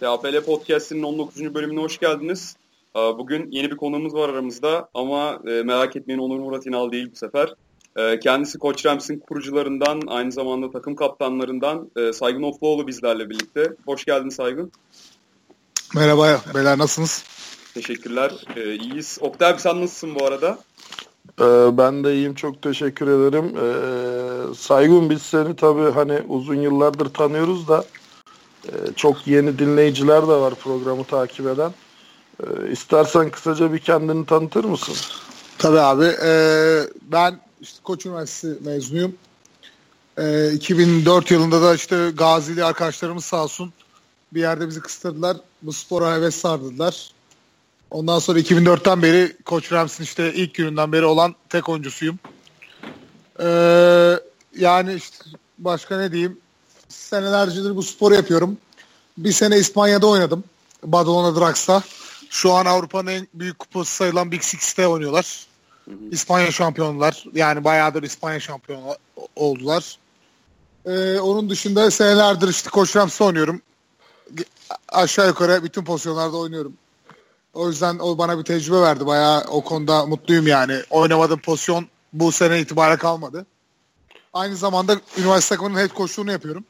TAPL Podcast'inin 19. bölümüne hoş geldiniz. Bugün yeni bir konuğumuz var aramızda ama e, merak etmeyin Onur Murat İnal değil bu sefer. E, kendisi Koç Rams'in kurucularından, aynı zamanda takım kaptanlarından e, Saygın Ofluoğlu bizlerle birlikte. Hoş geldin Saygın. Merhaba beyler nasılsınız? Teşekkürler. İyiyiz. Oktay sen nasılsın bu arada? Ben de iyiyim. Çok teşekkür ederim. Saygın biz seni tabii hani uzun yıllardır tanıyoruz da ee, çok yeni dinleyiciler de var programı takip eden. Ee, istersen kısaca bir kendini tanıtır mısın? Tabii abi. Ee, ben işte Koç Üniversitesi mezunuyum. 2004 yılında da işte Gazili arkadaşlarımız sağ olsun bir yerde bizi kıstırdılar. Bu spora heves sardılar. Ondan sonra 2004'ten beri Koç Rams'in işte ilk gününden beri olan tek oyuncusuyum. Ee, yani işte başka ne diyeyim senelercedir bu sporu yapıyorum. Bir sene İspanya'da oynadım. Badalona Drax'ta. Şu an Avrupa'nın en büyük kupası sayılan Big Six'te oynuyorlar. İspanya şampiyonlar. Yani bayağıdır İspanya şampiyonu oldular. Ee, onun dışında senelerdir işte Koç oynuyorum. Aşağı yukarı bütün pozisyonlarda oynuyorum. O yüzden o bana bir tecrübe verdi. Bayağı o konuda mutluyum yani. Oynamadığım pozisyon bu sene itibariyle kalmadı. Aynı zamanda üniversite takımının head coachluğunu yapıyorum.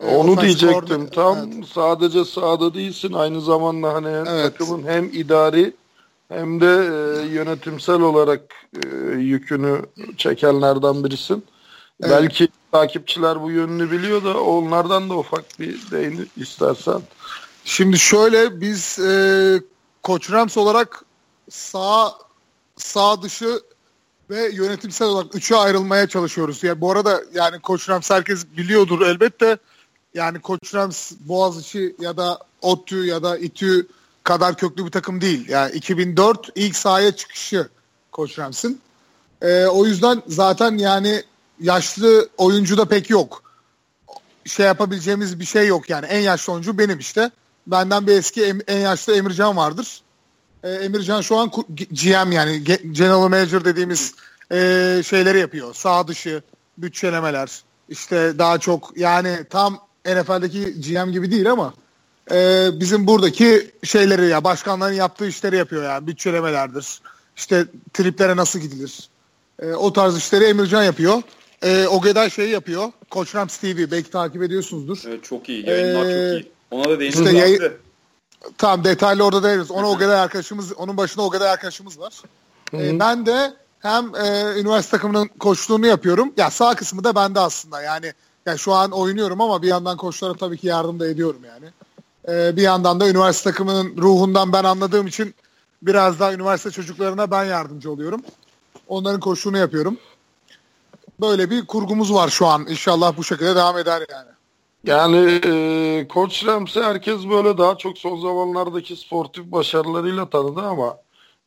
Onu ee, diyecektim. Tam evet. sadece sahada değilsin. Aynı zamanda hani evet. takımın hem idari hem de e, yönetimsel olarak e, yükünü çekenlerden birisin. Evet. Belki takipçiler bu yönünü biliyor da onlardan da ufak bir değin istersen. Şimdi şöyle biz e, Koç Rams olarak sağ sağ dışı ve yönetimsel olarak üçe ayrılmaya çalışıyoruz. Yani bu arada yani Koç Rams herkes biliyordur elbette yani Koç Rams Boğaziçi ya da ODTÜ ya da İTÜ kadar köklü bir takım değil. Yani 2004 ilk sahaya çıkışı Koç Rams'ın. Ee, o yüzden zaten yani yaşlı oyuncu da pek yok. Şey yapabileceğimiz bir şey yok yani. En yaşlı oyuncu benim işte. Benden bir eski en yaşlı Emircan vardır. Ee, Emircan şu an GM yani General Manager dediğimiz e, şeyleri yapıyor. Sağ dışı bütçelemeler. İşte daha çok yani tam NFL'deki GM gibi değil ama e, bizim buradaki şeyleri ya başkanların yaptığı işleri yapıyor yani bütçelemelerdir. İşte triplere nasıl gidilir. E, o tarz işleri Emircan yapıyor. E, Ogeda şeyi yapıyor. Koç Rams TV belki takip ediyorsunuzdur. Evet, çok iyi. Yayınlar ee, çok iyi. Ona da değiniriz. İşte yayın, tamam detaylı orada değiniriz. Ona Ogeda arkadaşımız, onun başında Ogeda arkadaşımız var. E, ben de hem e, üniversite takımının koçluğunu yapıyorum. Ya sağ kısmı da bende aslında. Yani yani şu an oynuyorum ama bir yandan koçlara tabii ki yardım da ediyorum yani. Ee, bir yandan da üniversite takımının ruhundan ben anladığım için biraz daha üniversite çocuklarına ben yardımcı oluyorum. Onların koşunu yapıyorum. Böyle bir kurgumuz var şu an. İnşallah bu şekilde devam eder yani. Yani e, Koç Ramsey herkes böyle daha çok son zamanlardaki sportif başarılarıyla tanıdı ama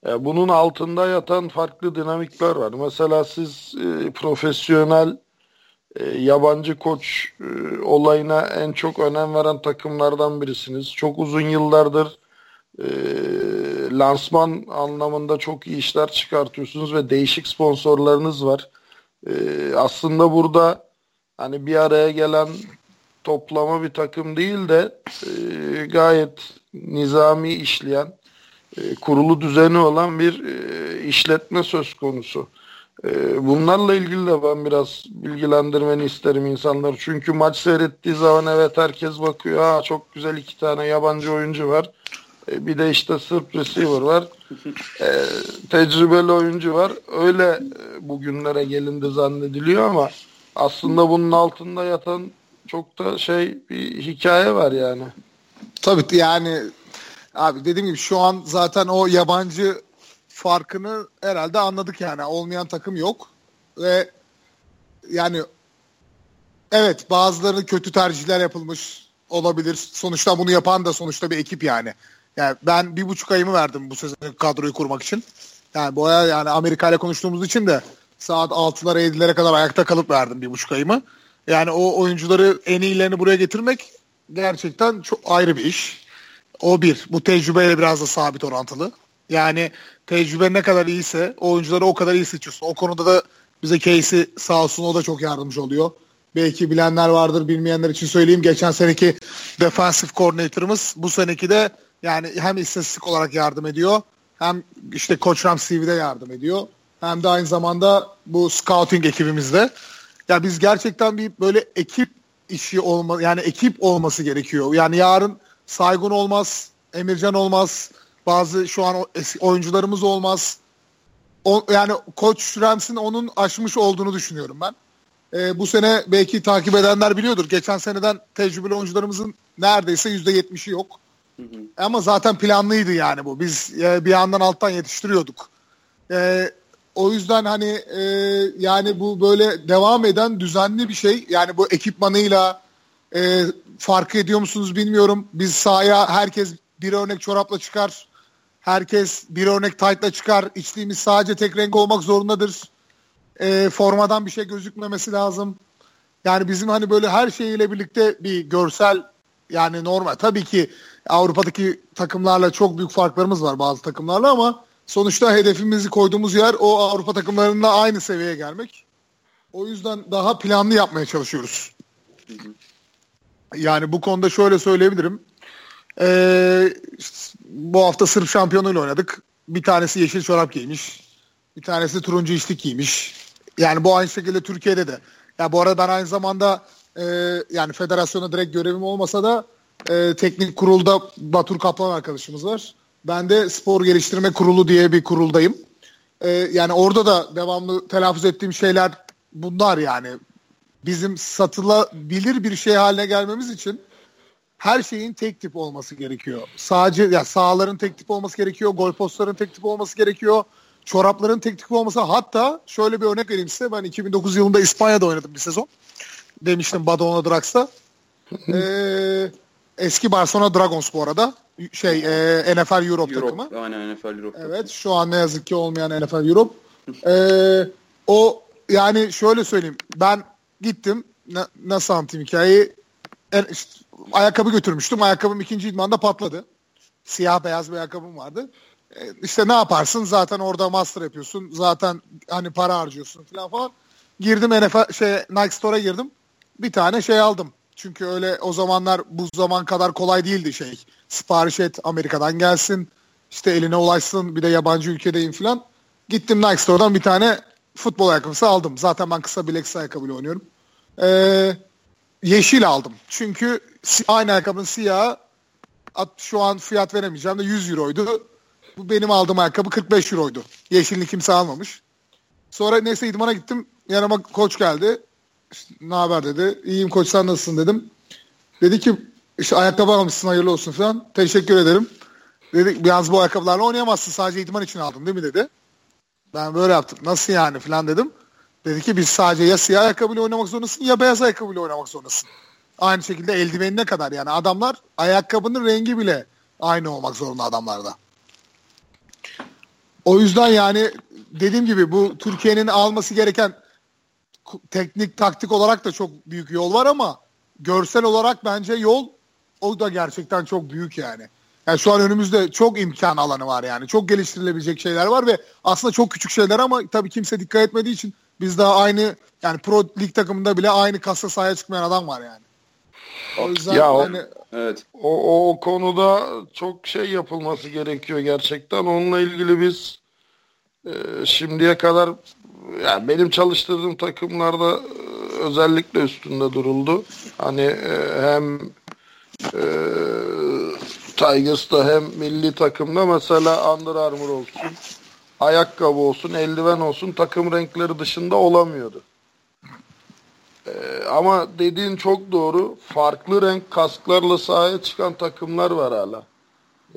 e, bunun altında yatan farklı dinamikler var. Mesela siz e, profesyonel e, yabancı koç e, olayına en çok önem veren takımlardan birisiniz. Çok uzun yıllardır e, lansman anlamında çok iyi işler çıkartıyorsunuz ve değişik sponsorlarınız var. E, aslında burada hani bir araya gelen toplama bir takım değil de gayet nizami işleyen, kurulu düzeni olan bir işletme söz konusu. Ee, bunlarla ilgili de ben biraz bilgilendirmeni isterim insanları. Çünkü maç seyrettiği zaman evet herkes bakıyor. Ha çok güzel iki tane yabancı oyuncu var. Ee, bir de işte Sırp receiver var. Ee, tecrübeli oyuncu var. Öyle e, bugünlere gelindi zannediliyor ama aslında bunun altında yatan çok da şey bir hikaye var yani. Tabii yani abi dediğim gibi şu an zaten o yabancı farkını herhalde anladık yani. Olmayan takım yok. Ve yani evet bazıları kötü tercihler yapılmış olabilir. Sonuçta bunu yapan da sonuçta bir ekip yani. Yani ben bir buçuk ayımı verdim bu sezon kadroyu kurmak için. Yani bu yani Amerika ile konuştuğumuz için de saat 6'lara 7'lere kadar ayakta kalıp verdim bir buçuk ayımı. Yani o oyuncuları en iyilerini buraya getirmek gerçekten çok ayrı bir iş. O bir. Bu tecrübeyle biraz da sabit orantılı. Yani tecrübe ne kadar iyiyse oyuncuları o kadar iyi seçiyorsun. O konuda da bize Casey sağ olsun o da çok yardımcı oluyor. belki bilenler vardır bilmeyenler için söyleyeyim. Geçen seneki defensive coordinator'ımız bu seneki de yani hem istatistik olarak yardım ediyor hem işte Koç Ram CV'de yardım ediyor. Hem de aynı zamanda bu scouting ekibimizde. Ya biz gerçekten bir böyle ekip işi olma yani ekip olması gerekiyor. Yani yarın Saygun olmaz, Emircan olmaz, bazı şu an oyuncularımız olmaz. O, yani Koç Rams'in onun aşmış olduğunu düşünüyorum ben. Ee, bu sene belki takip edenler biliyordur. Geçen seneden tecrübeli oyuncularımızın neredeyse %70'i yok. Hı hı. Ama zaten planlıydı yani bu. Biz e, bir yandan alttan yetiştiriyorduk. E, o yüzden hani e, yani bu böyle devam eden düzenli bir şey. Yani bu ekipmanıyla e, fark ediyor musunuz bilmiyorum. Biz sahaya herkes bir örnek çorapla çıkar. Herkes bir örnek tight'la çıkar. İçtiğimiz sadece tek renk olmak zorundadır. E, formadan bir şey gözükmemesi lazım. Yani bizim hani böyle her şeyiyle birlikte bir görsel yani normal. Tabii ki Avrupa'daki takımlarla çok büyük farklarımız var bazı takımlarla ama sonuçta hedefimizi koyduğumuz yer o Avrupa takımlarında aynı seviyeye gelmek. O yüzden daha planlı yapmaya çalışıyoruz. Yani bu konuda şöyle söyleyebilirim. Ee, bu hafta Sırp şampiyonuyla oynadık. Bir tanesi yeşil çorap giymiş. Bir tanesi turuncu içlik giymiş. Yani bu aynı şekilde Türkiye'de de. Ya bu arada ben aynı zamanda e, yani federasyona direkt görevim olmasa da e, teknik kurulda Batur Kaplan arkadaşımız var. Ben de spor geliştirme kurulu diye bir kuruldayım. E, yani orada da devamlı telaffuz ettiğim şeyler bunlar yani. Bizim satılabilir bir şey haline gelmemiz için her şeyin tek tip olması gerekiyor. Sadece ya sahaların tek tip olması gerekiyor, gol postların tek tip olması gerekiyor, çorapların tek tip olması. Hatta şöyle bir örnek vereyim size. Ben 2009 yılında İspanya'da oynadım bir sezon. Demiştim Badalona Drax'ta. ee, eski Barcelona Dragons bu arada. Şey e, NFL Europe, Europe takımı. Aynen NFL Europe. Evet takımı. şu an ne yazık ki olmayan NFL Europe. ee, o yani şöyle söyleyeyim. Ben gittim. Na, nasıl anlatayım hikayeyi? Ayakkabı götürmüştüm. Ayakkabım ikinci idmanda patladı. Siyah beyaz bir ayakkabım vardı. E, işte ne yaparsın? Zaten orada master yapıyorsun. Zaten hani para harcıyorsun falan falan. Girdim NFL şey Nike Store'a girdim. Bir tane şey aldım. Çünkü öyle o zamanlar bu zaman kadar kolay değildi şey. Sipariş et Amerika'dan gelsin. İşte eline ulaşsın bir de yabancı ülkedeyim falan. Gittim Nike Store'dan bir tane futbol ayakkabısı aldım. Zaten ben kısa bilekli ayakkabıyla oynuyorum. Ee, yeşil aldım. Çünkü aynı ayakkabının siyahı at, şu an fiyat veremeyeceğim de 100 euroydu. Bu benim aldığım ayakkabı 45 euroydu. Yeşilini kimse almamış. Sonra neyse idmana gittim. Yanıma koç geldi. İşte, ne haber dedi. İyiyim koç sen nasılsın dedim. Dedi ki işte ayakkabı almışsın hayırlı olsun falan. Teşekkür ederim. Dedi yalnız bu ayakkabılarla oynayamazsın sadece idman için aldım değil mi dedi. Ben böyle yaptım. Nasıl yani falan dedim. Dedi ki biz sadece ya siyah ayakkabıyla oynamak zorundasın ya beyaz ayakkabıyla oynamak zorundasın. Aynı şekilde eldivenine kadar yani adamlar ayakkabının rengi bile aynı olmak zorunda adamlarda. O yüzden yani dediğim gibi bu Türkiye'nin alması gereken teknik taktik olarak da çok büyük yol var ama görsel olarak bence yol o da gerçekten çok büyük yani. Yani şu an önümüzde çok imkan alanı var yani. Çok geliştirilebilecek şeyler var ve aslında çok küçük şeyler ama tabii kimse dikkat etmediği için biz daha aynı yani pro lig takımında bile aynı kasa sahaya çıkmayan adam var yani. O yüzden ya o, yani, evet. O, o konuda çok şey yapılması gerekiyor gerçekten. Onunla ilgili biz e, şimdiye kadar yani benim çalıştırdığım takımlarda e, özellikle üstünde duruldu. Hani e, hem e, Tigers'ta hem milli takımda mesela Under Armour olsun, ayakkabı olsun, eldiven olsun takım renkleri dışında olamıyordu. Ee, ama dediğin çok doğru. Farklı renk kasklarla sahaya çıkan takımlar var hala.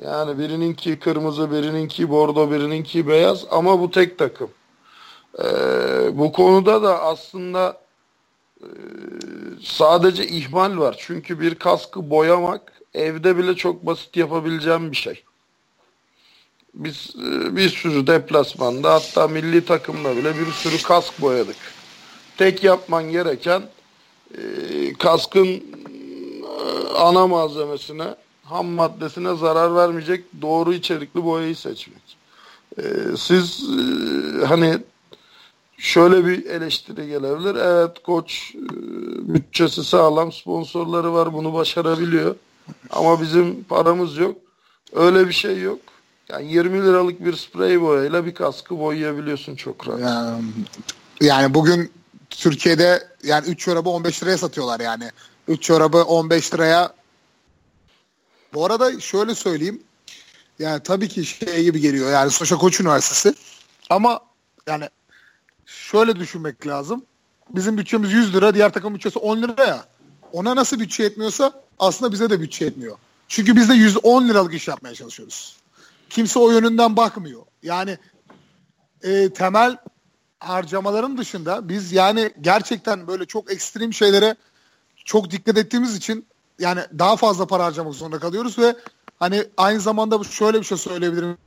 Yani birininki kırmızı, birininki bordo, birininki beyaz ama bu tek takım. Ee, bu konuda da aslında e, sadece ihmal var. Çünkü bir kaskı boyamak evde bile çok basit yapabileceğim bir şey. Biz e, bir sürü deplasmanda hatta milli takımda bile bir sürü kask boyadık. Tek yapman gereken e, kaskın e, ana malzemesine, ham maddesine zarar vermeyecek doğru içerikli boyayı seçmek. Siz hani şöyle bir eleştiri gelebilir. Evet koç e, bütçesi sağlam, sponsorları var bunu başarabiliyor. Ama bizim paramız yok. Öyle bir şey yok. Yani 20 liralık bir sprey boyayla bir kaskı boyayabiliyorsun çok rahat. Yani, yani bugün Türkiye'de yani 3 çorabı 15 liraya satıyorlar yani. 3 çorabı 15 liraya bu arada şöyle söyleyeyim. Yani tabii ki şey gibi geliyor. Yani Soşa Koç Üniversitesi. Ama yani şöyle düşünmek lazım. Bizim bütçemiz 100 lira, diğer takım bütçesi 10 lira ya. Ona nasıl bütçe yetmiyorsa aslında bize de bütçe yetmiyor. Çünkü biz de 110 liralık iş yapmaya çalışıyoruz. Kimse o yönünden bakmıyor. Yani e, temel harcamaların dışında biz yani gerçekten böyle çok ekstrem şeylere çok dikkat ettiğimiz için yani daha fazla para harcamak zorunda kalıyoruz ve hani aynı zamanda şöyle bir şey söyleyebilirim.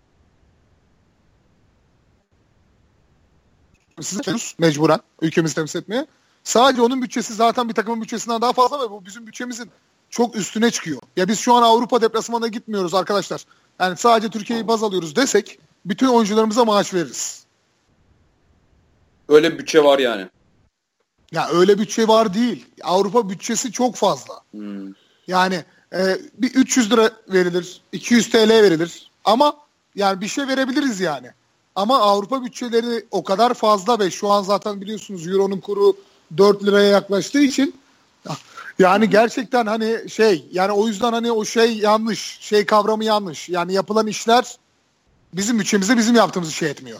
Siz mecburen ülkemizi temsil etmeye. Sadece onun bütçesi zaten bir takımın bütçesinden daha fazla ve bu bizim bütçemizin çok üstüne çıkıyor. Ya biz şu an Avrupa deplasmanına gitmiyoruz arkadaşlar. Yani sadece Türkiye'yi baz alıyoruz desek bütün oyuncularımıza maaş veririz. Öyle bir bütçe var yani. Ya öyle bütçe var değil. Avrupa bütçesi çok fazla. Hmm. Yani e, bir 300 lira verilir, 200 TL verilir. Ama yani bir şey verebiliriz yani. Ama Avrupa bütçeleri o kadar fazla ve şu an zaten biliyorsunuz Euro'nun kuru 4 liraya yaklaştığı için yani gerçekten hani şey yani o yüzden hani o şey yanlış. Şey kavramı yanlış. Yani yapılan işler bizim bütçemize bizim yaptığımız şey etmiyor.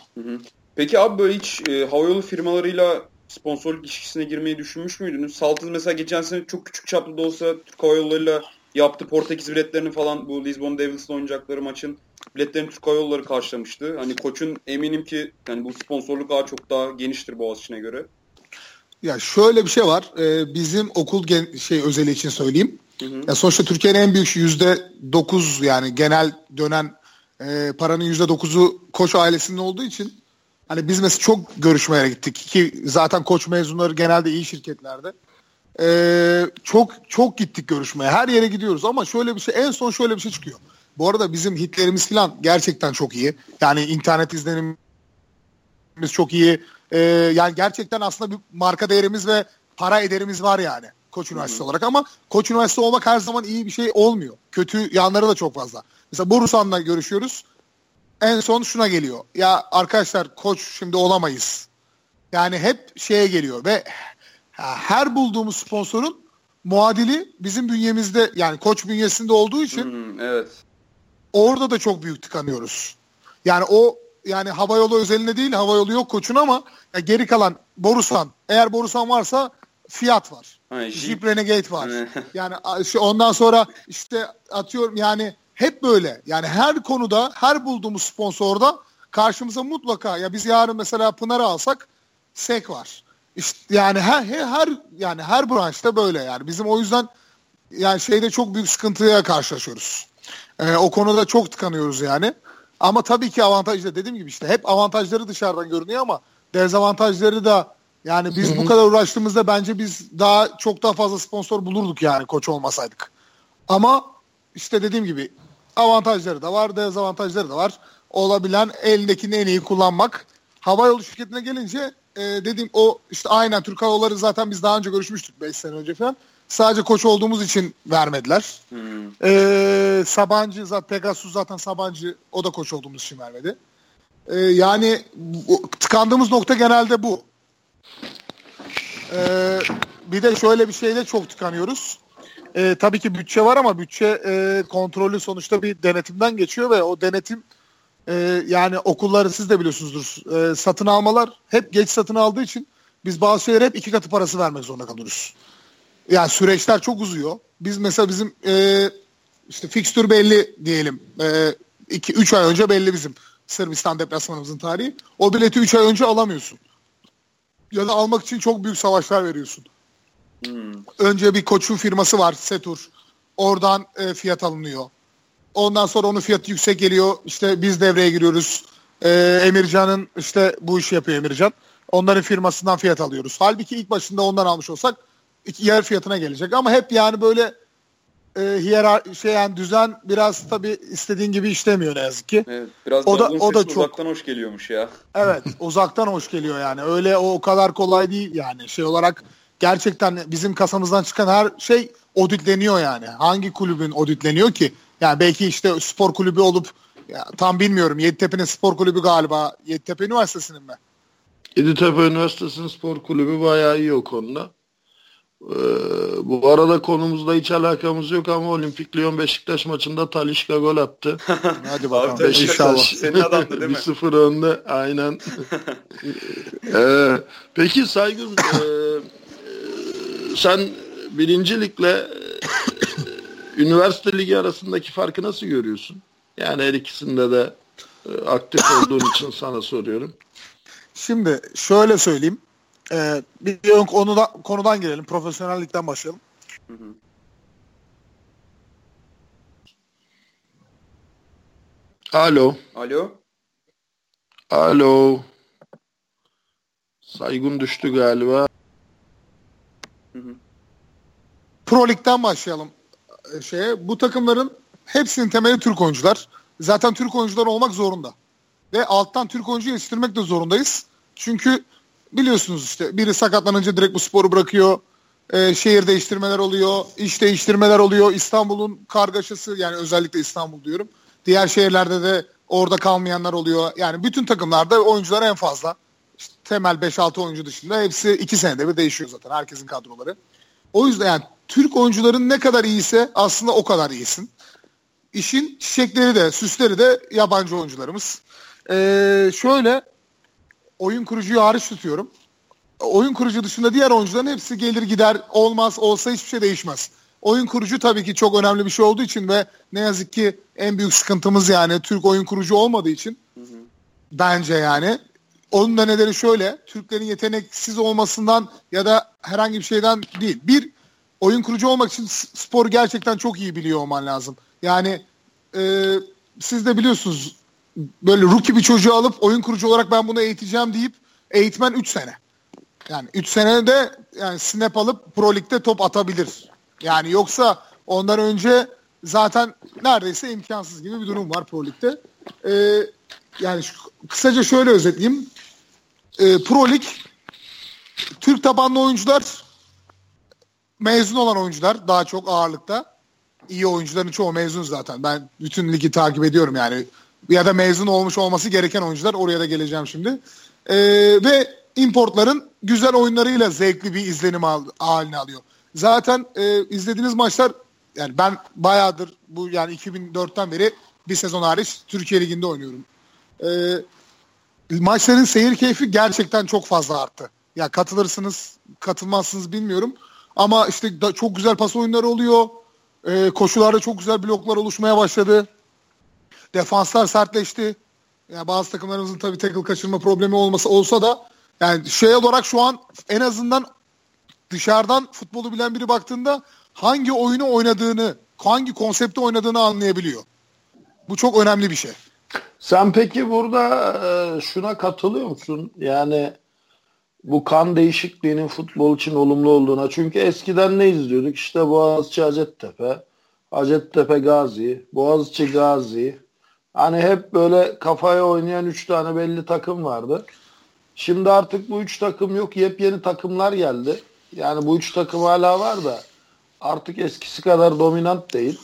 Peki abi böyle hiç e, havayolu firmalarıyla sponsorluk ilişkisine girmeyi düşünmüş müydünüz? Saltız mesela geçen sene çok küçük çaplı da olsa Türk Hava Yolları'yla yaptı. Portekiz biletlerini falan bu Lisbon Devils'la oynayacakları maçın biletlerini Türk Hava Yolları karşılamıştı. Hani koçun eminim ki yani bu sponsorluk ağı çok daha geniştir Boğaziçi'ne göre. Ya şöyle bir şey var. Ee, bizim okul gen- şey özeli için söyleyeyim. Hı hı. Ya sonuçta Türkiye'nin en büyük yüzde dokuz yani genel dönen e, paranın yüzde dokuzu koç ailesinin olduğu için hani biz mesela çok görüşmelere gittik ki zaten koç mezunları genelde iyi şirketlerde. Ee, çok çok gittik görüşmeye. Her yere gidiyoruz ama şöyle bir şey en son şöyle bir şey çıkıyor. Bu arada bizim hitlerimiz falan gerçekten çok iyi. Yani internet izlenimimiz çok iyi. Ee, yani gerçekten aslında bir marka değerimiz ve para ederimiz var yani Koç Üniversitesi olarak ama Koç Üniversitesi olmak her zaman iyi bir şey olmuyor. Kötü yanları da çok fazla. Mesela Borusan'la görüşüyoruz. En son şuna geliyor. Ya arkadaşlar koç şimdi olamayız. Yani hep şeye geliyor ve her bulduğumuz sponsorun muadili bizim bünyemizde yani koç bünyesinde olduğu için hmm, evet. orada da çok büyük tıkanıyoruz. Yani o yani havayolu özelinde değil havayolu yok koçun ama ya geri kalan Borusan eğer Borusan varsa Fiat var. Ha, Jeep Renegade var. yani ondan sonra işte atıyorum yani hep böyle. Yani her konuda her bulduğumuz sponsorda karşımıza mutlaka ya biz yarın mesela Pınar'ı alsak SEK var. İşte yani her, her yani her branşta böyle yani. Bizim o yüzden yani şeyde çok büyük sıkıntıya karşılaşıyoruz. Ee, o konuda çok tıkanıyoruz yani. Ama tabii ki avantajlı dediğim gibi işte hep avantajları dışarıdan görünüyor ama dezavantajları da yani biz bu kadar uğraştığımızda bence biz daha çok daha fazla sponsor bulurduk yani koç olmasaydık. Ama işte dediğim gibi avantajları da var, dezavantajları da var. Olabilen elindekini en iyi kullanmak. Hava yolu şirketine gelince e, dediğim o işte aynen Türk Hava Yolları zaten biz daha önce görüşmüştük 5 sene önce falan. Sadece koç olduğumuz için vermediler. Hmm. Ee, Sabancı zaten Pegasus zaten Sabancı o da koç olduğumuz için vermedi. Ee, yani bu, tıkandığımız nokta genelde bu. Ee, bir de şöyle bir şeyle çok tıkanıyoruz. Ee, tabii ki bütçe var ama bütçe e, kontrolü sonuçta bir denetimden geçiyor ve o denetim e, yani okulları siz de biliyorsunuzdur. E, satın almalar hep geç satın aldığı için biz bazı şeylere hep iki katı parası vermek zorunda kalıyoruz. Yani süreçler çok uzuyor. Biz mesela bizim e, işte fikstür belli diyelim. 2 e, 3 ay önce belli bizim Sırbistan deplasmanımızın tarihi. O bileti 3 ay önce alamıyorsun. Ya da almak için çok büyük savaşlar veriyorsun. Hmm. Önce bir koçun firması var Setur. Oradan e, fiyat alınıyor. Ondan sonra onun fiyatı yüksek geliyor. İşte biz devreye giriyoruz. E, Emircan'ın işte bu işi yapıyor Emircan. Onların firmasından fiyat alıyoruz. Halbuki ilk başında ondan almış olsak yer fiyatına gelecek. Ama hep yani böyle e, hiyerarşi şey yani düzen biraz tabii istediğin gibi işlemiyor ne yazık ki. Evet, biraz O da- o da çok- uzaktan hoş geliyormuş ya. Evet uzaktan hoş geliyor yani. Öyle o, o kadar kolay değil yani. Şey olarak gerçekten bizim kasamızdan çıkan her şey auditleniyor yani. Hangi kulübün auditleniyor ki? Yani belki işte spor kulübü olup ya, tam bilmiyorum. Yeditepe'nin spor kulübü galiba. Yeditepe Üniversitesi'nin mi? Yeditepe Üniversitesi'nin spor kulübü bayağı iyi o konuda. Ee, bu arada konumuzla hiç alakamız yok ama Olimpik Lyon Beşiktaş maçında Talişka gol attı. Hadi bakalım. Beşiktaş-. Senin adamdı değil mi? 1-0 önde aynen. Ee, peki Saygın e, e, sen birinci ligle e, üniversite ligi arasındaki farkı nasıl görüyorsun? Yani her ikisinde de e, aktif olduğun için sana soruyorum. Şimdi şöyle söyleyeyim. Ee, bir ön konuda, konudan girelim. Profesyonellikten başlayalım. Hı hı. Alo. Alo. Alo. Saygun düştü galiba. Hı hı. Pro Lig'den başlayalım e, şeye. Bu takımların hepsinin temeli Türk oyuncular. Zaten Türk oyuncular olmak zorunda. Ve alttan Türk oyuncu yetiştirmek de zorundayız. Çünkü biliyorsunuz işte biri sakatlanınca direkt bu sporu bırakıyor. E, şehir değiştirmeler oluyor, iş değiştirmeler oluyor. İstanbul'un kargaşası yani özellikle İstanbul diyorum. Diğer şehirlerde de orada kalmayanlar oluyor. Yani bütün takımlarda oyuncular en fazla. İşte temel 5-6 oyuncu dışında hepsi 2 senede bir değişiyor zaten herkesin kadroları. O yüzden yani Türk oyuncuların ne kadar iyiyse aslında o kadar iyisin. İşin çiçekleri de süsleri de yabancı oyuncularımız. Ee, şöyle oyun kurucuyu hariç tutuyorum. Oyun kurucu dışında diğer oyuncuların hepsi gelir gider olmaz olsa hiçbir şey değişmez. Oyun kurucu tabii ki çok önemli bir şey olduğu için ve ne yazık ki en büyük sıkıntımız yani Türk oyun kurucu olmadığı için bence yani. Onun da nedeni şöyle Türklerin yeteneksiz olmasından ya da herhangi bir şeyden değil. Bir oyun kurucu olmak için s- sporu gerçekten çok iyi biliyor olman lazım. Yani e, siz de biliyorsunuz böyle rookie bir çocuğu alıp oyun kurucu olarak ben bunu eğiteceğim deyip eğitmen 3 sene. Yani 3 senede yani snap alıp Pro Lig'de top atabilir. Yani yoksa ondan önce zaten neredeyse imkansız gibi bir durum var Pro Lig'de. Ee, yani şu- kısaca şöyle özetleyeyim. Ee, Pro Lig Türk tabanlı oyuncular mezun olan oyuncular daha çok ağırlıkta. İyi oyuncuların çoğu mezun zaten. Ben bütün ligi takip ediyorum yani. Ya da mezun olmuş olması gereken oyuncular. Oraya da geleceğim şimdi. Ee, ve importların güzel oyunlarıyla zevkli bir izlenim al, haline alıyor. Zaten e, izlediğiniz maçlar yani ben bayağıdır bu yani 2004'ten beri bir sezon hariç Türkiye Ligi'nde oynuyorum. Ee, maçların seyir keyfi gerçekten çok fazla arttı. Ya katılırsınız, katılmazsınız bilmiyorum. Ama işte da, çok güzel pas oyunları oluyor. Ee, koşularda çok güzel bloklar oluşmaya başladı. Defanslar sertleşti. Yani bazı takımlarımızın tabii tackle kaçırma problemi olması olsa da yani şey olarak şu an en azından dışarıdan futbolu bilen biri baktığında hangi oyunu oynadığını, hangi konsepte oynadığını anlayabiliyor. Bu çok önemli bir şey. Sen peki burada e, şuna katılıyor musun? Yani bu kan değişikliğinin futbol için olumlu olduğuna. Çünkü eskiden ne izliyorduk? İşte Boğaziçi Hacettepe, Hacettepe Gazi, Boğaziçi Gazi. Hani hep böyle kafaya oynayan üç tane belli takım vardı. Şimdi artık bu üç takım yok. Yepyeni takımlar geldi. Yani bu üç takım hala var da artık eskisi kadar dominant değil.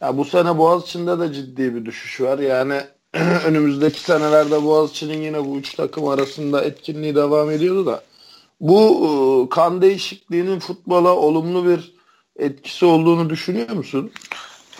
Ya bu sene Boğaziçi'nde de ciddi bir düşüş var. Yani önümüzdeki senelerde Boğaziçi'nin yine bu üç takım arasında etkinliği devam ediyordu da bu e, kan değişikliğinin futbola olumlu bir etkisi olduğunu düşünüyor musun?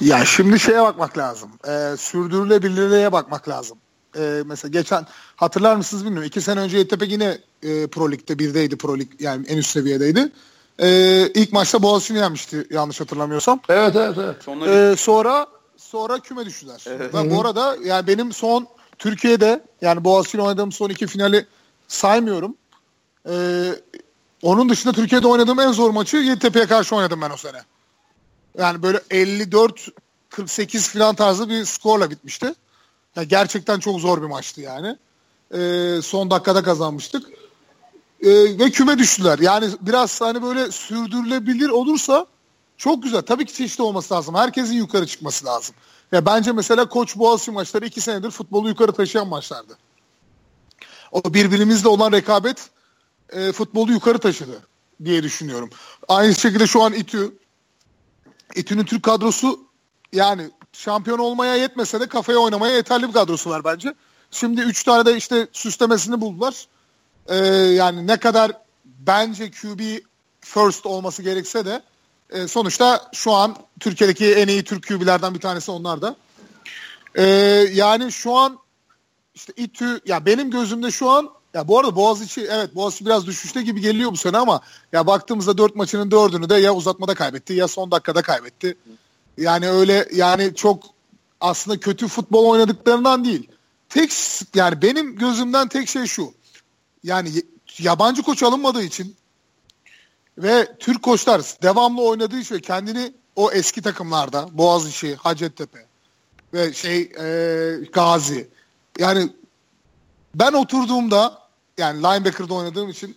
Ya şimdi şeye bakmak lazım. Ee, sürdürülebilirliğe bakmak lazım. Ee, mesela geçen hatırlar mısınız bilmiyorum. İki sene önce Yeditepe yine e, Pro Lig'de birdeydi Pro Lig yani en üst seviyedeydi. Ee, ilk maçta Boğaziçi'ni yenmişti yanlış hatırlamıyorsam. Evet evet evet. Sonra Ee, sonra sonra küme düştüler. Evet. Ve bu arada yani benim son Türkiye'de yani Boğaziçi'yle oynadığım son iki finali saymıyorum. Ee, onun dışında Türkiye'de oynadığım en zor maçı Yeditepe'ye karşı oynadım ben o sene. Yani böyle 54-48 falan tarzı bir skorla bitmişti. Yani gerçekten çok zor bir maçtı yani. Ee, son dakikada kazanmıştık. Ee, ve küme düştüler. Yani biraz hani böyle sürdürülebilir olursa Çok güzel. Tabii ki çeşitli olması lazım. Herkesin yukarı çıkması lazım. Ya bence mesela Koç Boğaziçi maçları iki senedir futbolu yukarı taşıyan maçlardı. O birbirimizle olan rekabet e, futbolu yukarı taşıdı diye düşünüyorum. Aynı şekilde şu an İTÜ İTÜ'nün Türk kadrosu yani şampiyon olmaya yetmese de kafaya oynamaya yeterli bir kadrosu var bence. Şimdi 3 tane de işte süslemesini buldular. Ee, yani ne kadar bence QB first olması gerekse de e, sonuçta şu an Türkiye'deki en iyi Türk QB'lerden bir tanesi onlar da. Ee, yani şu an işte İTÜ ya benim gözümde şu an ya bu arada Boğaziçi evet Boğaziçi biraz düşüşte gibi geliyor bu sene ama ya baktığımızda dört maçının dördünü de ya uzatmada kaybetti ya son dakikada kaybetti. Yani öyle yani çok aslında kötü futbol oynadıklarından değil. Tek yani benim gözümden tek şey şu. Yani yabancı koç alınmadığı için ve Türk koçlar devamlı oynadığı için kendini o eski takımlarda Boğaziçi, Hacettepe ve şey e, Gazi yani ben oturduğumda yani linebacker'da oynadığım için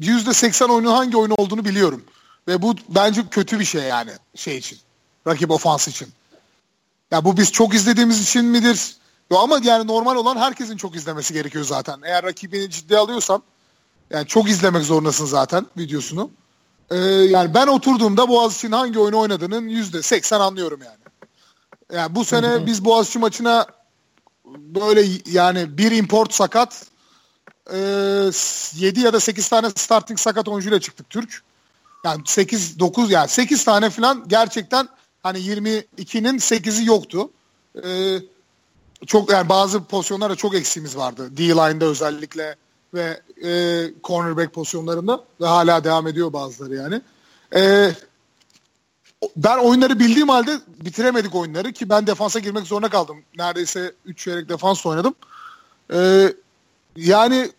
%80 oyunun hangi oyun olduğunu biliyorum. Ve bu bence kötü bir şey yani şey için. Rakip ofans için. Ya bu biz çok izlediğimiz için midir? Yo ama yani normal olan herkesin çok izlemesi gerekiyor zaten. Eğer rakibini ciddiye alıyorsan yani çok izlemek zorundasın zaten videosunu. Ee, yani ben oturduğumda Boğaziçi'nin hangi oyunu oynadığının %80 anlıyorum yani. Yani bu sene biz Boğaziçi maçına böyle yani bir import sakat e, 7 ya da 8 tane starting sakat oyuncuyla çıktık Türk. Yani 8 9 yani 8 tane falan gerçekten hani 22'nin 8'i yoktu. E, çok yani bazı pozisyonlarda çok eksiğimiz vardı. D-line'da özellikle ve e, cornerback pozisyonlarında ve hala devam ediyor bazıları yani. E, ben oyunları bildiğim halde bitiremedik oyunları ki ben defansa girmek zorunda kaldım. Neredeyse 3 çeyrek defans oynadım. Ee, yani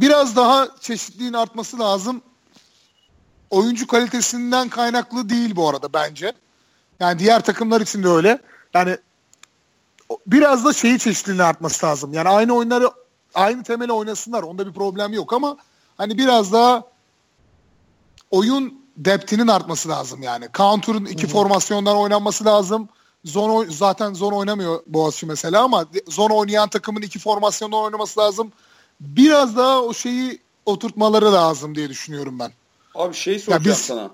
biraz daha çeşitliliğin artması lazım. Oyuncu kalitesinden kaynaklı değil bu arada bence. Yani diğer takımlar için de öyle. Yani biraz da şeyi çeşitliliğin artması lazım. Yani aynı oyunları aynı temeli oynasınlar. Onda bir problem yok ama hani biraz daha oyun depth'inin artması lazım yani. Counter'ın iki Hı-hı. formasyondan oynanması lazım. Zone zaten zone oynamıyor Boğaziçi mesela ama zone oynayan takımın iki formasyondan oynaması lazım. Biraz daha o şeyi oturtmaları lazım diye düşünüyorum ben. Abi şey soracağım biz... sana.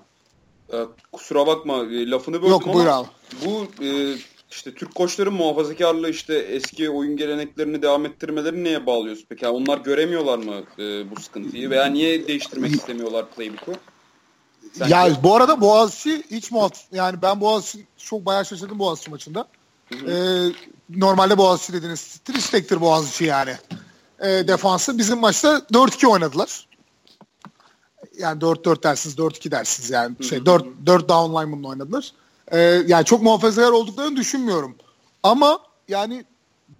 Ee, kusura bakma e, lafını böldüm Yok, ama abi. bu e, işte Türk koçların muhafazakarlığı işte eski oyun geleneklerini devam ettirmeleri neye bağlıyorsun peki? Yani onlar göremiyorlar mı e, bu sıkıntıyı veya niye değiştirmek istemiyorlar playbook'u? Sanki... Ya bu arada Boğaziçi hiç muhaf yani ben Boğaziçi çok bayağı şaşırdım Boğaziçi maçında. Ee, normalde Boğaziçi dediğiniz Tristek'tir Boğaziçi yani. Ee, defansı bizim maçta 4-2 oynadılar. Yani 4-4 dersiniz, 4-2 dersiniz yani. Şey 4 4 down lineman'la oynadılar. Ee, yani çok muhafazakar olduklarını düşünmüyorum. Ama yani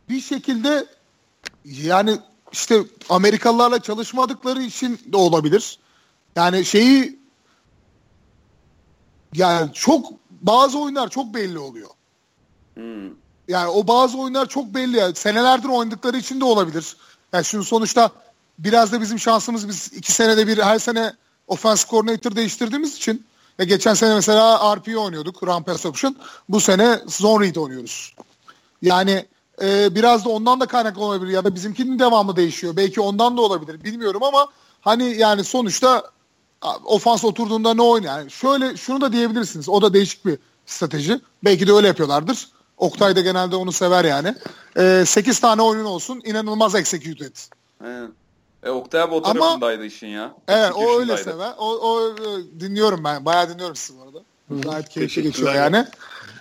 bir şekilde yani işte Amerikalılarla çalışmadıkları için de olabilir. Yani şeyi yani çok bazı oyunlar çok belli oluyor. Hmm. Yani o bazı oyunlar çok belli. Yani senelerdir oynadıkları için de olabilir. Yani şimdi sonuçta biraz da bizim şansımız biz iki senede bir her sene offense coordinator değiştirdiğimiz için ya geçen sene mesela RP oynuyorduk, Run Pass Option. Bu sene Zone Read oynuyoruz. Yani e, biraz da ondan da kaynaklı olabilir ya da bizimkinin devamı değişiyor. Belki ondan da olabilir bilmiyorum ama hani yani sonuçta ofans oturduğunda ne oynuyor? Yani şöyle şunu da diyebilirsiniz. O da değişik bir strateji. Belki de öyle yapıyorlardır. Oktay da genelde onu sever yani. Ee, 8 tane oyunun olsun inanılmaz execute et. E, Oktay abi o tarafındaydı işin ya. Evet o öyle sever. O, o e, dinliyorum ben. Bayağı dinliyorum sizi bu arada. Gayet keyifli geçiyor yani.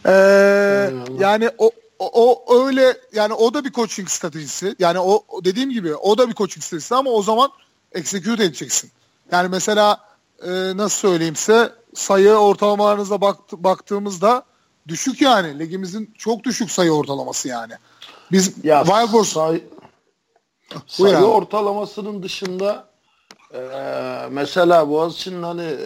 Ee, yani o, o, o öyle yani o da bir coaching stratejisi. Yani o dediğim gibi o da bir coaching stratejisi ama o zaman execute edeceksin. Yani mesela e, nasıl söyleyeyim size sayı ortalamalarınıza bakt, baktığımızda düşük yani. Ligimizin çok düşük sayı ortalaması yani. Biz ya, Wild Horse... Say, sayı abi. ortalamasının dışında e, mesela Boğaziçi'nin hani e,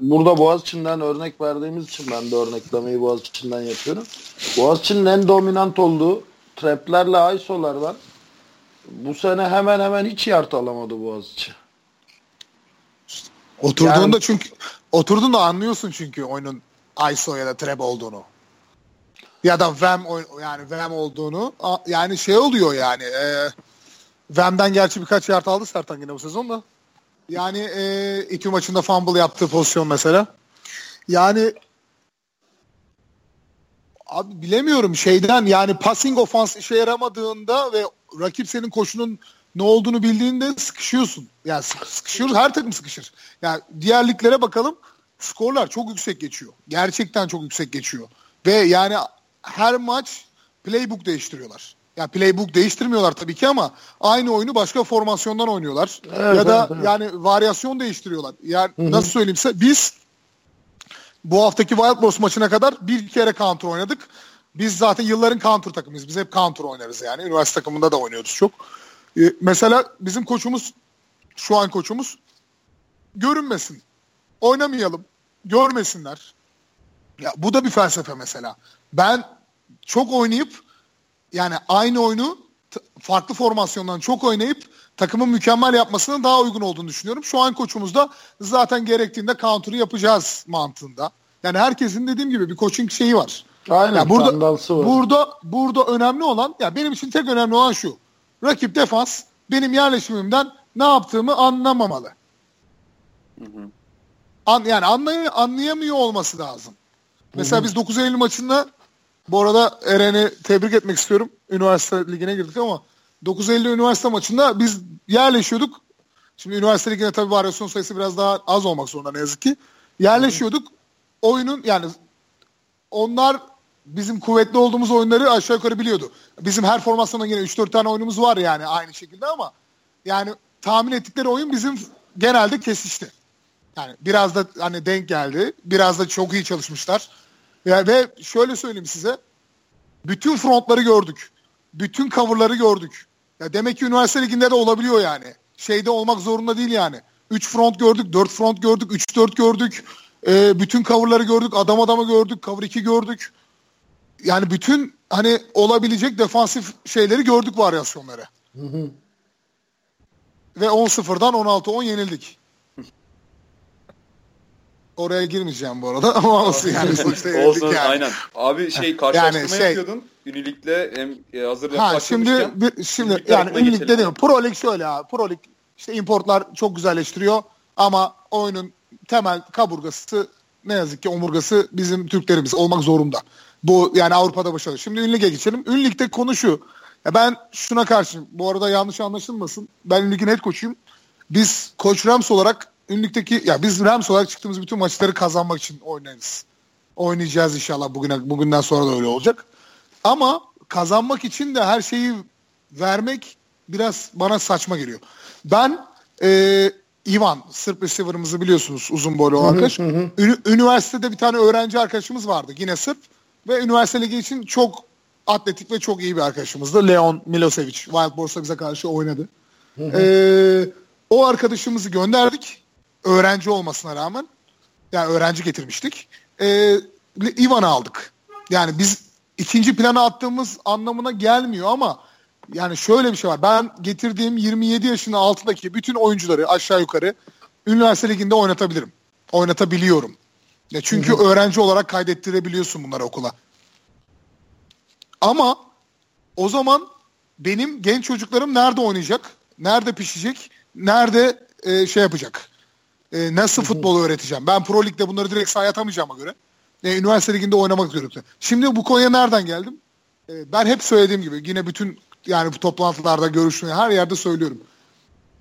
burada Boğaziçi'nden örnek verdiğimiz için ben de örneklemeyi Boğaziçi'nden yapıyorum. Boğaziçi'nin en dominant olduğu traplerle ISO'lardan bu sene hemen hemen hiç yard alamadı Boğaziçi. Oturduğunda yani, çünkü Oturdun da anlıyorsun çünkü oyunun ISO ya da trap olduğunu. Ya da VAM yani VAM olduğunu. Yani şey oluyor yani. E, VAM'den gerçi birkaç yard aldı Sertan yine bu sezon da. Yani e, iki maçında fumble yaptığı pozisyon mesela. Yani abi bilemiyorum şeyden yani passing ofans işe yaramadığında ve rakip senin koşunun ne olduğunu bildiğinde sıkışıyorsun. Yani sıkışıyoruz her takım sıkışır. Yani diğer liglere bakalım skorlar çok yüksek geçiyor. Gerçekten çok yüksek geçiyor. Ve yani her maç playbook değiştiriyorlar. Yani playbook değiştirmiyorlar tabii ki ama aynı oyunu başka formasyondan oynuyorlar. Evet, ya da evet, evet. yani varyasyon değiştiriyorlar. Yani Hı-hı. nasıl söyleyeyimse biz bu haftaki Wild Boss maçına kadar bir kere counter oynadık. Biz zaten yılların counter takımıyız. Biz hep counter oynarız yani. Üniversite takımında da oynuyoruz çok. Ee, mesela bizim koçumuz şu an koçumuz görünmesin. Oynamayalım. Görmesinler. Ya bu da bir felsefe mesela. Ben çok oynayıp yani aynı oyunu farklı formasyondan çok oynayıp takımın mükemmel yapmasının daha uygun olduğunu düşünüyorum. Şu an koçumuz da zaten gerektiğinde counter'ı yapacağız mantığında. Yani herkesin dediğim gibi bir coaching şeyi var. Aynen. Yani burada var. burada burada önemli olan ya yani benim için tek önemli olan şu. Rakip defans benim yerleşimimden ne yaptığımı anlamamalı. Hı hı. An, yani anlay anlayamıyor olması lazım. Mesela biz 9 Eylül maçında bu arada Eren'i tebrik etmek istiyorum. Üniversite ligine girdik ama 9 Eylül üniversite maçında biz yerleşiyorduk. Şimdi üniversite liginde tabii varyasyon sayısı biraz daha az olmak zorunda ne yazık ki. Yerleşiyorduk. Oyunun yani onlar bizim kuvvetli olduğumuz oyunları aşağı yukarı biliyordu. Bizim her formasyonda yine 3-4 tane oyunumuz var yani aynı şekilde ama yani tahmin ettikleri oyun bizim genelde kesişti. Yani biraz da hani denk geldi. Biraz da çok iyi çalışmışlar. Ya ve şöyle söyleyeyim size. Bütün frontları gördük. Bütün coverları gördük. Ya demek ki üniversite liginde de olabiliyor yani. Şeyde olmak zorunda değil yani. 3 front gördük, 4 front gördük, 3-4 gördük. Ee, bütün coverları gördük, adam adamı gördük, cover 2 gördük. Yani bütün hani olabilecek defansif şeyleri gördük varyasyonları. Hı hı. Ve 10-0'dan 16-10 yenildik. Oraya girmeyeceğim bu arada ama olsun yani sonuçta olsun yani. aynen. Abi şey karşılaştırma yani şey, yapıyordun. Ünilikle hem e, hazır ha, şimdi bir, şimdi yani Ünilik'te değil mi? Pro Lig şöyle abi. Pro Lig işte importlar çok güzelleştiriyor ama oyunun temel kaburgası ne yazık ki omurgası bizim Türklerimiz olmak zorunda. Bu yani Avrupa'da başarılı. Şimdi Ünlük'e geçelim. Ünlük'te konu şu. Ya ben şuna karşıyım. Bu arada yanlış anlaşılmasın. Ben Ünlük'ün head koçuyum. Biz Koç Rams olarak Ünlük'teki ya biz Rams olarak çıktığımız bütün maçları kazanmak için oynarız. Oynayacağız inşallah bugüne bugünden sonra da öyle olacak. Ama kazanmak için de her şeyi vermek biraz bana saçma geliyor. Ben e, Ivan, Sırp receiver'ımızı biliyorsunuz uzun boylu arkadaş. Üniversitede bir tane öğrenci arkadaşımız vardı yine Sırp. Ve üniversite ligi için çok atletik ve çok iyi bir arkadaşımızdı. Leon Milosevic. Wild Bors'a bize karşı oynadı. Ee, o arkadaşımızı gönderdik öğrenci olmasına rağmen yani öğrenci getirmiştik. E, Ivan'ı aldık. Yani biz ikinci plana attığımız anlamına gelmiyor ama yani şöyle bir şey var. Ben getirdiğim 27 yaşının altındaki bütün oyuncuları aşağı yukarı üniversite liginde oynatabilirim. Oynatabiliyorum. Ya çünkü Hı-hı. öğrenci olarak kaydettirebiliyorsun bunları okula. Ama o zaman benim genç çocuklarım nerede oynayacak? Nerede pişecek? Nerede e, şey yapacak? E, nasıl futbolu öğreteceğim? Ben Pro Lig'de bunları direkt sahaya atamayacağıma göre e, üniversite liginde oynamak zorunda. Şimdi bu konuya nereden geldim? E, ben hep söylediğim gibi yine bütün yani bu toplantılarda görüştüğüm her yerde söylüyorum.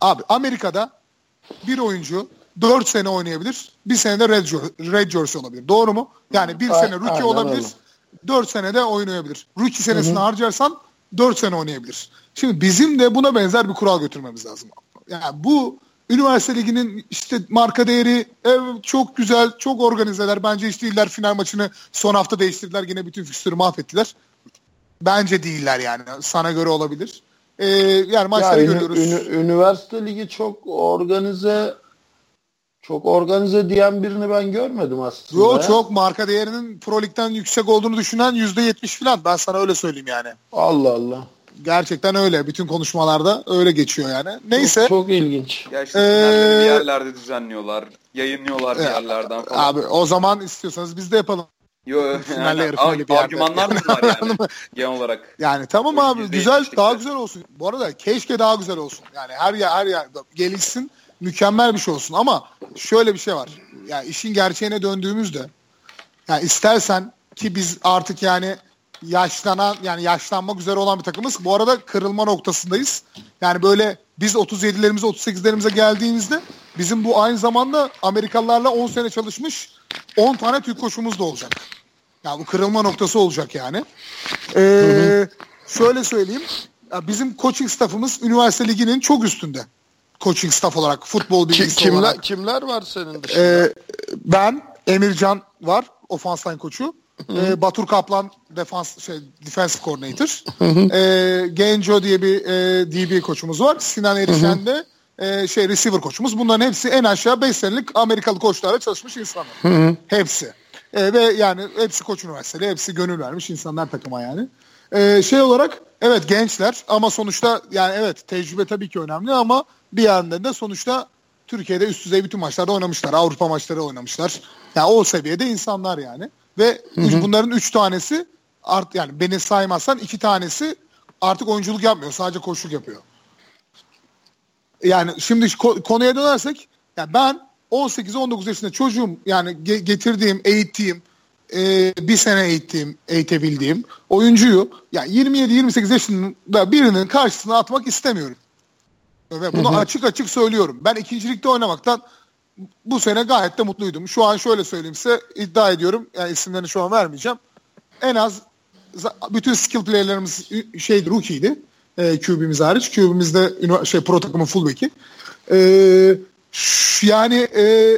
Abi Amerika'da bir oyuncu 4 sene oynayabilir. Bir sene de red, red jersey olabilir. Doğru mu? Yani bir sene rookie Aynen, olabilir. Öyle. 4 sene de oynayabilir. Rookie senesini Hı-hı. harcarsan 4 sene oynayabilir. Şimdi bizim de buna benzer bir kural götürmemiz lazım. Yani bu Üniversite Ligi'nin işte marka değeri ev çok güzel, çok organizeler. Bence hiç değiller. Final maçını son hafta değiştirdiler. Yine bütün fikstürü mahvettiler. Bence değiller yani. Sana göre olabilir. Ee, yani maçları ya, görüyoruz. Ünü, üniversite Ligi çok organize çok organize diyen birini ben görmedim aslında. Yo çok marka değerinin Pro Lig'den yüksek olduğunu düşünen %70 falan. Ben sana öyle söyleyeyim yani. Allah Allah. Gerçekten öyle. Bütün konuşmalarda öyle geçiyor yani. Neyse. Çok, çok ilginç. Ya işte ee, bir yerlerde düzenliyorlar. Yayınlıyorlar bir yerlerden falan. Abi o zaman istiyorsanız biz de yapalım. Yo, yani, yani argümanlar mı var yani genel olarak? Yani tamam abi güzel daha güzel olsun. Bu arada keşke daha güzel olsun. Yani her yer her yer gelişsin mükemmel bir şey olsun ama şöyle bir şey var. Yani işin gerçeğine döndüğümüzde yani istersen ki biz artık yani yaşlanan yani yaşlanmak üzere olan bir takımız. Bu arada kırılma noktasındayız. Yani böyle biz 37'lerimize 38'lerimize geldiğimizde bizim bu aynı zamanda Amerikalılarla 10 sene çalışmış 10 tane Türk koşumuz da olacak. Yani bu kırılma noktası olacak yani. Ee, şöyle söyleyeyim. Bizim coaching staffımız üniversite liginin çok üstünde. Coaching staff olarak, futbol bilgisi kimler, olarak. Kimler var senin dışında? Ee, ben, Emircan var, ofans line koçu. E, Batur Kaplan defans şey defensive coordinator. e, Genco diye bir e, DB koçumuz var. Sinan Erişen de e, şey receiver koçumuz. Bunların hepsi en aşağı 5 senelik Amerikalı koçlarla çalışmış insanlar. Hepsi. E, ve yani hepsi koç üniversiteli, hepsi gönül vermiş insanlar takıma yani. E, şey olarak evet gençler ama sonuçta yani evet tecrübe tabii ki önemli ama bir yandan da sonuçta Türkiye'de üst düzey bütün maçlarda oynamışlar. Avrupa maçları oynamışlar. Yani o seviyede insanlar yani. Ve hı. bunların üç tanesi art yani beni saymazsan iki tanesi artık oyunculuk yapmıyor. Sadece koşuluk yapıyor. Yani şimdi konuya dönersek yani ben 18-19 yaşında çocuğum yani ge- getirdiğim, eğittiğim, e, bir sene eğittiğim, eğitebildiğim oyuncuyu yani 27-28 yaşında birinin karşısına atmak istemiyorum. Ve bunu hı hı. açık açık söylüyorum. Ben ikincilikte oynamaktan bu sene gayet de mutluydum. Şu an şöyle söyleyeyim size iddia ediyorum. Yani isimlerini şu an vermeyeceğim. En az bütün skill player'larımız şey rookie'ydi. E, QB'miz hariç. QB'miz de şey pro takımın fullback'i. E, yani e,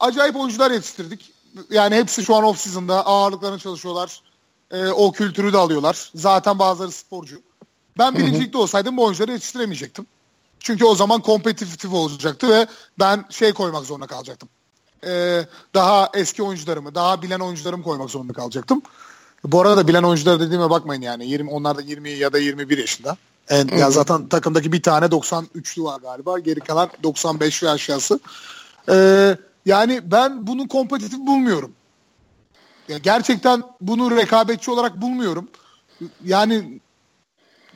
acayip oyuncular yetiştirdik. Yani hepsi şu an off season'da ağırlıklarını çalışıyorlar. E, o kültürü de alıyorlar. Zaten bazıları sporcu. Ben birincilikte olsaydım bu oyuncuları yetiştiremeyecektim. Çünkü o zaman kompetitif olacaktı ve ben şey koymak zorunda kalacaktım. Ee, daha eski oyuncularımı, daha bilen oyuncularımı koymak zorunda kalacaktım. Bu arada bilen oyuncular dediğime bakmayın yani. 20, onlar da 20 ya da 21 yaşında. En, ya zaten takımdaki bir tane 93'lü var galiba. Geri kalan 95 ve aşağısı. Ee, yani ben bunu kompetitif bulmuyorum. Ya gerçekten bunu rekabetçi olarak bulmuyorum. Yani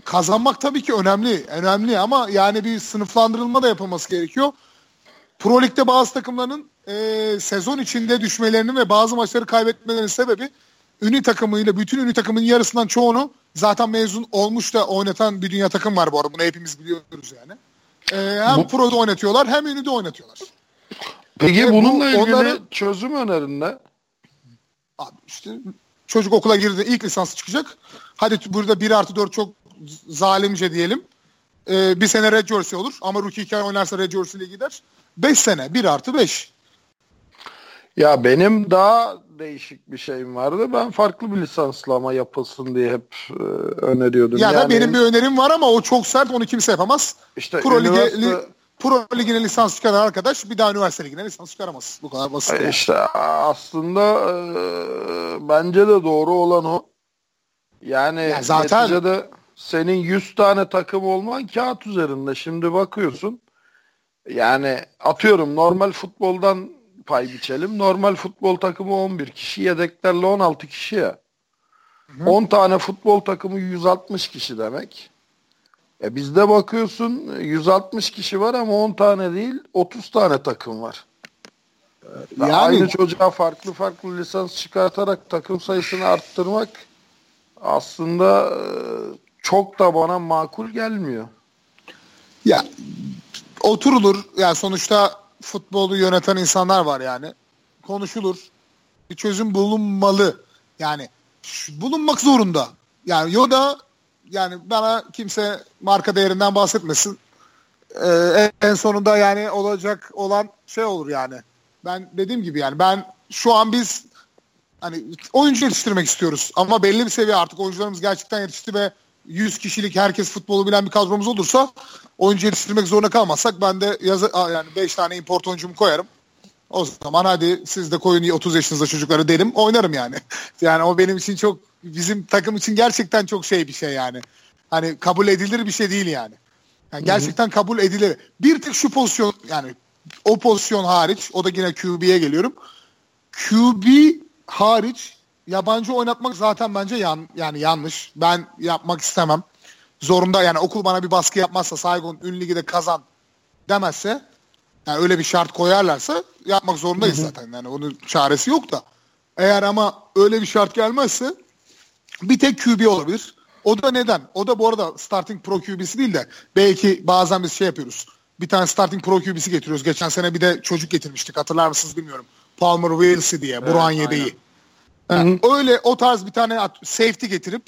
kazanmak tabii ki önemli. Önemli ama yani bir sınıflandırılma da yapılması gerekiyor. Pro Lig'de bazı takımların e, sezon içinde düşmelerinin ve bazı maçları kaybetmelerinin sebebi ünlü takımıyla bütün ünlü takımın yarısından çoğunu zaten mezun olmuş da oynatan bir dünya takım var bu arada. Bunu hepimiz biliyoruz yani. E, hem bu... Pro'da oynatıyorlar hem ünlüde oynatıyorlar. Peki e, bununla bu, ilgili onları... çözüm önerin ne? Abi işte çocuk okula girdi ilk lisansı çıkacak. Hadi burada 1 artı 4 çok zalimce diyelim. E, bir sene Red Jersey olur ama rookie hikaye oynarsa Red Jersey gider. 5 sene 1 artı 5. Ya benim daha değişik bir şeyim vardı. Ben farklı bir lisanslama yapılsın diye hep e, öneriyordum. Ya yani, da benim bir önerim var ama o çok sert onu kimse yapamaz. İşte Pro üniversite... Lige, li, Pro Ligi'ne lisans çıkaran arkadaş bir daha üniversite ligine lisans çıkaramaz. Bu kadar basit. E işte aslında e, bence de doğru olan o. Yani ya zaten neticede senin 100 tane takım olman kağıt üzerinde. Şimdi bakıyorsun yani atıyorum normal futboldan pay biçelim. Normal futbol takımı 11 kişi, yedeklerle 16 kişi ya. Hı hı. 10 tane futbol takımı 160 kişi demek. E bizde bakıyorsun 160 kişi var ama 10 tane değil 30 tane takım var. Yani aynı çocuğa farklı farklı lisans çıkartarak takım sayısını arttırmak aslında e, çok da bana makul gelmiyor. Ya oturulur. Yani sonuçta futbolu yöneten insanlar var yani. Konuşulur. Bir çözüm bulunmalı. Yani bulunmak zorunda. Yani Yoda yani bana kimse marka değerinden bahsetmesin. Ee, en sonunda yani olacak olan şey olur yani. Ben dediğim gibi yani ben şu an biz hani oyuncu yetiştirmek istiyoruz ama belli bir seviye artık oyuncularımız gerçekten yetişti ve 100 kişilik herkes futbolu bilen bir kadromuz olursa oyuncu yetiştirmek zorunda kalmazsak ben de yazı yani 5 tane import oyuncumu koyarım. O zaman hadi siz de koyun 30 yaşınızda çocukları derim oynarım yani. yani o benim için çok bizim takım için gerçekten çok şey bir şey yani. Hani kabul edilir bir şey değil yani. yani gerçekten Hı-hı. kabul edilir. Bir tek şu pozisyon yani o pozisyon hariç o da yine QB'ye geliyorum. QB hariç yabancı oynatmak zaten bence yan, yani yanlış. Ben yapmak istemem. Zorunda yani okul bana bir baskı yapmazsa Saigon ün ligde kazan demezse yani öyle bir şart koyarlarsa yapmak zorundayız hı hı. zaten. Yani onun çaresi yok da. Eğer ama öyle bir şart gelmezse bir tek QB olabilir. O da neden? O da bu arada starting pro QB'si değil de belki bazen biz şey yapıyoruz. Bir tane starting pro QB'si getiriyoruz. Geçen sene bir de çocuk getirmiştik. Hatırlar mısınız bilmiyorum. Palmer Wills'i diye. Evet, Burhan Yede'yi. Yani öyle o tarz bir tane safety getirip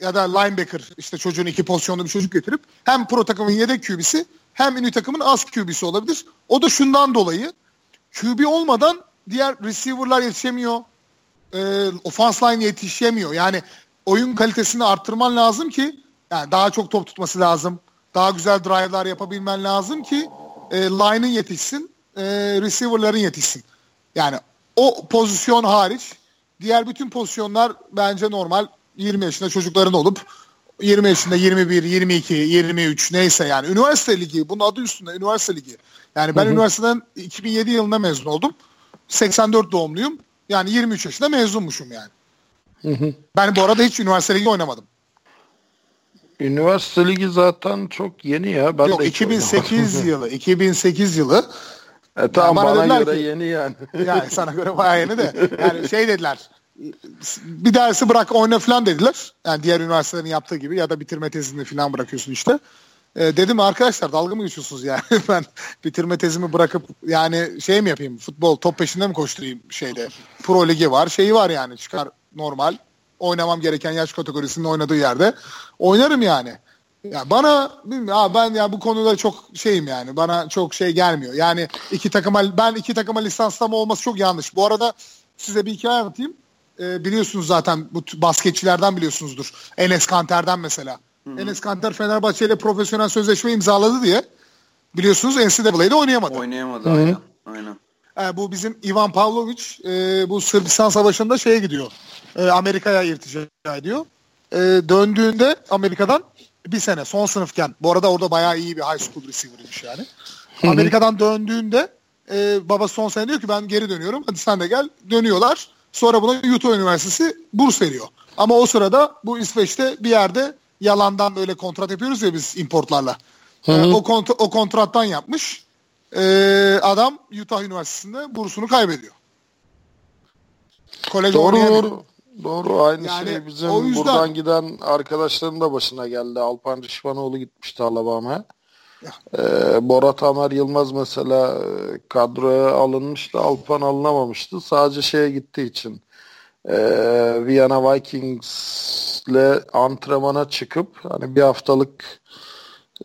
ya da linebacker işte çocuğun iki pozisyonda bir çocuk getirip hem pro takımın yedek QB'si hem ünlü takımın az QB'si olabilir. O da şundan dolayı QB olmadan diğer receiver'lar yetişemiyor. E, offense line yetişemiyor. Yani oyun kalitesini arttırman lazım ki yani daha çok top tutması lazım. Daha güzel drive'lar yapabilmen lazım ki e, line'ın yetişsin, e, receiver'ların yetişsin. Yani o pozisyon hariç diğer bütün pozisyonlar bence normal 20 yaşında çocukların olup 20 yaşında 21, 22, 23 neyse yani üniversite ligi bunun adı üstünde üniversite ligi. Yani ben hı hı. üniversiteden 2007 yılında mezun oldum. 84 doğumluyum. Yani 23 yaşında mezunmuşum yani. Hı hı. Ben bu arada hiç üniversite ligi oynamadım. Üniversite ligi zaten çok yeni ya. Ben Yok de 2008 yılı. 2008 yılı. E, tamam yani bana, bana göre ki, yeni yani. yani sana göre bayağı yeni de. Yani şey dediler bir dersi bırak oyna falan dediler. Yani diğer üniversitelerin yaptığı gibi ya da bitirme tezini falan bırakıyorsun işte. E, dedim arkadaşlar dalga mı geçiyorsunuz yani? ben bitirme tezimi bırakıp yani şey mi yapayım? Futbol top peşinde mi koşturayım şeyde? Pro ligi var, şeyi var yani çıkar normal. Oynamam gereken yaş kategorisinin oynadığı yerde oynarım yani. Ya bana bilmiyorum ben ya bu konuda çok şeyim yani. Bana çok şey gelmiyor. Yani iki takıma ben iki takıma lisanslama olması çok yanlış. Bu arada size bir hikaye anlatayım e, biliyorsunuz zaten bu basketçilerden biliyorsunuzdur. Enes Kanter'den mesela. Hı-hı. Enes Kanter Fenerbahçe ile profesyonel sözleşme imzaladı diye biliyorsunuz NCAA'de oynayamadı. Oynayamadı aynen. aynen. E, bu bizim Ivan Pavlovic e, bu Sırbistan Savaşı'nda şeye gidiyor. E, Amerika'ya irtica ediyor. E, döndüğünde Amerika'dan bir sene son sınıfken bu arada orada bayağı iyi bir high school receiver'ıymış yani. Hı-hı. Amerika'dan döndüğünde e, baba son sene diyor ki ben geri dönüyorum hadi sen de gel. Dönüyorlar. Sonra buna Utah Üniversitesi burs veriyor. Ama o sırada bu İsveç'te bir yerde yalandan böyle kontrat yapıyoruz ya biz importlarla. Hı hı. o, kont o kontrattan yapmış. Ee, adam Utah Üniversitesi'nde bursunu kaybediyor. Kolej doğru doğru. Doğru aynı yani, şey bizim o yüzden... buradan giden arkadaşların da başına geldi. Alpan Rişvanoğlu gitmişti Alabama'ya. Ee, Bora Tamer Yılmaz mesela e, kadroya alınmıştı. Alpan alınamamıştı. Sadece şeye gittiği için e, Viyana Vikings'le antrenmana çıkıp hani bir haftalık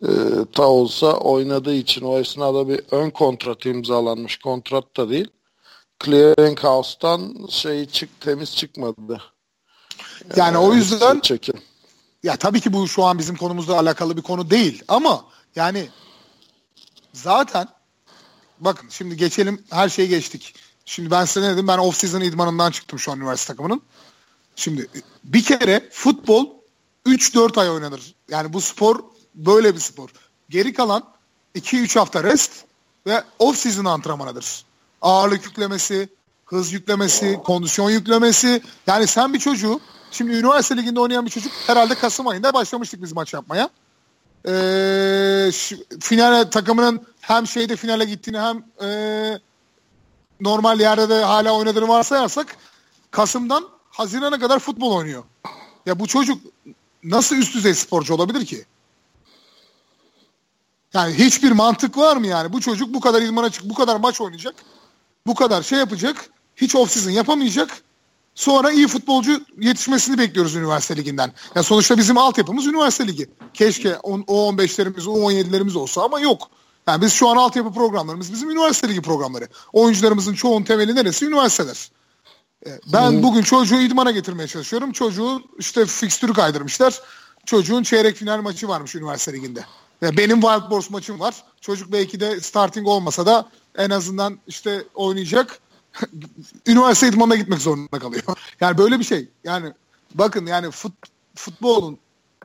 e, ta olsa oynadığı için o esnada bir ön kontrat imzalanmış. Kontrat da değil. Clearing House'tan şey çık temiz çıkmadı. Yani, yani o yüzden çekin. Ya tabii ki bu şu an bizim konumuzla alakalı bir konu değil ama yani zaten bakın şimdi geçelim her şeyi geçtik. Şimdi ben size ne dedim? Ben off season idmanından çıktım şu an üniversite takımının. Şimdi bir kere futbol 3-4 ay oynanır. Yani bu spor böyle bir spor. Geri kalan 2-3 hafta rest ve off season antrenmanıdır. Ağırlık yüklemesi, hız yüklemesi, kondisyon yüklemesi. Yani sen bir çocuğu şimdi üniversite liginde oynayan bir çocuk herhalde Kasım ayında başlamıştık biz maç yapmaya e, finale takımının hem şeyde finale gittiğini hem e, normal yerde de hala oynadığını varsayarsak Kasım'dan Haziran'a kadar futbol oynuyor. Ya bu çocuk nasıl üst düzey sporcu olabilir ki? Yani hiçbir mantık var mı yani? Bu çocuk bu kadar idmana çık, bu kadar maç oynayacak, bu kadar şey yapacak, hiç off season yapamayacak Sonra iyi futbolcu yetişmesini bekliyoruz üniversite liginden. Ya sonuçta bizim altyapımız üniversite ligi. Keşke O15'lerimiz, O17'lerimiz olsa ama yok. Yani biz şu an altyapı programlarımız bizim üniversite ligi programları. Oyuncularımızın çoğun temeli neresi? Üniversiteler. E, ben bugün çocuğu idmana getirmeye çalışıyorum. Çocuğu işte fikstürü kaydırmışlar. Çocuğun çeyrek final maçı varmış üniversite liginde. Benim Wild Boars maçım var. Çocuk belki de starting olmasa da en azından işte oynayacak. üniversite idmanına gitmek zorunda kalıyor. Yani böyle bir şey. Yani bakın yani fut, futbolun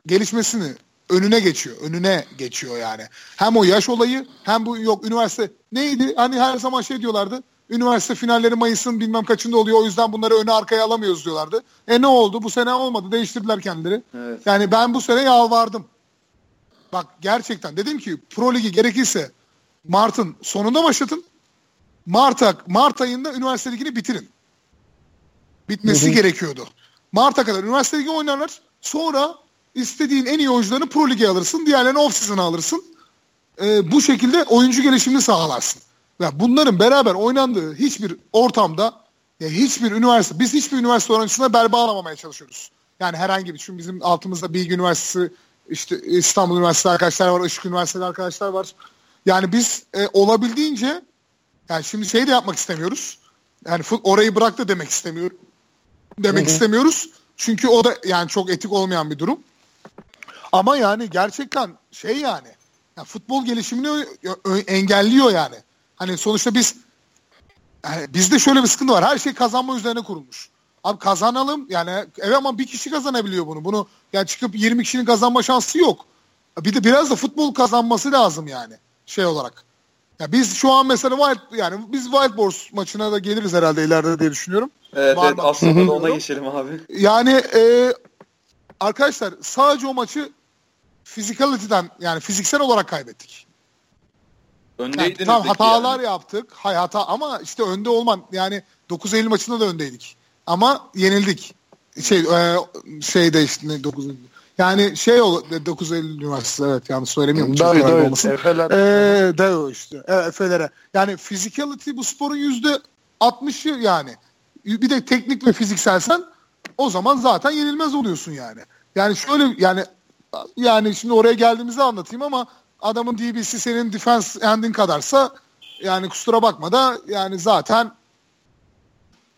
gelişmesini önüne geçiyor. Önüne geçiyor yani. Hem o yaş olayı hem bu yok üniversite neydi? Hani her zaman şey diyorlardı. Üniversite finalleri Mayıs'ın bilmem kaçında oluyor. O yüzden bunları öne arkaya alamıyoruz diyorlardı. E ne oldu? Bu sene olmadı. Değiştirdiler kendileri. Evet. Yani ben bu sene yalvardım. Bak gerçekten dedim ki Pro Ligi gerekirse Mart'ın sonunda başlatın. Mart, Mart ayında üniversite ligini bitirin. Bitmesi hı hı. gerekiyordu. Mart'a kadar üniversite ligi oynarlar. Sonra istediğin en iyi oyuncularını Pro Lig'e alırsın. Diğerlerini off season'a alırsın. Ee, bu şekilde oyuncu gelişimini sağlarsın. Ya bunların beraber oynandığı hiçbir ortamda ya hiçbir üniversite, biz hiçbir üniversite öğrencisine bel bağlamamaya çalışıyoruz. Yani herhangi bir, çünkü bizim altımızda Bilgi Üniversitesi, işte İstanbul Üniversitesi arkadaşlar var, Işık Üniversitesi arkadaşlar var. Yani biz e, olabildiğince, yani şimdi şey de yapmak istemiyoruz. Yani orayı bırak da demek istemiyorum. Demek Hı-hı. istemiyoruz. Çünkü o da yani çok etik olmayan bir durum. Ama yani gerçekten şey yani, yani futbol gelişimini engelliyor yani. Hani sonuçta biz yani bizde şöyle bir sıkıntı var. Her şey kazanma üzerine kurulmuş. Abi kazanalım yani evet ama bir kişi kazanabiliyor bunu. Bunu yani çıkıp 20 kişinin kazanma şansı yok. Bir de biraz da futbol kazanması lazım yani şey olarak. Ya biz şu an mesela Wild yani biz Wild Boars maçına da geliriz herhalde ileride diye düşünüyorum. Evet, evet aslında da ona geçelim abi. Yani e, arkadaşlar sadece o maçı physicality'den yani fiziksel olarak kaybettik. Öndeydiniz yani, tam hatalar yani. yaptık. Hay hata ama işte önde olman yani 9 Eylül maçında da öndeydik. Ama yenildik. Şey e, şeyde işte 9 Eylül. Yani şey ol 9 Eylül Üniversitesi evet yanlış söylemiyorum. Davi Davi. Efeler. Ee, Davi işte. Evet, Efelere. Yani physicality bu sporun yüzde 60'ı yani. Bir de teknik ve fizikselsen o zaman zaten yenilmez oluyorsun yani. Yani şöyle yani yani şimdi oraya geldiğimizde anlatayım ama adamın DB'si senin defense endin kadarsa yani kusura bakma da yani zaten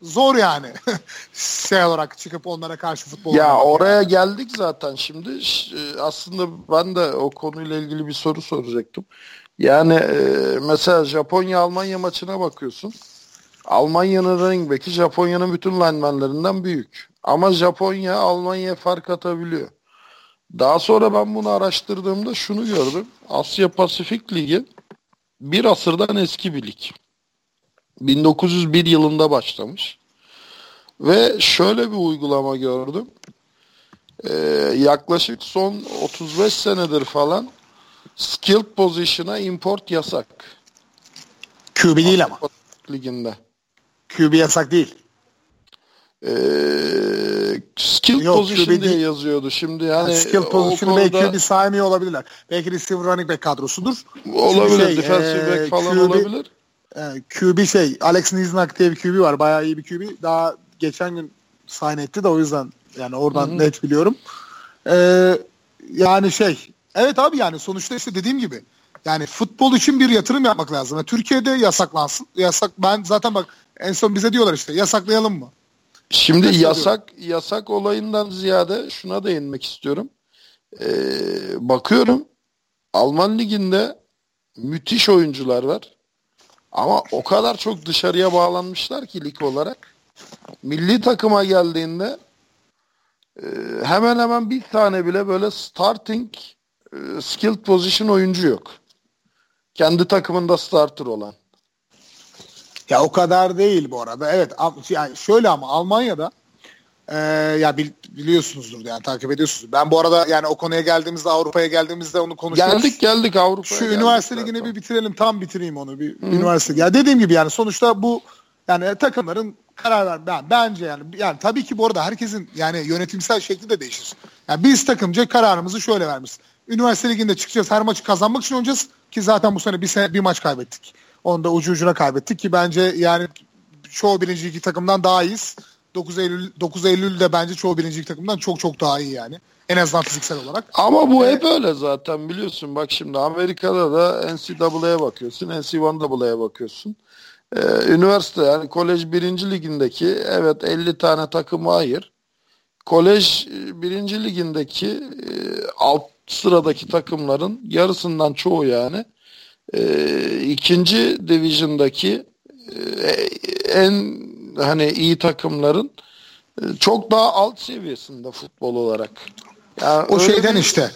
zor yani şey olarak çıkıp onlara karşı futbol Ya oraya yani. geldik zaten şimdi. E, aslında ben de o konuyla ilgili bir soru soracaktım. Yani e, mesela Japonya Almanya maçına bakıyorsun. Almanya'nın running back'i Japonya'nın bütün linemenlerinden büyük. Ama Japonya Almanya'ya fark atabiliyor. Daha sonra ben bunu araştırdığımda şunu gördüm. Asya Pasifik Ligi bir asırdan eski bir lig. 1901 yılında başlamış. Ve şöyle bir uygulama gördüm. Ee, yaklaşık son 35 senedir falan skilled position'a import yasak. QB değil ama. Liginde. QB yasak değil. Ee, skill Yok, position diye yazıyordu şimdi yani. skill position konuda... belki bir saymıyor olabilirler. Belki receiver running back kadrosudur. Olabilir. Şey, defensive back falan QB, olabilir. E, QB şey Alex Niznak diye bir QB var. Bayağı iyi bir QB. Daha geçen gün sign etti de o yüzden yani oradan Hı-hı. net biliyorum. Ee, yani şey evet abi yani sonuçta işte dediğim gibi yani futbol için bir yatırım yapmak lazım. Yani Türkiye'de yasaklansın. Yasak ben zaten bak en son bize diyorlar işte yasaklayalım mı? Şimdi Mesela yasak diyorum. yasak olayından ziyade şuna değinmek istiyorum. Ee, bakıyorum Alman liginde müthiş oyuncular var. Ama o kadar çok dışarıya bağlanmışlar ki lig olarak. Milli takıma geldiğinde e, hemen hemen bir tane bile böyle starting e, skilled position oyuncu yok. Kendi takımında starter olan. Ya o kadar değil bu arada. Evet yani şöyle ama Almanya'da e, ya biliyorsunuzdur yani takip ediyorsunuz. Ben bu arada yani o konuya geldiğimizde Avrupa'ya geldiğimizde onu konuşuyoruz. Geldik geldik Avrupa'ya. Şu üniversite ligini bir bitirelim tam bitireyim onu bir Hı-hı. üniversite. Ya dediğim gibi yani sonuçta bu yani takımların karar ver ben bence yani yani tabii ki bu arada herkesin yani yönetimsel şekli de değişir. Yani biz takımca kararımızı şöyle vermişiz. Üniversite liginde çıkacağız her maçı kazanmak için oynayacağız ki zaten bu sene bir sene bir maç kaybettik. Onu da ucu ucuna kaybettik ki bence yani çoğu birinci iki takımdan daha iyiyiz. 9 Eylül 9 Eylül'de bence çoğu birinci iki takımdan çok çok daha iyi yani. En azından fiziksel olarak. Ama bu ee, hep öyle zaten biliyorsun. Bak şimdi Amerika'da da NCAA'ya bakıyorsun. NC1AA'ya bakıyorsun. Ee, üniversite yani kolej birinci ligindeki evet 50 tane takım hayır. Kolej e, birinci ligindeki e, alt sıradaki takımların yarısından çoğu yani e, ikinci division'daki e, en hani iyi takımların e, çok daha alt seviyesinde futbol olarak. Ya o şeyden bir... işte.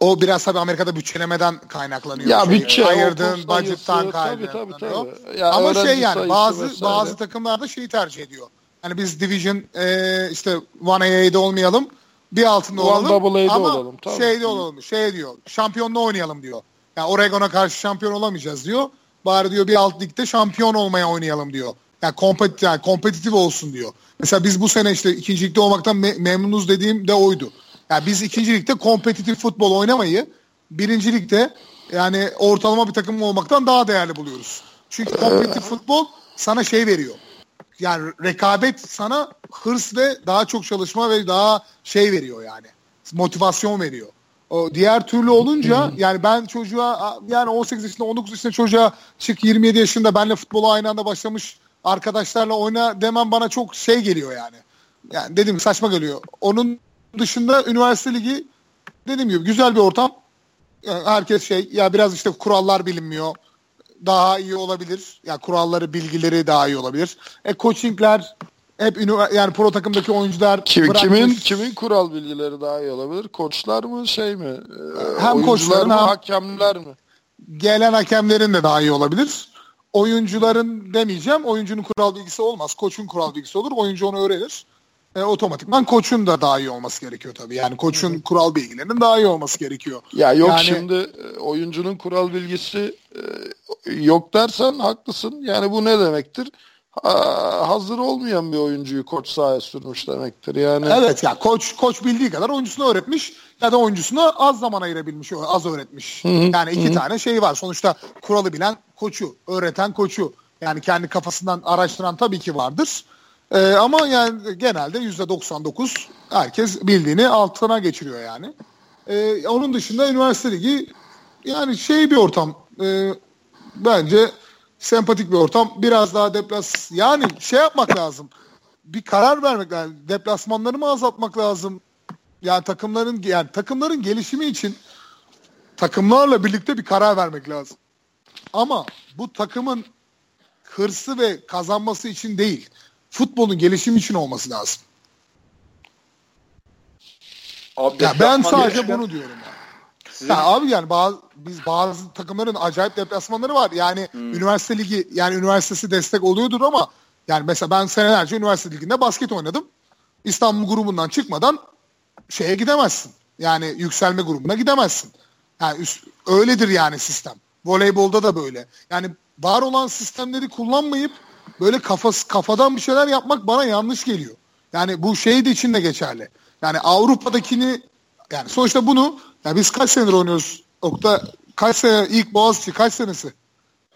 O biraz tabii Amerika'da bütçelemeden kaynaklanıyor. Ya şey, bütçe ayırdığın budget'tan kaynaklanıyor. Tabii, tabii, tabii. Ya Ama şey yani bazı vesaire. bazı takımlar da şeyi tercih ediyor. Hani biz Division e, işte 1AA'de olmayalım. Bir altında olalım. One ama olalım. Tabii. şeyde olalım. Şey diyor. Şampiyonla oynayalım diyor. Yani Oregon'a karşı şampiyon olamayacağız diyor. Bari diyor bir alt ligde şampiyon olmaya oynayalım diyor. Yani, kompet, yani kompetitif olsun diyor. Mesela biz bu sene işte ikinci ligde olmaktan me- memnunuz dediğim de oydu. Yani biz ikinci ligde kompetitif futbol oynamayı birinci ligde yani ortalama bir takım olmaktan daha değerli buluyoruz. Çünkü kompetitif futbol sana şey veriyor. Yani rekabet sana hırs ve daha çok çalışma ve daha şey veriyor yani. Motivasyon veriyor. O diğer türlü olunca yani ben çocuğa yani 18 yaşında 19 yaşında çocuğa çık 27 yaşında benle futbola aynı anda başlamış arkadaşlarla oyna demem bana çok şey geliyor yani. Yani dedim saçma geliyor. Onun dışında üniversite ligi dediğim gibi güzel bir ortam. Yani herkes şey ya biraz işte kurallar bilinmiyor. Daha iyi olabilir. Ya yani kuralları, bilgileri daha iyi olabilir. E coachingler hep yani pro takımdaki oyuncular Kim, kimin kimin kural bilgileri daha iyi olabilir? Koçlar mı şey mi? Ee, hem koçlar mı hakemler mi? Gelen hakemlerin de daha iyi olabilir. Oyuncuların demeyeceğim. Oyuncunun kural bilgisi olmaz. Koçun kural bilgisi olur. Oyuncu onu öğrenir. E, otomatikman koçun da daha iyi olması gerekiyor tabii. Yani koçun Hı. kural bilgilerinin daha iyi olması gerekiyor. Ya yok yani, şimdi e, oyuncunun kural bilgisi e, yok dersen haklısın. Yani bu ne demektir? Hazır olmayan bir oyuncuyu koç sahaya sürmüş demektir. Yani Evet ya koç koç bildiği kadar oyuncusuna öğretmiş ya da oyuncusuna az zaman ayırabilmiş, az öğretmiş. Hı hı, yani iki hı. tane şey var. Sonuçta kuralı bilen koçu, öğreten koçu. Yani kendi kafasından araştıran tabii ki vardır. Ee, ama yani genelde yüzde 99 herkes bildiğini altına geçiriyor yani. Ee, onun dışında üniversite ligi yani şey bir ortam. E, bence sempatik bir ortam. Biraz daha deplas yani şey yapmak lazım. Bir karar vermek lazım. Deplasmanları mı azaltmak lazım? Yani takımların yani takımların gelişimi için takımlarla birlikte bir karar vermek lazım. Ama bu takımın hırsı ve kazanması için değil. Futbolun gelişimi için olması lazım. Abi, ya ben sadece bunu diyorum. Yani. Sizin... Ya abi yani bazı biz bazı takımların acayip deplasmanları var. Yani hmm. üniversite ligi yani üniversitesi destek oluyordur ama yani mesela ben senelerce üniversite liginde basket oynadım. İstanbul grubundan çıkmadan şeye gidemezsin. Yani yükselme grubuna gidemezsin. Yani üst, öyledir yani sistem. Voleybolda da böyle. Yani var olan sistemleri kullanmayıp böyle kafası kafadan bir şeyler yapmak bana yanlış geliyor. Yani bu şey de için de geçerli. Yani Avrupa'dakini yani sonuçta bunu ya biz kaç senedir oynuyoruz? Okta kaç sene ilk Boğaziçi kaç senesi?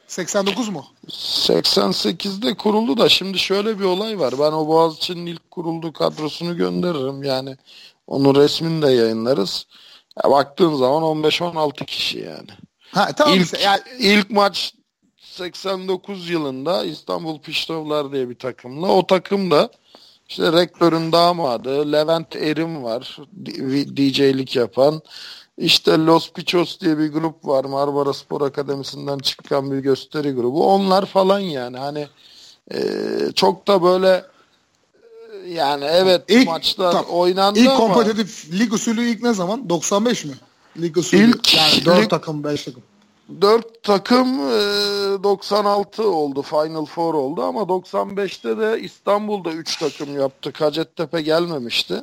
89 mu? 88'de kuruldu da şimdi şöyle bir olay var. Ben o Boğaziçi'nin ilk kurulduğu kadrosunu gönderirim. Yani onun resmini de yayınlarız. Ya baktığın zaman 15-16 kişi yani. Ha, tamam ilk, işte. Yani... ilk maç 89 yılında İstanbul Piştovlar diye bir takımla. O takım da işte rektörün damadı Levent Erim var. DJ'lik yapan. İşte Los Pichos diye bir grup var. Marmara Spor Akademisi'nden çıkan bir gösteri grubu. Onlar falan yani. Hani e, çok da böyle yani evet ilk, maçlar tam, oynandı ilk ama... kompetitif lig usulü ilk ne zaman? 95 mi? Lig usulü ilk, yani 4 lig, takım 5 takım. 4 takım e, 96 oldu. Final Four oldu ama 95'te de İstanbul'da 3 takım yaptı. Hacettepe gelmemişti.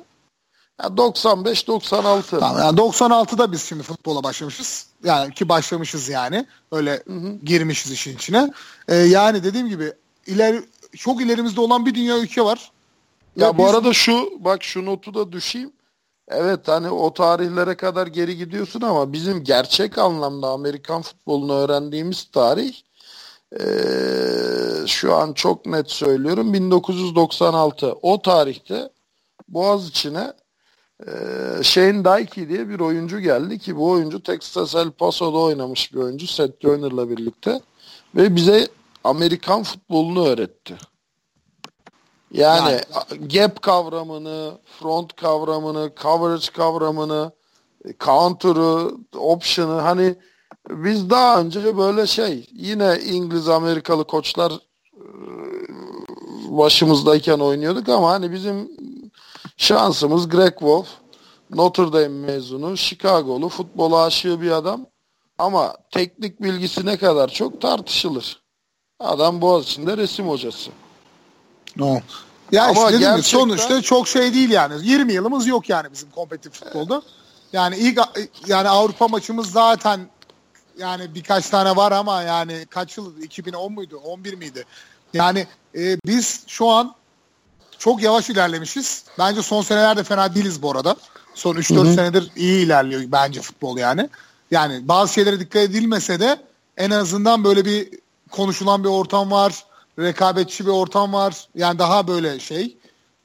Yani 95-96. Tamam, yani 96'da biz şimdi futbola başlamışız. Yani ki başlamışız yani. Öyle hı hı. girmişiz işin içine. Ee, yani dediğim gibi ileri çok ilerimizde olan bir dünya ülke var. Ya, ya bu biz... arada şu bak şu notu da düşeyim. Evet hani o tarihlere kadar geri gidiyorsun ama bizim gerçek anlamda Amerikan futbolunu öğrendiğimiz tarih ee, şu an çok net söylüyorum 1996. O tarihte Boğaziçi'ne e, Shane Dykey diye bir oyuncu geldi ki bu oyuncu Texas El Paso'da oynamış bir oyuncu Seth Joyner'la birlikte ve bize Amerikan futbolunu öğretti. Yani, yani gap kavramını, front kavramını, coverage kavramını, counter'ı, option'ı hani biz daha önce böyle şey yine İngiliz Amerikalı koçlar başımızdayken oynuyorduk ama hani bizim şansımız Greg Wolf Notre Dame mezunu, Chicago'lu, futbola aşığı bir adam. Ama teknik bilgisi ne kadar çok tartışılır. Adam Boğaziçi'nde resim hocası. No. Ya Ama işte gerçekten... sonuçta çok şey değil yani. 20 yılımız yok yani bizim kompetitif futbolda. Yani ilk yani Avrupa maçımız zaten yani birkaç tane var ama yani kaç yıl 2010 muydu 11 miydi? Yani e, biz şu an çok yavaş ilerlemişiz. Bence son senelerde fena değiliz bu arada. Son 3-4 senedir iyi ilerliyor bence futbol yani. Yani bazı şeylere dikkat edilmese de en azından böyle bir konuşulan bir ortam var. Rekabetçi bir ortam var. Yani daha böyle şey.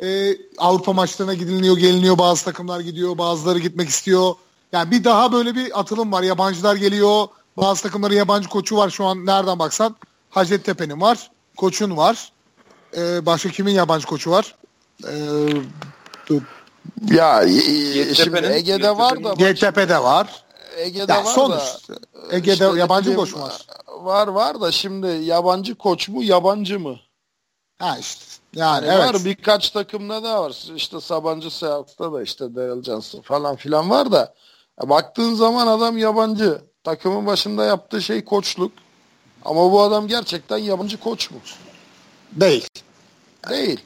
Ee, Avrupa maçlarına gidiliyor, geliniyor. Bazı takımlar gidiyor, bazıları gitmek istiyor. Yani bir daha böyle bir atılım var. Yabancılar geliyor. Bazı takımların yabancı koçu var şu an nereden baksan. Hacettepe'nin var. Koçun var. Ee, başka kimin yabancı koçu var? Ee, ya şimdi Ege'de var da. GTP'de var. Ege'de ya var sonuç, da. Ege'de işte yabancı koç mu var? Var var da şimdi yabancı koç mu yabancı mı? Ha işte. Yani, yani evet. Var birkaç takımda da var. İşte Sabancı Seahawks'ta da işte Daryl Johnson falan filan var da baktığın zaman adam yabancı. Takımın başında yaptığı şey koçluk. Ama bu adam gerçekten yabancı koç mu? Değil. Değil.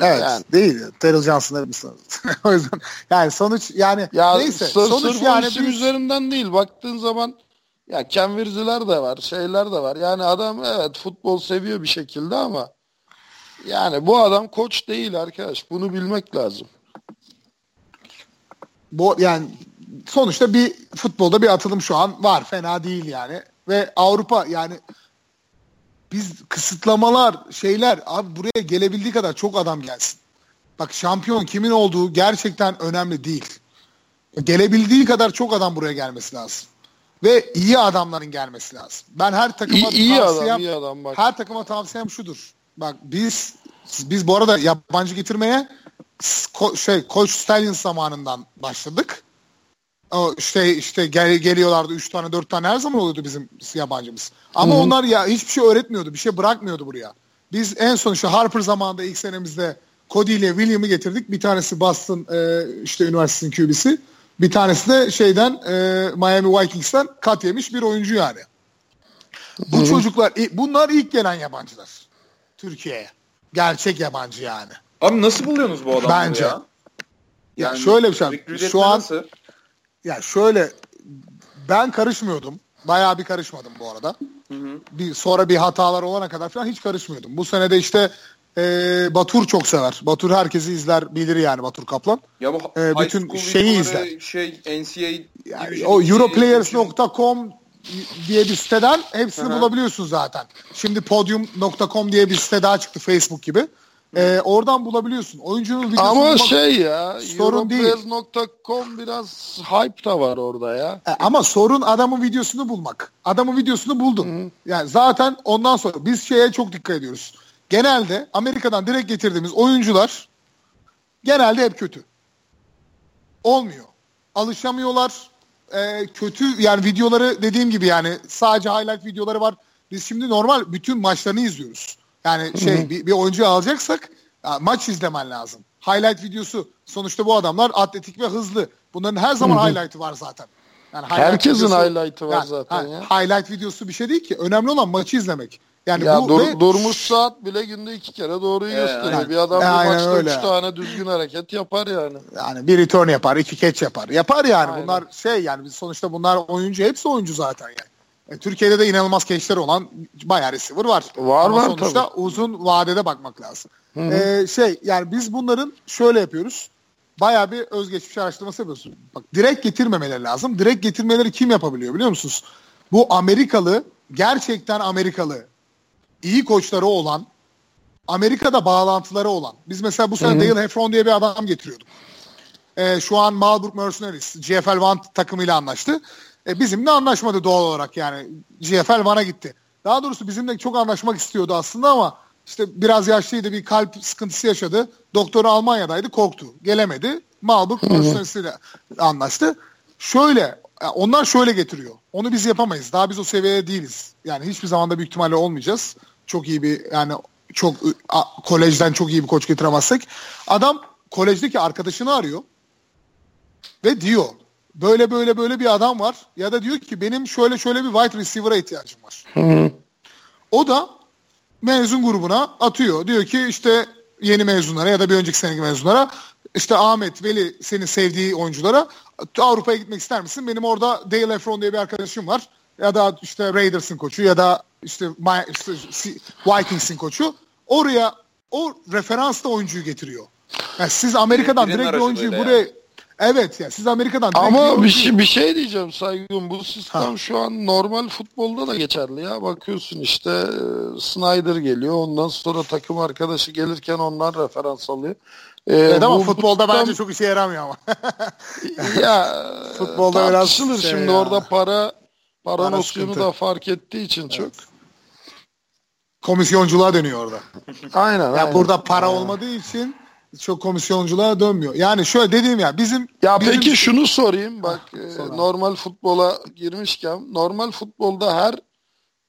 Evet yani. değil. Daryl Johnson'ı o yüzden yani sonuç yani ya, neyse. sonuç sırf yani isim biz... üzerinden değil. Baktığın zaman ya Ken Virziler de var. Şeyler de var. Yani adam evet futbol seviyor bir şekilde ama yani bu adam koç değil arkadaş. Bunu bilmek lazım. Bu yani sonuçta bir futbolda bir atılım şu an var. Fena değil yani. Ve Avrupa yani biz kısıtlamalar şeyler abi buraya gelebildiği kadar çok adam gelsin. Bak şampiyon kimin olduğu gerçekten önemli değil. Gelebildiği kadar çok adam buraya gelmesi lazım. Ve iyi adamların gelmesi lazım. Ben her takıma iyi, iyi tavsiyem, adam, iyi adam bak. her takıma tavsiyem şudur. Bak biz biz bu arada yabancı getirmeye ko, şey Coach Stallion zamanından başladık. O şey işte gel, geliyorlardı 3 tane 4 tane her zaman oluyordu bizim yabancımız. Ama Hı-hı. onlar ya hiçbir şey öğretmiyordu. Bir şey bırakmıyordu buraya. Biz en son işte Harper zamanında ilk senemizde Cody ile William'ı getirdik. Bir tanesi Boston e, işte üniversitesinin QB'si. Bir tanesi de şeyden e, Miami Vikings'ten kat yemiş bir oyuncu yani. Bu Hı-hı. çocuklar bunlar ilk gelen yabancılar Türkiye'ye. Gerçek yabancı yani. Abi nasıl buluyorsunuz bu adamları Bence. ya? Yani ya şöyle bir şey. Şu an nasıl? Ya şöyle ben karışmıyordum. Bayağı bir karışmadım bu arada. Hı hı. Bir sonra bir hatalar olana kadar falan hiç karışmıyordum. Bu sene de işte e, Batur çok sever. Batur herkesi izler, bilir yani Batur Kaplan. Ya bu e, bütün şeyi izler. Şey NCAA yani, o europlayers.com diye bir siteden hepsini Hı-hı. bulabiliyorsun zaten. Şimdi podium.com diye bir site daha çıktı Facebook gibi. Ee, oradan bulabiliyorsun. Oyuncunun videosunu Ama bulmak şey ya sorun değil. biraz hype da var orada ya. E, ama sorun adamın videosunu bulmak. Adamın videosunu buldun. Hı-hı. Yani zaten ondan sonra biz şeye çok dikkat ediyoruz. Genelde Amerika'dan direkt getirdiğimiz oyuncular genelde hep kötü. Olmuyor. Alışamıyorlar. Ee, kötü yani videoları dediğim gibi yani sadece highlight videoları var. Biz şimdi normal bütün maçlarını izliyoruz. Yani şey bir, bir oyuncu alacaksak ya, maç izlemen lazım. Highlight videosu sonuçta bu adamlar atletik ve hızlı. Bunların her zaman highlight'ı var zaten. Yani Herkesin videosu, highlight'ı var yani, zaten ya. Highlight videosu bir şey değil ki. Önemli olan maçı izlemek. Yani ya bu dur, ve... durmuş saat bile günde iki kere doğruyu ee, gösteriyor. Yani, bir adam bir maçta öyle. üç tane düzgün hareket yapar yani. Yani bir return yapar, iki catch yapar. Yapar yani. Aynen. Bunlar şey yani sonuçta bunlar oyuncu, hepsi oyuncu zaten yani. E, Türkiye'de de inanılmaz keşleri olan bayağı receiver var. Var Ama var sonuçta tabii. uzun vadede bakmak lazım. Hı hı. Ee, şey yani biz bunların şöyle yapıyoruz. Bayağı bir özgeçmiş araştırması yapıyoruz. Bak direkt getirmemeleri lazım. Direkt getirmeleri kim yapabiliyor biliyor musunuz? Bu Amerikalı, gerçekten Amerikalı, iyi koçları olan, Amerika'da bağlantıları olan. Biz mesela bu sene Dale Heffron diye bir adam getiriyorduk. Ee, şu an Marburg Mercenaries, GFL One takımıyla anlaştı. E, bizimle anlaşmadı doğal olarak yani. GFL bana gitti. Daha doğrusu bizimle çok anlaşmak istiyordu aslında ama işte biraz yaşlıydı bir kalp sıkıntısı yaşadı. Doktoru Almanya'daydı korktu. Gelemedi. Marburg ile anlaştı. Şöyle onlar şöyle getiriyor. Onu biz yapamayız. Daha biz o seviyede değiliz. Yani hiçbir zaman da büyük ihtimalle olmayacağız. Çok iyi bir yani çok a, kolejden çok iyi bir koç getiremezsek. Adam kolejdeki arkadaşını arıyor. ve diyor böyle böyle böyle bir adam var ya da diyor ki benim şöyle şöyle bir wide receiver'a ihtiyacım var. O da mezun grubuna atıyor. Diyor ki işte yeni mezunlara ya da bir önceki seneki mezunlara işte Ahmet, Veli senin sevdiği oyunculara Avrupa'ya gitmek ister misin? Benim orada Dale Efron diye bir arkadaşım var. Ya da işte Raiders'ın koçu ya da işte, işte Vikings'in koçu. Oraya o referansla oyuncuyu getiriyor. Yani siz Amerika'dan direkt bir oyuncuyu buraya yani. Evet ya siz Amerika'dan Ama bir şey, bir şey diyeceğim Saygın bu sistem ha. şu an normal futbolda da geçerli ya bakıyorsun işte e, Snyder geliyor ondan sonra takım arkadaşı gelirken onlar referans alıyor. Ee, evet ama futbolda sistem... bence çok işe yaramıyor ama. ya futbolda biraz şey şimdi ya. orada para para nosyonu da fark ettiği için evet. çok komisyonculuğa dönüyor orada. aynen. Ya aynen. burada para aynen. olmadığı için çok komisyonculuğa dönmüyor. Yani şöyle dediğim ya bizim Ya bizim... peki şunu sorayım bak ah, normal futbola girmişken normal futbolda her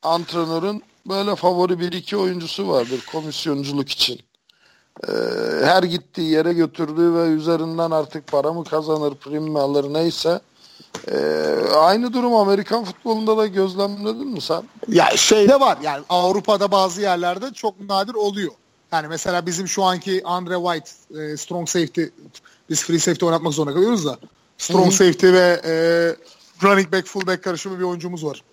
antrenörün böyle favori bir iki oyuncusu vardır komisyonculuk için. Ee, her gittiği yere götürdüğü ve üzerinden artık para mı kazanır, prim mi alır neyse. Ee, aynı durum Amerikan futbolunda da gözlemledin mi sen? Ya şeyde var yani Avrupa'da bazı yerlerde çok nadir oluyor. Yani mesela bizim şu anki Andre White e, strong safety biz free safety oynatmak zorunda kalıyoruz da strong Hı-hı. safety ve e, running back full back karışımı bir oyuncumuz var.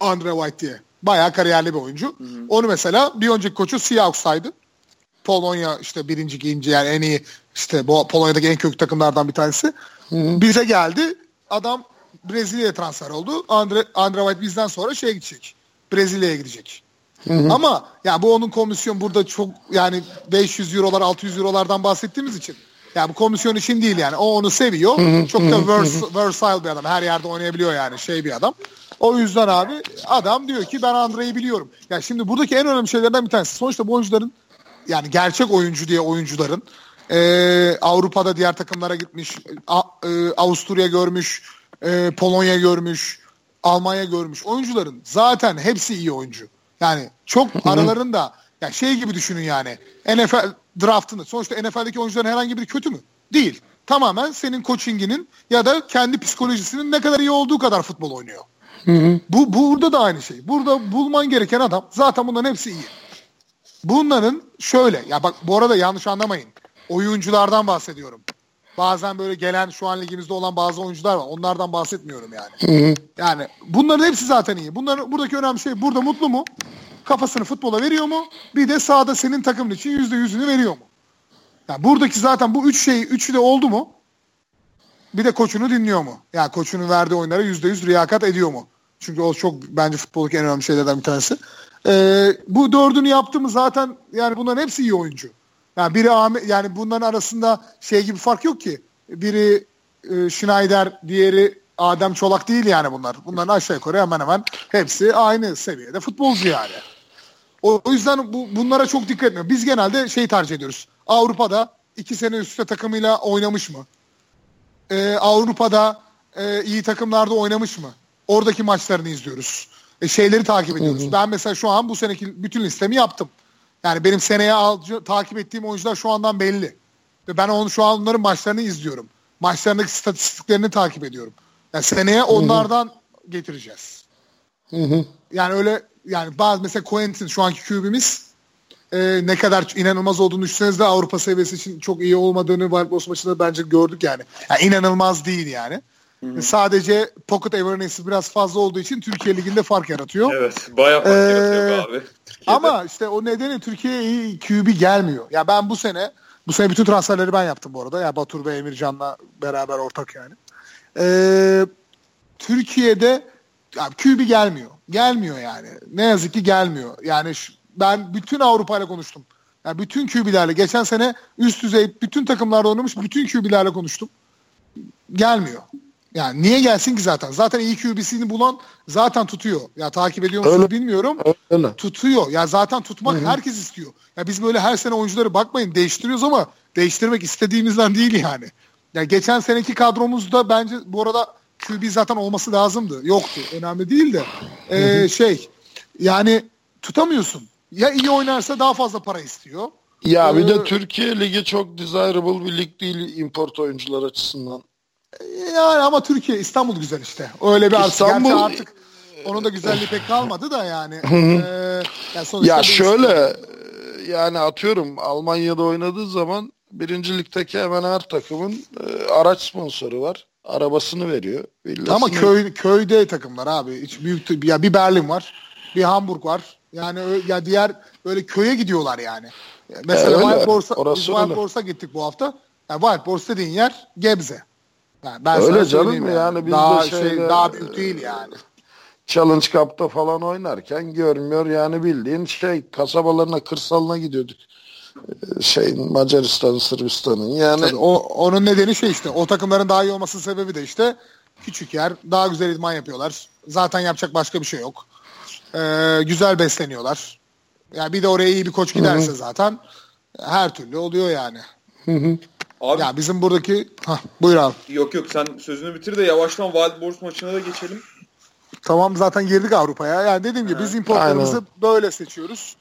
Andre White diye. Bayağı kariyerli bir oyuncu. Hı-hı. Onu mesela bir önceki koçu Seahawks'taydı. Polonya işte birinci, ikinci yani en iyi işte bu Polonya'daki en köklü takımlardan bir tanesi. Hı-hı. Bize geldi. Adam Brezilya'ya transfer oldu. Andre, Andre White bizden sonra şeye gidecek. Brezilya'ya gidecek. Hı hı. Ama ya bu onun komisyon burada çok yani 500 eurolar 600 eurolardan bahsettiğimiz için ya bu komisyon için değil yani. O onu seviyor. Hı çok da vers, versatile bir adam. Her yerde oynayabiliyor yani şey bir adam. O yüzden abi adam diyor ki ben Andre'yi biliyorum. Ya şimdi buradaki en önemli şeylerden bir tanesi. Sonuçta bu oyuncuların yani gerçek oyuncu diye oyuncuların e, Avrupa'da diğer takımlara gitmiş. A, e, Avusturya görmüş. E, Polonya görmüş. Almanya görmüş. Oyuncuların zaten hepsi iyi oyuncu. Yani çok aralarında ya şey gibi düşünün yani. NFL draftını. Sonuçta NFL'deki oyuncuların herhangi biri kötü mü? Değil. Tamamen senin coachinginin ya da kendi psikolojisinin ne kadar iyi olduğu kadar futbol oynuyor. Hı hı. Bu burada da aynı şey. Burada bulman gereken adam zaten bunların hepsi iyi. Bunların şöyle ya bak bu arada yanlış anlamayın. Oyunculardan bahsediyorum. Bazen böyle gelen şu an ligimizde olan bazı oyuncular var. Onlardan bahsetmiyorum yani. Hı hı. Yani bunların hepsi zaten iyi. Bunların buradaki önemli şey burada mutlu mu? Kafasını futbola veriyor mu? Bir de sahada senin takımın için yüzde yüzünü veriyor mu? Yani buradaki zaten bu üç şey, üçü de oldu mu? Bir de koçunu dinliyor mu? Yani koçunun verdiği oyunlara yüzde yüz riyakat ediyor mu? Çünkü o çok bence futboldaki en önemli şeylerden bir tanesi. Ee, bu dördünü yaptı mı zaten yani bunların hepsi iyi oyuncu. Yani biri Ahmet yani bunların arasında şey gibi fark yok ki. Biri e, Schneider, diğeri Adem Çolak değil yani bunlar. Bunların aşağı yukarı hemen hemen hepsi aynı seviyede futbolcu yani. O, o yüzden bu, bunlara çok dikkat etmiyor. Biz genelde şey tercih ediyoruz. Avrupa'da iki sene üst üste takımıyla oynamış mı? Ee, Avrupa'da e, iyi takımlarda oynamış mı? Oradaki maçlarını izliyoruz. E, şeyleri takip ediyoruz. Hı hı. Ben mesela şu an bu seneki bütün listemi yaptım. Yani benim seneye alcı, takip ettiğim oyuncular şu andan belli. Ve ben onu şu an onların maçlarını izliyorum. Maçlarındaki statistiklerini takip ediyorum. Yani seneye onlardan Hı-hı. getireceğiz. Hı-hı. Yani öyle yani bazı mesela Quentin şu anki QB'miz e, ne kadar inanılmaz olduğunu düşünseniz de Avrupa seviyesi için çok iyi olmadığını Barbaros maçında bence gördük yani. yani inanılmaz değil yani. Hı-hı. Sadece pocket awareness'i biraz fazla olduğu için Türkiye Ligi'nde fark yaratıyor. Evet. Bayağı fark ee, yaratıyor abi. Türkiye'de. Ama işte o nedeni Türkiye'ye iyi QB gelmiyor. Ya ben bu sene bu sene bütün transferleri ben yaptım bu arada. Ya Batur ve Emircan'la beraber ortak yani. Ee, Türkiye'de ya QB gelmiyor. Gelmiyor yani. Ne yazık ki gelmiyor. Yani şu, ben bütün Avrupa ile konuştum. Yani bütün QB'lerle geçen sene üst düzey bütün takımlarda oynamış bütün QB'lerle konuştum. Gelmiyor. Yani niye gelsin ki zaten? Zaten iyi QB'sini bulan zaten tutuyor. Ya takip ediyor musunuz bilmiyorum. Öyle. Tutuyor. Ya zaten tutmak Hı-hı. herkes istiyor. Ya biz böyle her sene oyuncuları bakmayın değiştiriyoruz ama değiştirmek istediğimizden değil yani. Ya geçen seneki kadromuzda bence bu arada QB zaten olması lazımdı. Yoktu. Önemli değil de. Ee, şey yani tutamıyorsun. Ya iyi oynarsa daha fazla para istiyor. Ya ee, bir de Türkiye Ligi çok desirable bir lig değil import oyuncular açısından. Yani ama Türkiye İstanbul güzel işte. Öyle bir İstanbul... Gerçi artık onun da güzelliği pek kalmadı da yani. ee, yani ya şöyle yani atıyorum Almanya'da oynadığı zaman birincilikteki hemen her takımın e, araç sponsoru var. Arabasını veriyor. Villasını... Ama köy köyde takımlar abi. Hiç büyük ya bir Berlin var, bir Hamburg var. Yani ya diğer böyle köye gidiyorlar yani. Mesela e, Wild Borsa, Wild gittik bu hafta. Yani Wild Borsa dediğin yer Gebze. Yani ben öyle canım yani. yani biz daha de şey, şeyde, şey, daha büyük değil yani. Challenge Cup'ta falan oynarken görmüyor yani bildiğin şey kasabalarına kırsalına gidiyorduk şey Macaristan, Sırbistan'ın yani Tabii o onun nedeni şey işte o takımların daha iyi olmasının sebebi de işte küçük yer daha güzel idman yapıyorlar. Zaten yapacak başka bir şey yok. Ee, güzel besleniyorlar. Yani bir de oraya iyi bir koç giderse Hı-hı. zaten her türlü oluyor yani. Hı Abi, ya bizim buradaki Hah, buyur abi. Yok yok sen sözünü bitir de yavaştan Wild Boars maçına da geçelim. Tamam zaten girdik Avrupa'ya. Yani dediğim gibi biz importlarımızı böyle seçiyoruz.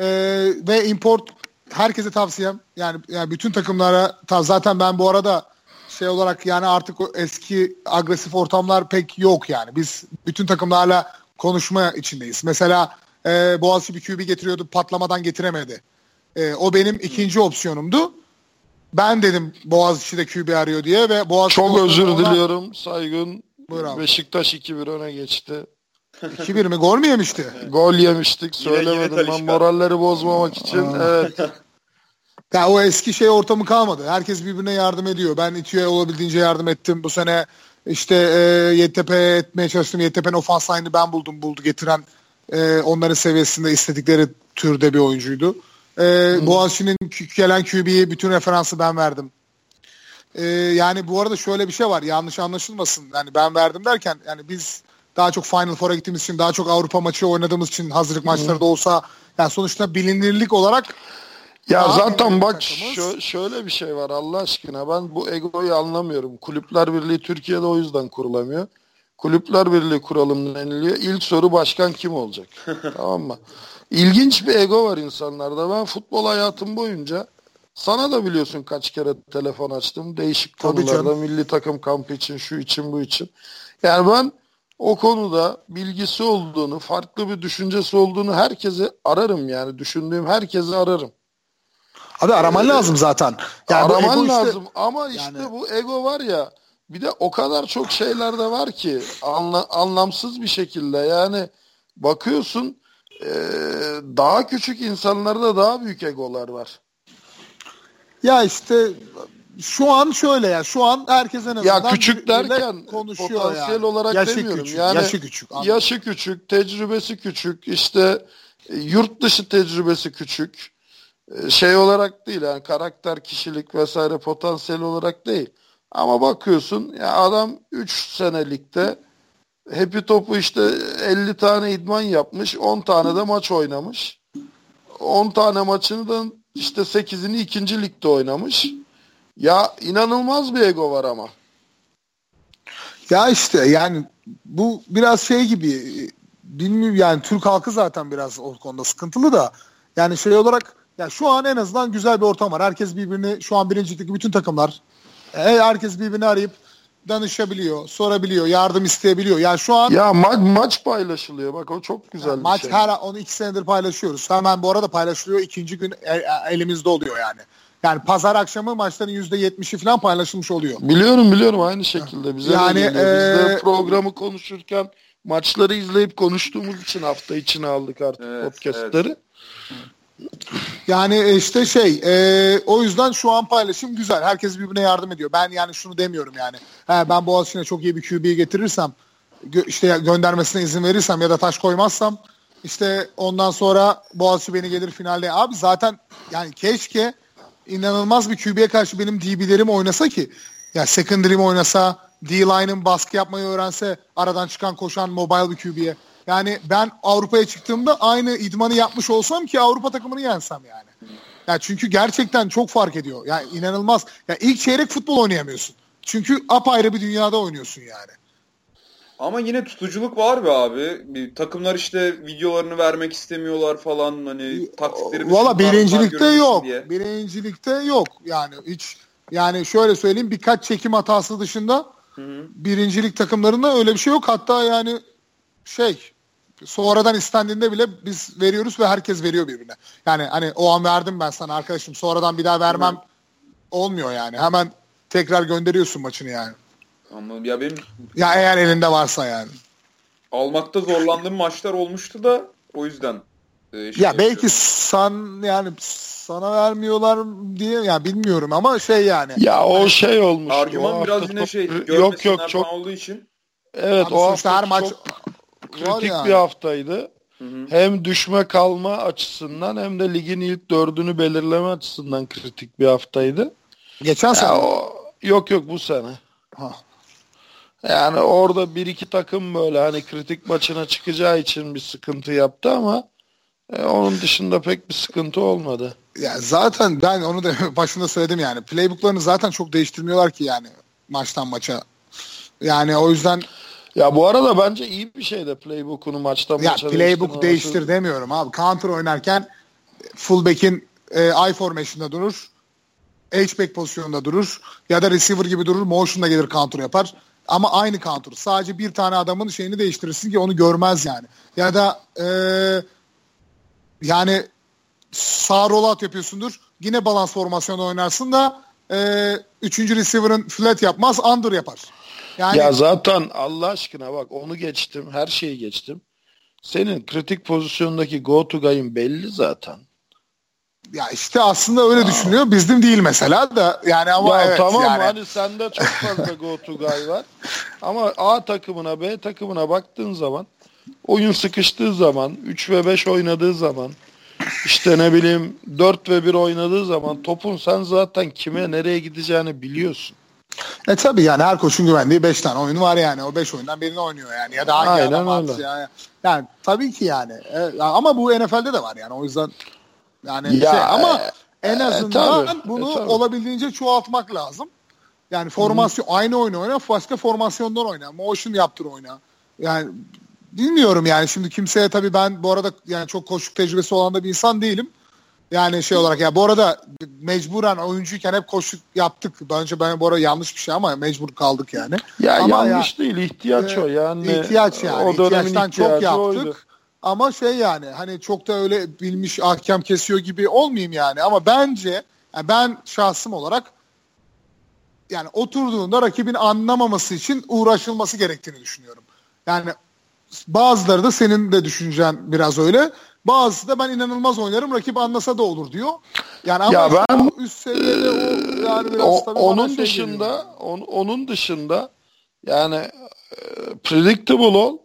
Ee, ve import herkese tavsiyem yani, yani bütün takımlara zaten ben bu arada şey olarak yani artık o eski agresif ortamlar pek yok yani. Biz bütün takımlarla konuşma içindeyiz. Mesela e, Boğaziçi bir QB getiriyordu patlamadan getiremedi. E, o benim ikinci opsiyonumdu. Ben dedim Boğaziçi'de QB arıyor diye ve Boğaziçi Çok özür ona... diliyorum Saygın. Beşiktaş 2-1 öne geçti. 2-1 mi? Gol mü yemişti? Gol yemiştik. Söylemedim yine ben moralleri bozmamak için. evet. Ya o eski şey ortamı kalmadı. Herkes birbirine yardım ediyor. Ben İTÜ'ye olabildiğince yardım ettim. Bu sene işte e, YTP etmeye çalıştım. YTP'nin ofans line'ı ben buldum. Buldu getiren e, onların seviyesinde istedikleri türde bir oyuncuydu. E, Boğaziçi'nin gelen QB'ye bütün referansı ben verdim. E, yani bu arada şöyle bir şey var. Yanlış anlaşılmasın. Yani ben verdim derken yani biz daha çok Final Four'a gittiğimiz için, daha çok Avrupa maçı oynadığımız için hazırlık maçları da olsa yani sonuçta bilinirlik olarak ya zaten bak şö- şöyle bir şey var Allah aşkına ben bu egoyu anlamıyorum. Kulüpler Birliği Türkiye'de o yüzden kurulamıyor. Kulüpler Birliği kuralım deniliyor. İlk soru başkan kim olacak? tamam mı? İlginç bir ego var insanlarda. Ben futbol hayatım boyunca sana da biliyorsun kaç kere telefon açtım. Değişik Tabii konularda canım. milli takım kampı için, şu için, bu için. Yani ben o konuda bilgisi olduğunu, farklı bir düşüncesi olduğunu herkese ararım yani. Düşündüğüm herkese ararım. Abi araman ee, lazım zaten. Yani araman lazım işte, ama işte yani... bu ego var ya bir de o kadar çok şeyler de var ki anla, anlamsız bir şekilde yani bakıyorsun e, daha küçük insanlarda daha büyük egolar var. Ya işte şu an şöyle ya şu an herkes en azından ya küçük derken konuşuyor potansiyel yani. olarak yaşı demiyorum. Küçük, yani yaşı küçük. Anladım. Yaşı küçük, tecrübesi küçük, işte e, yurt dışı tecrübesi küçük. E, şey olarak değil yani karakter, kişilik vesaire potansiyel olarak değil. Ama bakıyorsun ya adam 3 senelikte Happy Top'u işte 50 tane idman yapmış, 10 tane de maç oynamış. 10 tane maçını da işte 8'ini ikinci ligde oynamış. Ya inanılmaz bir ego var ama. Ya işte yani bu biraz şey gibi bilmiyorum yani Türk halkı zaten biraz o konuda sıkıntılı da yani şey olarak ya şu an en azından güzel bir ortam var. Herkes birbirini şu an birincilikte bütün takımlar e, herkes birbirini arayıp danışabiliyor, sorabiliyor, yardım isteyebiliyor. Yani şu an Ya maç maç paylaşılıyor. Bak o çok güzel yani bir maç şey. her onu iki senedir paylaşıyoruz. Hemen bu arada paylaşılıyor. ikinci gün e, e, elimizde oluyor yani. Yani pazar akşamı maçların yüzde yetmişi falan paylaşılmış oluyor. Biliyorum biliyorum aynı şekilde. Bize yani e... Biz de programı konuşurken maçları izleyip konuştuğumuz için hafta içine aldık artık evet, podcastları. Yani işte şey e, o yüzden şu an paylaşım güzel. Herkes birbirine yardım ediyor. Ben yani şunu demiyorum yani. He, ben Boğaziçi'ne çok iyi bir QB'yi getirirsem gö- işte göndermesine izin verirsem ya da taş koymazsam işte ondan sonra Boğaziçi beni gelir finalde. Abi zaten yani keşke inanılmaz bir QB'ye karşı benim DB'lerim oynasa ki ya secondary'm oynasa D-line'ın baskı yapmayı öğrense aradan çıkan koşan mobile bir QB'ye. Yani ben Avrupa'ya çıktığımda aynı idmanı yapmış olsam ki Avrupa takımını yensem yani. Yani çünkü gerçekten çok fark ediyor. Yani inanılmaz. Ya ilk çeyrek futbol oynayamıyorsun. Çünkü apayrı bir dünyada oynuyorsun yani. Ama yine tutuculuk var be abi. Bir, takımlar işte videolarını vermek istemiyorlar falan hani taktiklerimiz Valla birincilikte yok. Diye. Birincilikte yok. Yani hiç yani şöyle söyleyeyim birkaç çekim hatası dışında Hı hı. Birincilik takımlarında öyle bir şey yok. Hatta yani şey sonradan istendiğinde bile biz veriyoruz ve herkes veriyor birbirine. Yani hani o an verdim ben sana arkadaşım sonradan bir daha vermem olmuyor yani. Hemen tekrar gönderiyorsun maçını yani. Anladım. Ya benim ya eğer elinde varsa yani. Almakta zorlandığım maçlar olmuştu da o yüzden. E, şey ya belki san yani sana vermiyorlar diye ya bilmiyorum ama şey yani. Ya o şey olmuş. Argüman biraz yine şey yok yok çok olduğu için. Evet Abi o hafta her maç kritik yani. bir haftaydı. Hı hı. Hem düşme kalma açısından hem de ligin ilk dördünü belirleme açısından kritik bir haftaydı. Geçen sene. O, yok yok bu sene. Ha. Yani orada bir iki takım böyle hani kritik maçına çıkacağı için bir sıkıntı yaptı ama e, onun dışında pek bir sıkıntı olmadı. Ya zaten ben onu da başında söyledim yani. Playbook'larını zaten çok değiştirmiyorlar ki yani maçtan maça. Yani o yüzden ya bu arada bence iyi bir şey de playbook'unu maçtan ya maça playbook değiştir demiyorum abi. Counter oynarken fullback'in e, I formation'da durur. H-back pozisyonunda durur. Ya da receiver gibi durur. Motion'da gelir counter yapar. Ama aynı counter. Sadece bir tane adamın şeyini değiştirirsin ki onu görmez yani. Ya da e, yani sağ rollout yapıyorsundur. Yine balans formasyonu oynarsın da e, üçüncü receiver'ın flat yapmaz, under yapar. Yani... Ya zaten Allah aşkına bak onu geçtim. Her şeyi geçtim. Senin kritik pozisyondaki go to guy'ın belli zaten. Ya işte aslında öyle Aa. düşünüyor. Bizim değil mesela da yani ama ya evet tamam yani. hani sende çok fazla go to guy var. Ama A takımına B takımına baktığın zaman oyun sıkıştığı zaman 3 ve 5 oynadığı zaman işte ne bileyim 4 ve 1 oynadığı zaman topun sen zaten kime nereye gideceğini biliyorsun. E tabi yani her koçun güvendiği 5 tane oyunu var yani. O 5 oyundan birini oynuyor yani. Ya da hangi Aynen öyle. Yani. yani tabii ki yani. E, ama bu NFL'de de var yani. O yüzden yani ya, şey ama e, en azından e, tabii, bunu e, tabii. olabildiğince çoğaltmak lazım. Yani formasyon Hı. aynı oyunu oyna, başka formasyondan oyna. Motion yaptır oyna. Yani bilmiyorum yani şimdi kimseye tabii ben bu arada yani çok koşuk tecrübesi olan da bir insan değilim. Yani şey olarak ya bu arada mecburen oyuncuyken hep koşuk yaptık. Bence ben bu arada yanlış bir şey ama mecbur kaldık yani. Ya ama yanlış ya, değil ihtiyaç e, o yani. İhtiyaç yani. O İhtiyaçtan çok yaptık. Oydu. Ama şey yani hani çok da öyle bilmiş ahkam kesiyor gibi olmayayım yani. Ama bence yani ben şahsım olarak yani oturduğunda rakibin anlamaması için uğraşılması gerektiğini düşünüyorum. Yani bazıları da senin de düşüncen biraz öyle. Bazısı da ben inanılmaz oynarım rakip anlasa da olur diyor. Yani ama ya ben üst seviyede o yani biraz o, tabii onun şey dışında on, onun dışında yani e, predictable ol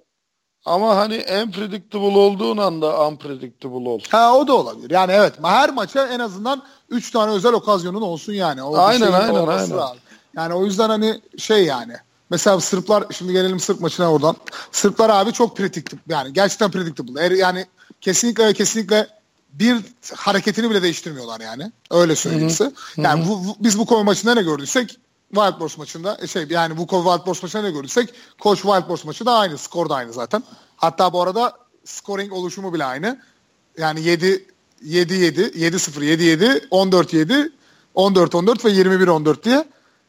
ama hani en predictable olduğun anda unpredictable ol. Ha o da olabilir. Yani evet her maça en azından 3 tane özel okazyonun olsun yani. O aynen aynen aynen. Lazım. Yani o yüzden hani şey yani Mesela Sırplar şimdi gelelim Sırp maçına oradan. Sırplar abi çok predictable yani gerçekten predictable. Yani kesinlikle ve kesinlikle bir hareketini bile değiştirmiyorlar yani. Öyle söyleyeyim size. Yani bu, bu, biz bu konu maçında ne gördüysek Wildboard maçında e, şey yani bu Wildboard maçında ne gördüysek Koç Wildboard maçı da aynı. Skor da aynı zaten. Hatta bu arada scoring oluşumu bile aynı. Yani 7 7 7 7 0 7 7 14 7 14 14 ve 21 14 diye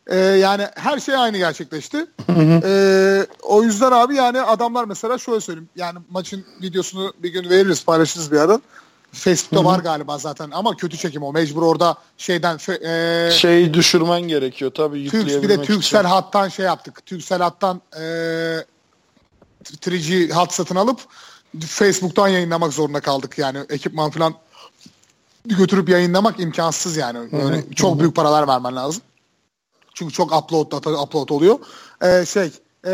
ee, yani her şey aynı gerçekleşti. ee, o yüzden abi yani adamlar mesela şöyle söyleyeyim. Yani maçın videosunu bir gün veririz paylaşırız bir ara. Facebook'ta var galiba zaten ama kötü çekim o. Mecbur orada şeyden e, şey düşürmen gerekiyor tabii yükleyebilmek Bir de Türksel için. hattan şey yaptık. Türksel hattan e, 3G hat satın alıp Facebook'tan yayınlamak zorunda kaldık yani ekipman falan götürüp yayınlamak imkansız yani. Böyle çok büyük paralar vermen lazım. Çünkü çok upload upload oluyor. Ee, şey e,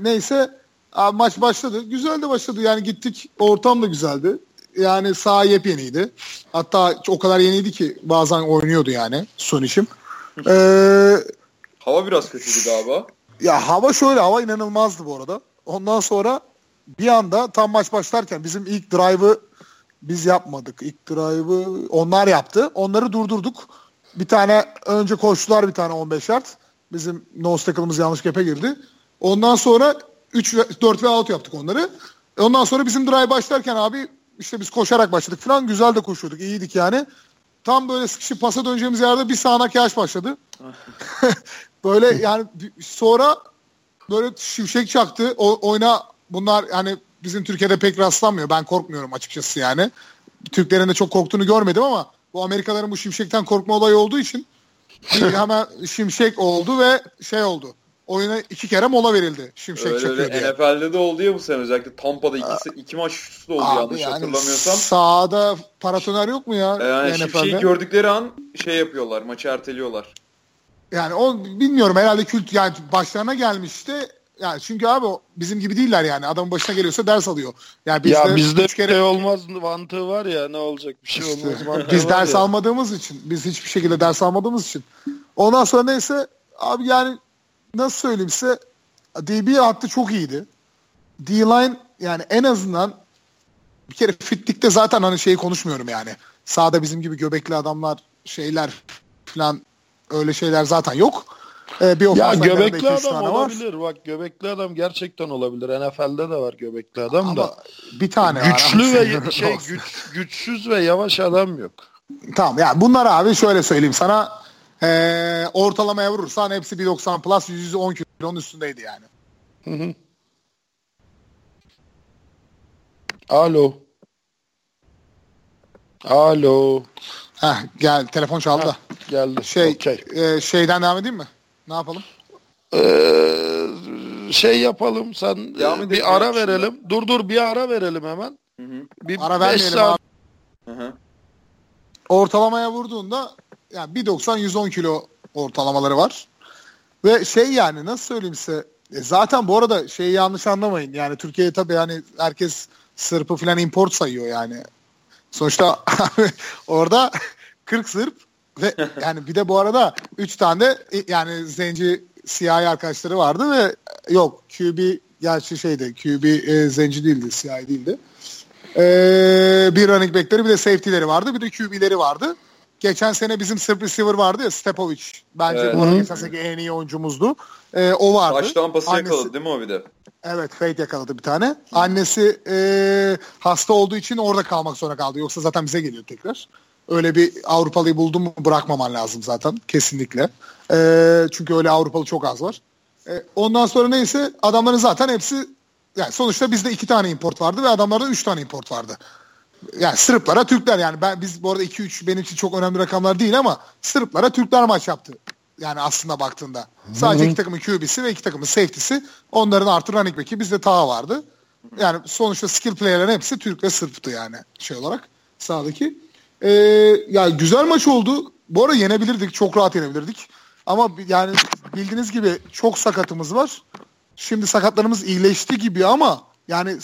neyse abi maç başladı. Güzel de başladı. Yani gittik ortam da güzeldi. Yani sağ yepyeniydi. Hatta o kadar yeniydi ki bazen oynuyordu yani son işim. Ee, hava biraz kötüydü galiba. Ya hava şöyle hava inanılmazdı bu arada. Ondan sonra bir anda tam maç başlarken bizim ilk drive'ı biz yapmadık. İlk drive'ı onlar yaptı. Onları durdurduk. Bir tane önce koştular bir tane 15 yard. Bizim nose tackle'ımız yanlış kepe girdi. Ondan sonra 3 ve 4 ve out yaptık onları. Ondan sonra bizim drive başlarken abi işte biz koşarak başladık falan. Güzel de koşuyorduk. iyiydik yani. Tam böyle sıkışıp pasa döneceğimiz yerde bir sağanak yağış başladı. böyle yani sonra böyle şimşek çaktı. O, oyuna bunlar hani bizim Türkiye'de pek rastlanmıyor. Ben korkmuyorum açıkçası yani. Türklerin de çok korktuğunu görmedim ama bu Amerikalıların bu şimşekten korkma olayı olduğu için hemen şimşek oldu ve şey oldu. Oyuna iki kere mola verildi. Şimşek Öyle çakıyor öyle diye. NFL'de de oldu ya bu sene özellikle Tampa'da ikisi, iki maç üst üste oldu Abi yanlış yani hatırlamıyorsam. Sahada paratoner yok mu ya E, Yani NFL'de? şimşeği gördükleri an şey yapıyorlar, maçı erteliyorlar. Yani o bilmiyorum herhalde kült yani başlarına gelmişti. Yani çünkü abi bizim gibi değiller yani. Adamın başına geliyorsa ders alıyor. Yani biz ya de bizde üç kere şey olmaz mantığı var ya ne olacak bir şey İşte, olmaz mantığı biz ders ya. almadığımız için, biz hiçbir şekilde ders almadığımız için. Ondan sonra neyse abi yani nasıl söyleyeyim size DB hattı çok iyiydi. D-line yani en azından bir kere fitlikte zaten hani şeyi konuşmuyorum yani. Sağda bizim gibi göbekli adamlar şeyler falan öyle şeyler zaten yok. Ee, bir Ya göbekli adam tane var. olabilir. Bak göbekli adam gerçekten olabilir. NFL'de de var göbekli adam da. Ama bir tane var. Güçlü ve Ama şey olsun. güç, güçsüz ve yavaş adam yok. Tamam ya bunlar abi şöyle söyleyeyim sana ee, ortalamaya vurursan hepsi 1.90 plus 110 kilonun üstündeydi yani. Hı hı. Alo. Alo. Heh, gel telefon çaldı. da. Geldi. Şey Okey. e, şeyden devam edeyim mi? Ne yapalım? Ee, şey yapalım sen Devam e, edelim bir ara şimdi. verelim. Dur dur bir ara verelim hemen. Hı hı. Bir Ara vermeyelim saat- abi. Hı hı. Ortalamaya vurduğunda yani 1.90 110 kilo ortalamaları var. Ve şey yani nasıl söyleyeyim size e, zaten bu arada şeyi yanlış anlamayın. Yani Türkiye'ye tabii yani herkes Sırp'ı falan import sayıyor yani. Sonuçta orada 40 Sırp ve yani bir de bu arada 3 tane de yani zenci siyahi arkadaşları vardı ve yok QB gerçi şeydi QB e, zenci değildi siyahi değildi. Ee, bir running back'leri bir de safety'leri vardı bir de QB'leri vardı. Geçen sene bizim Sırp receiver vardı ya Stepovic. Bence Evet. bu arada geçen seneki en iyi oyuncumuzdu. Ee, o vardı. Baş tampası Annesi- yakaladı değil mi o bir de? Evet Fate yakaladı bir tane. Annesi e, hasta olduğu için orada kalmak zorunda kaldı. Yoksa zaten bize geliyor tekrar. Öyle bir Avrupalıyı buldun mu bırakmaman lazım zaten kesinlikle. E, çünkü öyle Avrupalı çok az var. E, ondan sonra neyse adamların zaten hepsi yani sonuçta bizde iki tane import vardı ve adamlarda üç tane import vardı. Yani Sırplara Türkler yani ben biz bu arada 2-3 benim için çok önemli rakamlar değil ama Sırplara Türkler maç yaptı. Yani aslında baktığında. Sadece iki takımın QB'si ve iki takımın safety'si. Onların artı running back'i bizde Taha vardı. Yani sonuçta skill player'ların hepsi Türk ve Sırp'tı yani şey olarak sahadaki. Ee, ya güzel maç oldu. Bu arada yenebilirdik. Çok rahat yenebilirdik. Ama yani bildiğiniz gibi çok sakatımız var. Şimdi sakatlarımız iyileşti gibi ama yani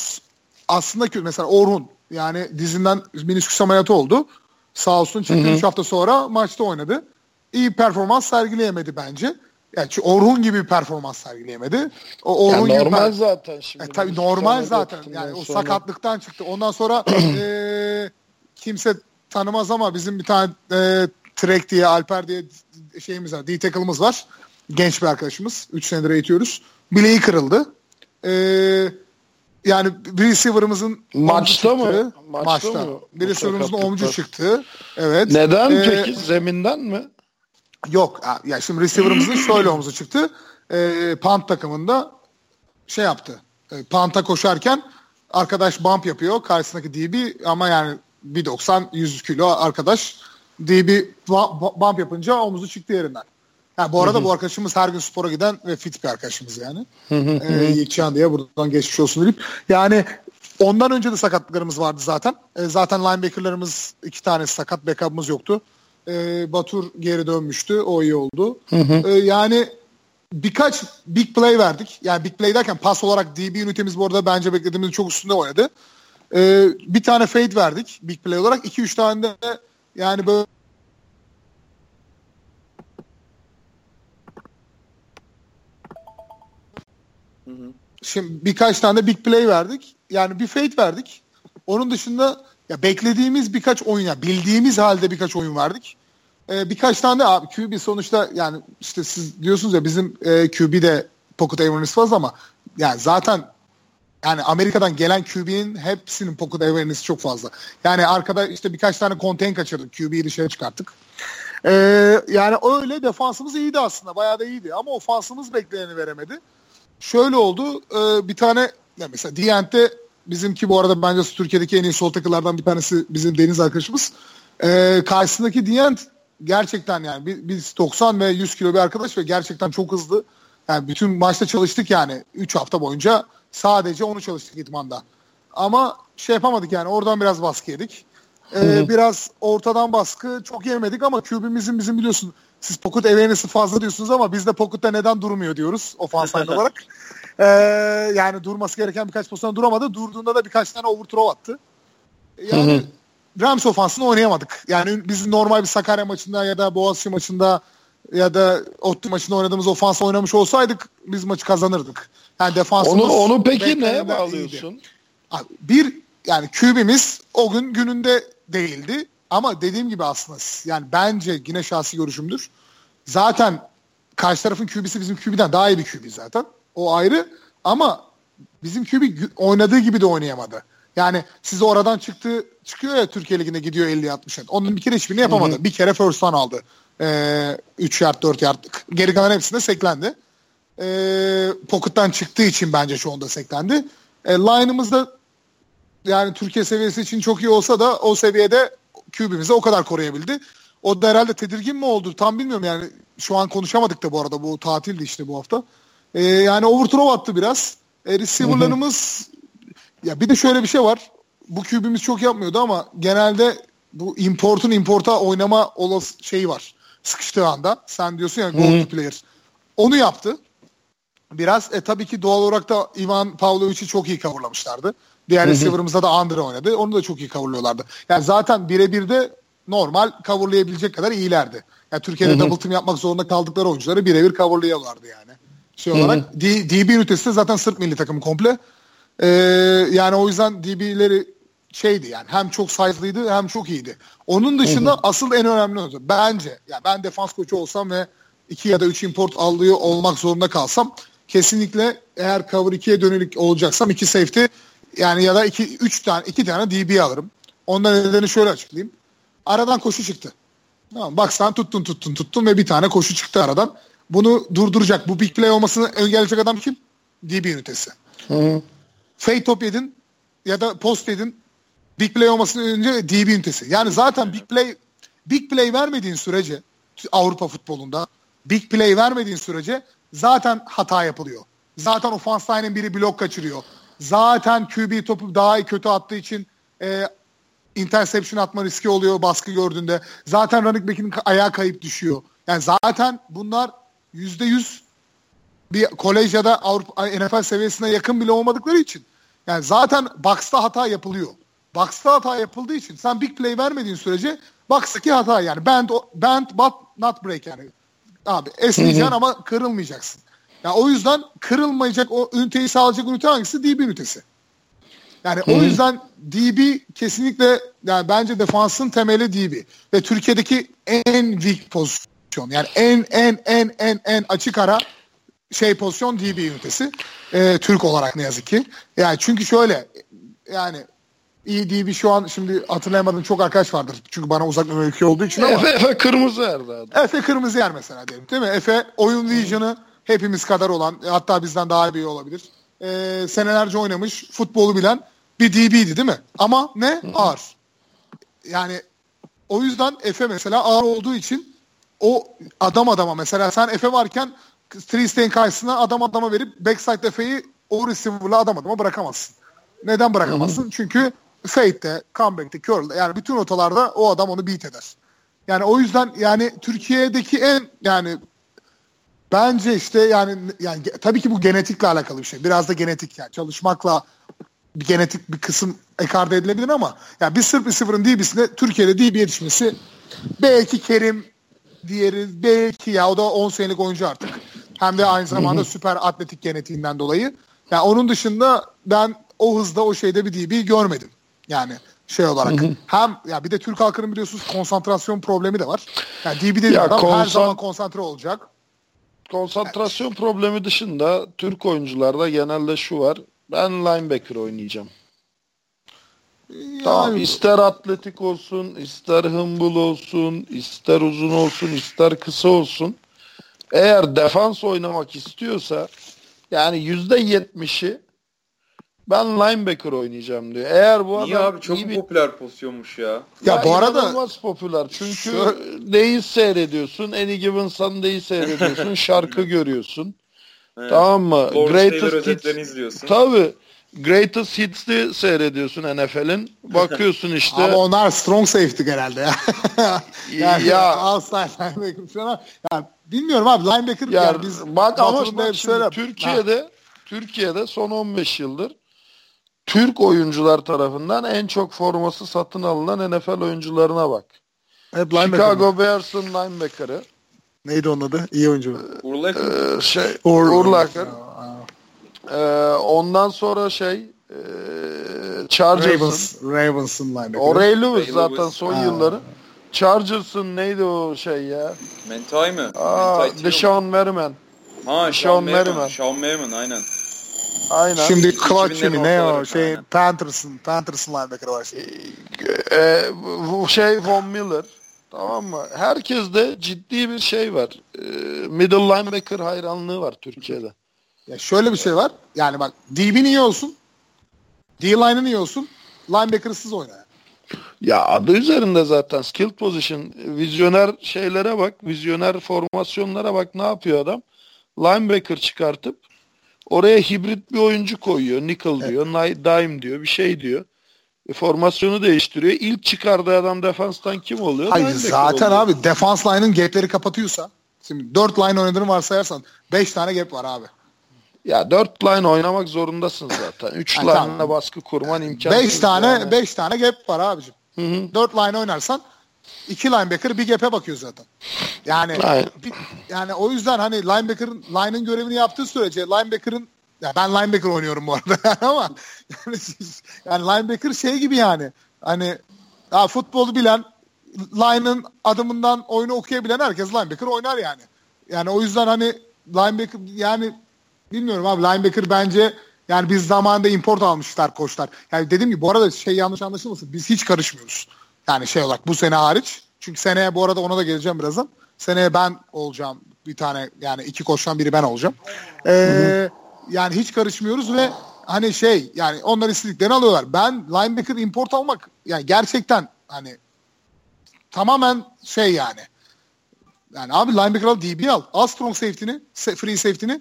aslında kötü. Mesela Orhun yani dizinden menisküs ameliyatı oldu. Sağ olsun çıktı 3 hafta sonra maçta oynadı. İyi performans sergileyemedi bence. Yani Orhun gibi bir performans sergileyemedi. O Orhun gibi normal per- zaten şimdi. e, tabii normal zaten. Yani o sonra. sakatlıktan çıktı. Ondan sonra e, kimse tanımaz ama bizim bir tane e, Trek diye Alper diye şeyimiz var. D-tackle'ımız var. Genç bir arkadaşımız. 3 senedir eğitiyoruz. Bileği kırıldı. E, yani bir receiver'ımızın Maçta mı? çıktı. Maçta Maçta. mı? Bir receiver'ımızın omcu çıktı. Evet. Neden E, peki? Zeminden mi? Yok. Ya şimdi receiver'ımızın şöyle omzu çıktı. E, punt takımında şey yaptı. E, punt'a koşarken arkadaş bump yapıyor. Karşısındaki DB ama yani 1.90 100 kilo arkadaş DB bu- bump yapınca omuzu çıktı yerinden. Ha, bu arada bu arkadaşımız her gün spora giden ve fit bir arkadaşımız yani. ee, Yiğitcan diye buradan geçmiş olsun deyip. Yani ondan önce de sakatlıklarımız vardı zaten. Ee, zaten linebackerlarımız iki tane sakat backup'ımız yoktu. Ee, Batur geri dönmüştü. O iyi oldu. Ee, yani birkaç big play verdik. Yani big play derken pas olarak DB ünitemiz bu arada bence beklediğimizin çok üstünde oynadı. Ee, bir tane fade verdik big play olarak. 2-3 tane de yani böyle Şimdi birkaç tane big play verdik. Yani bir fade verdik. Onun dışında ya beklediğimiz birkaç oyun ya bildiğimiz halde birkaç oyun verdik. Ee, birkaç tane de abi QB sonuçta yani işte siz diyorsunuz ya bizim e, QB de pocket awareness fazla ama yani zaten yani Amerika'dan gelen QB'nin hepsinin pocket awareness çok fazla. Yani arkada işte birkaç tane contain kaçırdık. QB'yi dışarı çıkarttık. Ee, yani öyle defansımız iyiydi aslında. Bayağı da iyiydi. Ama ofansımız bekleneni veremedi. şöyle oldu. E, bir tane ya mesela Dient'te bizimki bu arada bence Türkiye'deki en iyi sol takılardan bir tanesi bizim Deniz arkadaşımız. E, karşısındaki Dient gerçekten yani biz 90 ve 100 kilo bir arkadaş ve gerçekten çok hızlı. Yani bütün maçta çalıştık yani 3 hafta boyunca sadece onu çalıştık idmanda. Ama şey yapamadık yani oradan biraz baskı yedik. Ee, biraz ortadan baskı çok yemedik ama QB'mizin bizim biliyorsun siz pocket awareness'ı fazla diyorsunuz ama biz de pocket'ta neden durmuyor diyoruz ofans olarak. Ee, yani durması gereken birkaç pozisyon duramadı. Durduğunda da birkaç tane overthrow attı. Yani Rams ofansını oynayamadık. Yani biz normal bir Sakarya maçında ya da Boğaziçi maçında ya da Ottu maçında oynadığımız ofans oynamış olsaydık biz maçı kazanırdık. Yani defansımız onu, onu peki neye bağlıyorsun? Abi, bir yani QB'miz o gün gününde değildi. Ama dediğim gibi aslında yani bence yine şahsi görüşümdür. Zaten karşı tarafın QB'si bizim QB'den daha iyi bir QB zaten. O ayrı ama bizim QB oynadığı gibi de oynayamadı. Yani siz oradan çıktı çıkıyor ya Türkiye Ligi'nde gidiyor 50-60'ın. Onun bir kere hiçbirini yapamadı. Hı hı. Bir kere first down aldı. Ee, 3 yard 4 yard. Geri kalan hepsinde seklendi. Ee, pocket'tan çıktığı için bence şu anda seklendi. E, line'ımız da yani Türkiye seviyesi için çok iyi olsa da o seviyede QB'mizi o kadar koruyabildi. O da herhalde tedirgin mi oldu tam bilmiyorum yani şu an konuşamadık da bu arada bu tatildi işte bu hafta. Ee, yani overthrow attı biraz. E, receiver'larımız ya bir de şöyle bir şey var. Bu QB'miz çok yapmıyordu ama genelde bu importun importa oynama olası şeyi var. Sıkıştığı anda. Sen diyorsun ya goal to player. Onu yaptı. Biraz e, tabii ki doğal olarak da Ivan Pavlovic'i çok iyi coverlamışlardı. Diğer receiver'ımızda da Andre oynadı. Onu da çok iyi coverlıyorlardı. Yani zaten birebir de normal coverlayabilecek kadar iyilerdi. Yani Türkiye'de double team yapmak zorunda kaldıkları oyuncuları birebir coverlıyorlardı yani. Şey olarak D, DB ünitesi zaten Sırp milli takım komple. Ee, yani o yüzden DB'leri şeydi yani hem çok size'lıydı hem çok iyiydi. Onun dışında hı hı. asıl en önemli oyuncu bence yani ben defans koçu olsam ve iki ya da üç import alıyor olmak zorunda kalsam kesinlikle eğer cover 2'ye dönülük olacaksam iki safety yani ya da iki üç tane iki tane DB alırım. Ondan nedeni şöyle açıklayayım. Aradan koşu çıktı. Tamam, bak sen tuttun tuttun tuttun ve bir tane koşu çıktı aradan. Bunu durduracak. Bu big play olmasını engelleyecek adam kim? DB ünitesi. Hı. Fade top yedin ya da post yedin. Big play olmasının önce DB ünitesi. Yani zaten big play big play vermediğin sürece Avrupa futbolunda big play vermediğin sürece zaten hata yapılıyor. Zaten offense line'in biri blok kaçırıyor. Zaten QB topu daha iyi kötü attığı için e, interception atma riski oluyor baskı gördüğünde. Zaten running back'in ayağı kayıp düşüyor. Yani zaten bunlar yüzde yüz bir kolej ya da Avrupa NFL seviyesine yakın bile olmadıkları için yani zaten box'ta hata yapılıyor. Box'ta hata yapıldığı için sen big play vermediğin sürece box'taki hata yani bend, bend but not break yani. Abi esneyeceksin ama kırılmayacaksın. Yani o yüzden kırılmayacak o üniteyi sağlayacak ünite hangisi? DB ünitesi. Yani Hı-hı. o yüzden DB kesinlikle yani bence defansın temeli DB. Ve Türkiye'deki en weak pozisyon. Yani en en en en en açık ara şey pozisyon DB ünitesi. Ee, Türk olarak ne yazık ki. Yani çünkü şöyle yani iyi DB şu an şimdi hatırlayamadığım çok arkadaş vardır. Çünkü bana uzak bir mevki olduğu için ama. Efe, Efe kırmızı yer zaten. Efe kırmızı yer mesela diyelim değil mi? Efe oyun vision'ı hepimiz kadar olan hatta bizden daha iyi olabilir. Ee, senelerce oynamış futbolu bilen bir DB'di değil mi? Ama ne? Ağır. Yani o yüzden Efe mesela ağır olduğu için o adam adama mesela sen Efe varken Tristein karşısına adam adama verip backside Efe'yi o receiver'la adam adama bırakamazsın. Neden bırakamazsın? Çünkü fade'de, comeback'te, curl'de yani bütün rotalarda o adam onu beat eder. Yani o yüzden yani Türkiye'deki en yani bence işte yani yani tabii ki bu genetikle alakalı bir şey. Biraz da genetik yani çalışmakla bir genetik bir kısım ekarte edilebilir ama yani bir Sırp receiver'ın DB'sinde Türkiye'de DB yetişmesi belki Kerim diğeri belki ya o da 10 senelik oyuncu artık. Hem de aynı zamanda süper atletik genetiğinden dolayı. Yani onun dışında ben o hızda o şeyde bir DB görmedim. Yani şey olarak. Hem ya bir de Türk halkının biliyorsunuz konsantrasyon problemi de var. Yani DB dediğim adam konsan... her zaman konsantre olacak. Konsantrasyon yani. problemi dışında Türk oyuncularda genelde şu var. Ben linebacker oynayacağım. Yani... Tamam ister atletik olsun, ister humble olsun, ister uzun olsun, ister kısa olsun. Eğer defans oynamak istiyorsa Yani yüzde yetmişi ben linebacker oynayacağım diyor. Eğer bu Niye adam abi çok iyi bir popüler pozisyonmuş ya. Ya bu arada popüler. Çünkü Şu- neyi seyrediyorsun? Any Given Sunday'i seyrediyorsun. şarkı görüyorsun. Evet. Tamam mı? Taylor Greatest Hits. izliyorsun. Tabii. Greatest Hits'i seyrediyorsun NFL'in. Bakıyorsun işte. ama onlar strong safety genelde ya. yani Ya- ya outside linebacker falan. Ya bilmiyorum abi linebacker Ya yani biz bak ama bak söyle- Türkiye'de Türkiye'de son 15 yıldır Türk oyuncular tarafından en çok forması satın alınan NFL oyuncularına bak. Hep. Chicago Bears'ın linebacker'ı Neydi onun adı? İyi oyuncu. Urlacher. ee, şey Ur- Urlacher. Ee, ondan sonra şey ee, Chargers'ın Ravens, Ravens'ın linebacker. o Ray Lewis Ray zaten Lewis. son Ha. yılları. Chargers'ın neydi o şey ya? Mentai mi? Aa, Mentai Teo. Deshaun Merriman. Ha, Sean. Merriman. Sean Merriman aynen. Aynen. Şimdi Clutch 2000'lerin mi ne o şey aynen. Panthers'ın Panthers'ın linebacker'ı var şimdi. Ee, bu şey Von Miller tamam mı? Herkeste ciddi bir şey var. Ee, middle linebacker hayranlığı var Türkiye'de. Ya şöyle bir şey var. Yani bak DB'nin iyi olsun. D-line'ın iyi olsun. Linebacker'sız oyna. yani. Ya adı üzerinde zaten skill position, vizyoner şeylere bak, vizyoner formasyonlara bak ne yapıyor adam? Linebacker çıkartıp oraya hibrit bir oyuncu koyuyor. Nickel diyor, ni- dime diyor, bir şey diyor. E, formasyonu değiştiriyor. İlk çıkardığı adam defanstan kim oluyor? Hayır Linebacker zaten oluyor. abi defans line'ın gap'leri kapatıyorsa şimdi 4 line oynadığını varsayarsan 5 tane gap var abi. Ya dört line oynamak zorundasın zaten. Üç Ha, line'la tamam. baskı kurman imkansız. 5 tane yani. 5 tane gap var abicim. Hı hı. 4 line oynarsan 2 linebacker bir gap'e bakıyor zaten. Yani Aynen. bir- yani o yüzden hani linebacker'ın line'ın görevini yaptığı sürece linebacker'ın ya ben linebacker oynuyorum bu arada ama yani, yani linebacker şey gibi yani hani ya futbolu bilen line'ın adımından oyunu okuyabilen herkes linebacker oynar yani. Yani o yüzden hani linebacker yani bilmiyorum abi linebacker bence yani biz zamanında import almışlar koçlar. Yani dediğim gibi bu arada şey yanlış anlaşılmasın. Biz hiç karışmıyoruz. Yani şey olarak bu sene hariç. Çünkü seneye bu arada ona da geleceğim birazdan. Seneye ben olacağım bir tane yani iki koçtan biri ben olacağım. Ee, yani hiç karışmıyoruz ve hani şey yani onlar istediklerini alıyorlar. Ben linebacker import almak yani gerçekten hani tamamen şey yani. Yani abi linebacker al DB al. Al strong safety'ni, free safety'ni.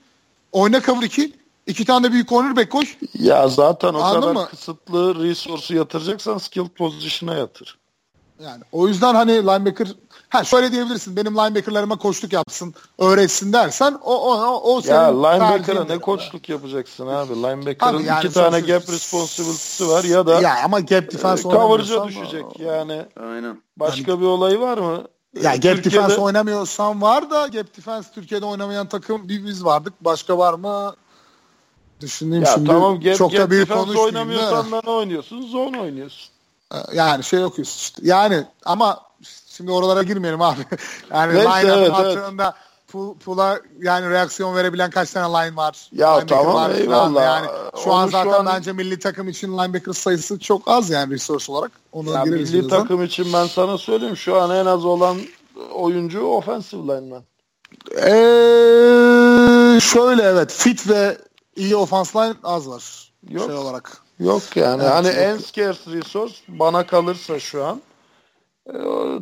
Oyna cover 2. iki tane büyük cornerback koş. Ya zaten o Anladın kadar mı? kısıtlı resource'u yatıracaksan skill position'a yatır. Yani o yüzden hani linebacker ha şöyle diyebilirsin. Benim linebacker'larıma koçluk yapsın, öğretsin dersen o o o, o senin Ya linebacker'a ne koçluk yapacaksın abi? Linebacker'ın Abi yani iki tane gap responsibility'si var ya da Ya ama gap defense e, coverage'a oynamıyorsan düşecek yani. Aynen. Başka bir olayı var mı? Ya E, gap Türkiye'de- defense oynamıyorsan var da gap defense Türkiye'de oynamayan takım bir biz vardık. Başka var mı? Düşündüğüm Ya şimdi tamam gap, çok da gap büyük defense da. oynamıyorsan da ne oynuyorsun? Zone oynuyorsun. Yani şey okuyorsun işte. Yani ama şimdi oralara girmeyelim abi. Yani Neyse, line evet, attığında pu- pula yani reaksiyon verebilen kaç tane line var? Ya Linebacker tamam, var eyvallah. Yani şu an Onu şu zaten an- bence milli takım için linebacker sayısı çok az yani resource olarak. Ona Ya milli takım için ben sana söyleyeyim şu an en az olan oyuncu offensive lineman. Ee, şöyle evet fit ve iyi offense line az var. Yok. Şey olarak. Yok yani Evet, hani yok. en scarce resource bana kalırsa şu an e,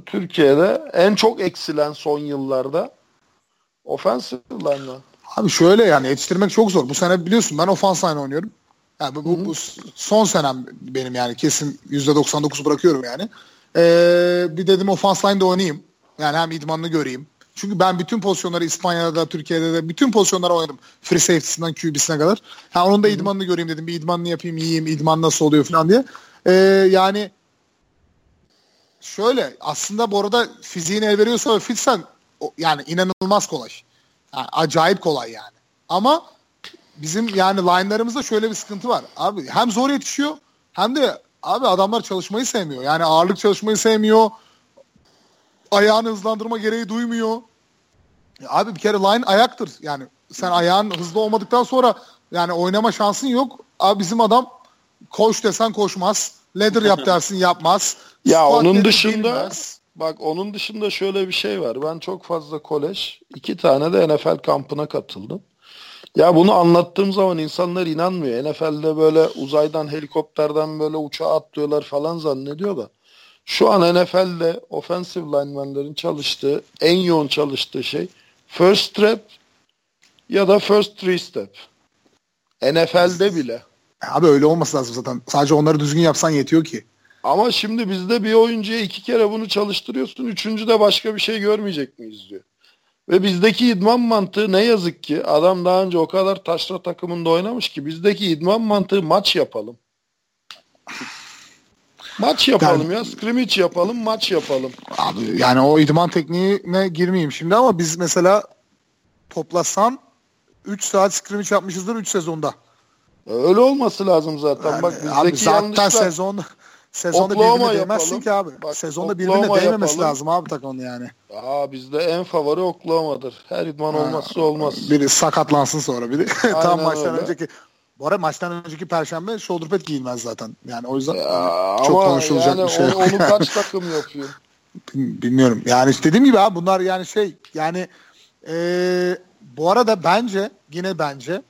Türkiye'de en çok eksilen son yıllarda offensive lineman. Abi şöyle yani yetiştirmek çok zor. Bu sene biliyorsun ben offense line oynuyorum. Yani bu, bu, bu son senem benim yani kesin %99 bırakıyorum yani. Ee, bir dedim offense line'de oynayayım. Yani hem idmanını göreyim. Çünkü ben bütün pozisyonları İspanya'da, Türkiye'de de bütün pozisyonları oynadım. Free safety'sinden QB'sine kadar. Ha, onun da idmanını göreyim dedim. Bir idmanını yapayım, yiyeyim, idman nasıl oluyor falan diye. Ee, yani şöyle aslında bu arada fiziğin el veriyorsa ve fitsen yani inanılmaz kolay. Yani acayip kolay yani. Ama bizim yani line'larımızda şöyle bir sıkıntı var. Abi hem zor yetişiyor hem de abi adamlar çalışmayı sevmiyor. Yani ağırlık çalışmayı sevmiyor. Ayağını hızlandırma gereği duymuyor. Ya Abi bir kere line ayaktır. Yani sen ayağın hızlı olmadıktan sonra yani oynama şansın yok. Abi bizim adam koş desen koşmaz. Ladder yap dersin yapmaz. Ya Squat onun dışında bilmez. bak onun dışında şöyle bir şey var. Ben çok fazla kolej, iki tane de NFL kampına katıldım. Ya bunu anlattığım zaman insanlar inanmıyor. NFL'de böyle uzaydan helikopterden böyle uçağa atlıyorlar falan zannediyor da. Şu an NFL'de offensive linemenlerin çalıştığı, en yoğun çalıştığı şey first step ya da first three step. NFL'de bile. Abi öyle olması lazım zaten. Sadece onları düzgün yapsan yetiyor ki. Ama şimdi bizde bir oyuncuya iki kere bunu çalıştırıyorsun. Üçüncü de başka bir şey görmeyecek miyiz diyor. Ve bizdeki idman mantığı ne yazık ki adam daha önce o kadar taşra takımında oynamış ki bizdeki idman mantığı maç yapalım. Maç yapalım Yani- ya. Scrimmage yapalım, maç yapalım. Abi yani o idman tekniğine girmeyeyim şimdi ama biz mesela toplasan 3 saat scrimmage yapmışızdır 3 sezonda. Öyle olması lazım zaten. Bak Yani abi bizdeki zaten yanlışlar. sezon sezonda Oklahoma birbirine değmezsin yapalım. ki abi. Bak, sezonda birbirine değmemesi yapalım. lazım abi takımın yani. Aa bizde en favori Oklahoma'dır. Her idman olmazsa olmaz. Biri sakatlansın sonra biri. Tam maçtan öyle. önceki bu arada maçtan önceki perşembe shoulder pad giyilmez zaten. Yani o yüzden Ya, çok konuşulacak yani bir şey onu, yok. onu kaç takım yapıyor? Bilmiyorum. Yani işte dediğim gibi abi bunlar yani şey yani eee, bu arada bence yine bence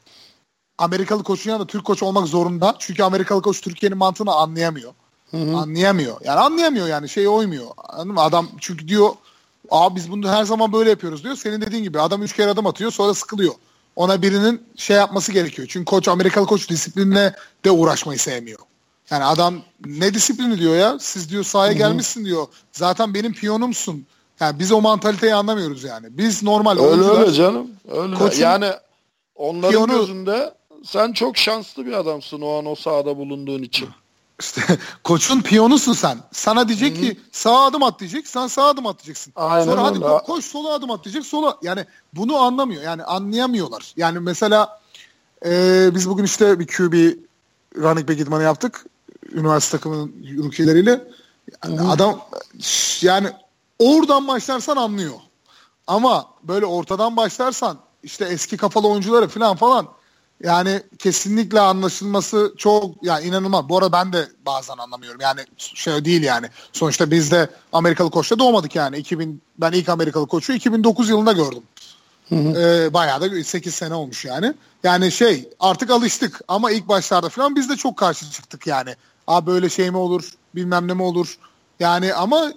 Amerikalı koçun yanında Türk koç olmak zorunda. Çünkü Amerikalı koç Türkiye'nin mantığını anlayamıyor. Anlayamıyor. Yani anlayamıyor yani şey oymuyor. Anladın mı? Adam çünkü diyor abi biz bunu her zaman böyle yapıyoruz diyor. Senin dediğin gibi adam üç kere adım atıyor sonra sıkılıyor. Ona birinin şey yapması gerekiyor. Çünkü koç Amerikalı koç disiplinle de uğraşmayı sevmiyor. Yani adam ne disiplini diyor ya? Siz diyor sahaya gelmişsin diyor. Zaten benim piyonumsun. Yani biz o mantaliteyi anlamıyoruz yani. Biz normal Öyle oyuncular- öyle canım. Öyle. Koçun- yani onların Piyonu- gözünde sen çok şanslı bir adamsın o an o sahada bulunduğun için. İşte koçun piyonusun sen. Sana diyecek ki sağa adım at diyecek. Sen sağa adım at diyeceksin. Aynen Sonra hadi ko- koş sola adım at diyecek. Sola yani bunu anlamıyor. Yani anlayamıyorlar. Yani mesela e, biz bugün işte bir QB running back idmanı yaptık. Üniversite takımının rookie'leriyle. Yani adam yani oradan başlarsan anlıyor. Ama böyle ortadan başlarsan işte eski kafalı oyuncuları falan falan yani kesinlikle anlaşılması çok yani inanılmaz. Bu arada ben de bazen anlamıyorum. Yani şey değil yani. Sonuçta biz de Amerikalı koçla doğmadık yani. 2000 ben ilk Amerikalı koçu 2009 yılında gördüm. Ee, bayağı da 8 sene olmuş yani. Yani şey artık alıştık ama ilk başlarda falan biz de çok karşı çıktık yani. Abi böyle şey mi olur bilmem ne mi olur. Yani ama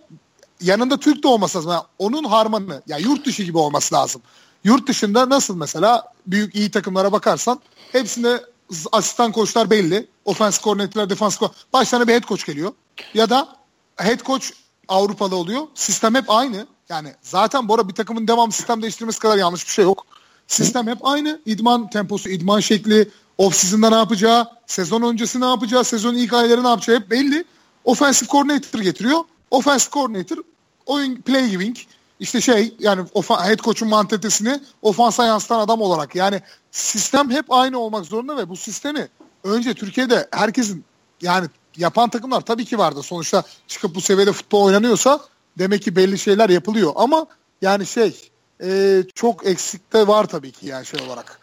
yanında Türk de olması lazım. Yani onun harmanı ya yurt dışı gibi olması lazım. Yurt dışında nasıl mesela büyük iyi takımlara bakarsan hepsinde asistan koçlar belli. Ofens koordinatörler, defans koç. Başlarına bir head coach geliyor. Ya da head coach Avrupalı oluyor. Sistem hep aynı. Yani zaten bu arada bir takımın devamlı sistem değiştirmesi kadar yanlış bir şey yok. Sistem hep aynı. İdman temposu, idman şekli, off season'da ne yapacağı, sezon öncesi ne yapacağı, sezon ilk ayları ne yapacağı hep belli. Offensive coordinator getiriyor. Offensive coordinator oyun play giving işte şey yani head coach'un mantalitesini ofansa yansıtan adam olarak yani sistem hep aynı olmak zorunda ve bu sistemi önce Türkiye'de herkesin yani yapan takımlar tabii ki vardı. Sonuçta çıkıp bu seviyede futbol oynanıyorsa demek ki belli şeyler yapılıyor ama yani şey e, çok eksikte var tabii ki yani şey olarak.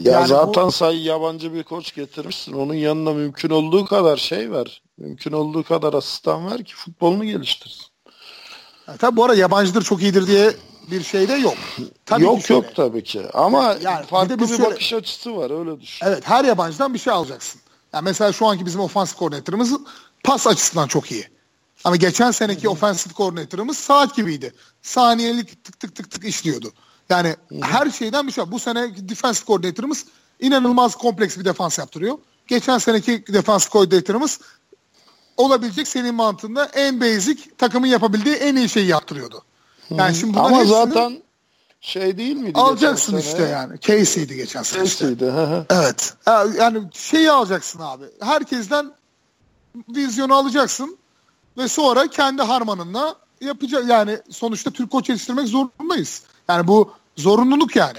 Ya Yani zaten bu- say yabancı bir koç getirmişsin. Onun yanına mümkün olduğu kadar şey ver. Mümkün olduğu kadar asistan ver ki futbolunu geliştirsin. Yani tabii bu arada yabancıdır çok iyidir diye bir şey de yok. Tabii yok şöyle. yok tabii ki. Ama Yani bir farklı bir şöyle- bakış açısı var öyle düşün. Evet her yabancıdan bir şey alacaksın. Yani mesela şu anki bizim ofansif koordinatörümüz pas açısından çok iyi. Ama geçen seneki ofensif koordinatörümüz saat gibiydi. Saniyelik tık tık tık tık işliyordu. Yani her şeyden bir şey. Bu sene defensive koordinatörümüz inanılmaz kompleks bir defans yaptırıyor. Geçen seneki defans koordinatörümüz olabilecek senin mantığında en basic takımın yapabildiği en iyi şeyi yaptırıyordu. Yani şimdi Ama hepsini zaten şey değil miydi? alacaksın işte yani. Casey'di geçen sene. işte. Casey'di. hı. Evet. Ya- Yani şeyi alacaksın abi. Herkesten vizyonu alacaksın ve sonra kendi harmanınla yapacak yani sonuçta Türk koç yetiştirmek zorundayız. Yani bu zorunluluk yani.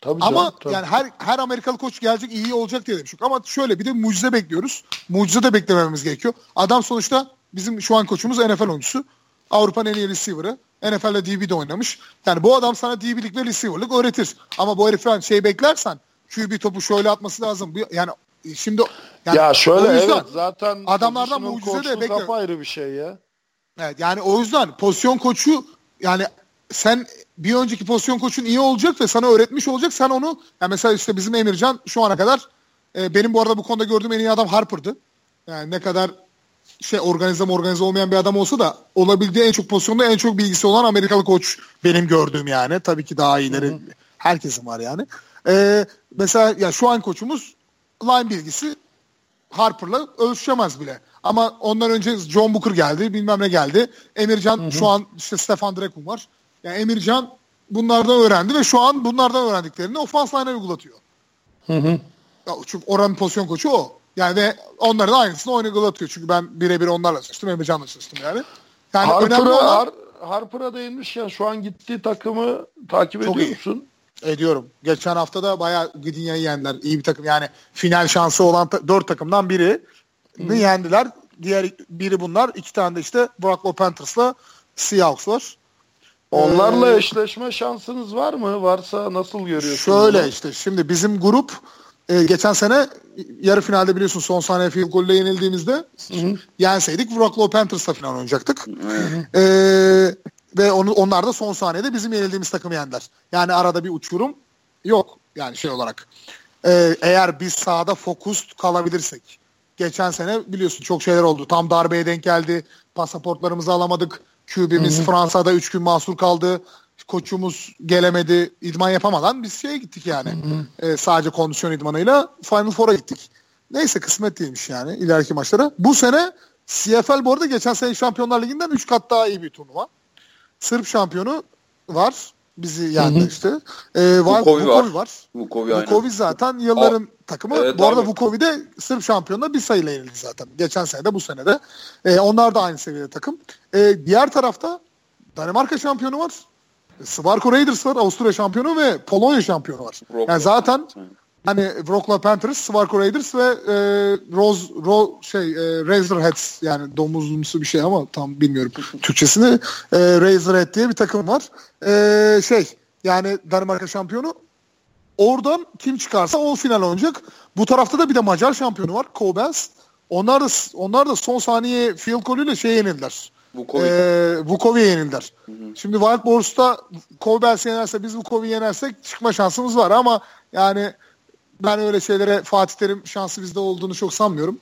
Tabii Ama canım, tabii. yani her her Amerikalı koç gelecek iyi olacak diye demiş. Ama şöyle bir de mucize bekliyoruz. Mucize de beklememiz gerekiyor. Adam sonuçta bizim şu an koçumuz NFL oyuncusu. Avrupa'nın en iyi receiver'ı. NFL'de DB'de oynamış. Yani bu adam sana DB'lik ve receiver'lık öğretir. Ama bu heriften şey beklersen QB topu şöyle atması lazım. Yani şimdi yani ya şöyle evet zaten adamlardan mucize de koçluk bekliyorum. apayrı bir şey ya. Evet, yani o yüzden pozisyon koçu yani sen bir önceki pozisyon koçun iyi olacak ve sana öğretmiş olacak. Sen onu yani mesela işte bizim Emircan şu ana kadar e, benim bu arada bu konuda gördüğüm en iyi adam Harper'dı. Yani ne kadar şey organize organize olmayan bir adam olsa da olabildiği en çok pozisyonda en çok bilgisi olan Amerikalı koç benim gördüğüm yani. Tabii ki daha iyileri Hı-hı. herkesin var yani. Ee, mesela ya şu an koçumuz line bilgisi Harper'la ölçüşemez bile. Ama ondan önce John Booker geldi, bilmem ne geldi. Emircan hı hı. şu an işte Stefan Drekun var. Yani Emircan bunlardan öğrendi ve şu an bunlardan öğrendiklerini ofans line'a uygulatıyor. Hı hı. Ya, çünkü oranın pozisyon koçu o. Yani ve onların da aynısını uygulatıyor. Çünkü ben birebir onlarla çalıştım. Emircan'la çalıştım yani. Yani Harper'a, olan... Har Harper'a değinmişken şu an gittiği takımı takip Çok ediyor iyi. musun? Ediyorum. Geçen hafta da bayağı Gdynia'yı yendiler. İyi bir takım. Yani final şansı olan ta- dört takımdan biri hmm. yendiler. Diğer biri bunlar. İki tane de işte Brocklow Panthers'la Seahawks var. Onlarla ee, eşleşme şansınız var mı? Varsa nasıl görüyorsunuz? Şöyle bunu? işte şimdi bizim grup e, geçen sene yarı finalde biliyorsun son saniye field golle yenildiğimizde Hı-hı. yenseydik Brocklow Panthers'la final oynayacaktık. E, ve onu, onlar da son saniyede bizim yenildiğimiz takımı yendiler. Yani arada bir uçurum yok yani şey olarak. E, eğer biz sahada fokus kalabilirsek. Geçen sene biliyorsun çok şeyler oldu. Tam darbeye denk geldi. Pasaportlarımızı alamadık. QB'miz Fransa'da 3 gün mahsur kaldı koçumuz gelemedi, idman yapamadan biz şeye gittik yani. Hı hı. E, sadece kondisyon idmanıyla Final Four'a gittik. Neyse kısmet değilmiş yani ileriki maçlara. Bu sene CFL bu arada geçen sene Şampiyonlar Ligi'nden 3 kat daha iyi bir turnuva. Sırp şampiyonu var. Bizi yendi hı hı. işte. Ee, Vukovi, var. var. Vukovi, Vukovi zaten yılların Aa, takımı. Evet, bu arada abi. Vukovi de Sırp şampiyonuna bir sayıyla yenildi zaten. Geçen sene de bu sene de. Ee, onlar da aynı seviyede takım. Ee, diğer tarafta Danimarka şampiyonu var. Svarko Raiders var Avusturya şampiyonu ve Polonya şampiyonu var. Wroclaw. Yani zaten hani Wroclaw Panthers, Svarko Raiders ve e, Rose, Ro, şey e, Razorheads yani domuzumsu bir şey ama tam bilmiyorum Türkçesini. E, Razorhead diye bir takım var. E, şey yani Danimarka şampiyonu. Oradan kim çıkarsa o final oynayacak. Bu tarafta da bir de Macar şampiyonu var. Kobels. Onlar da onlar da son saniye field golüyle şey yenildiler. Vukovic. Ee, Vukovic'e yenildiler. Hı hı. Şimdi Wild Boars'ta Colbers yenerse biz Vukovic'i yenersek çıkma şansımız var ama yani ben öyle şeylere Fatih Terim şansı bizde olduğunu çok sanmıyorum.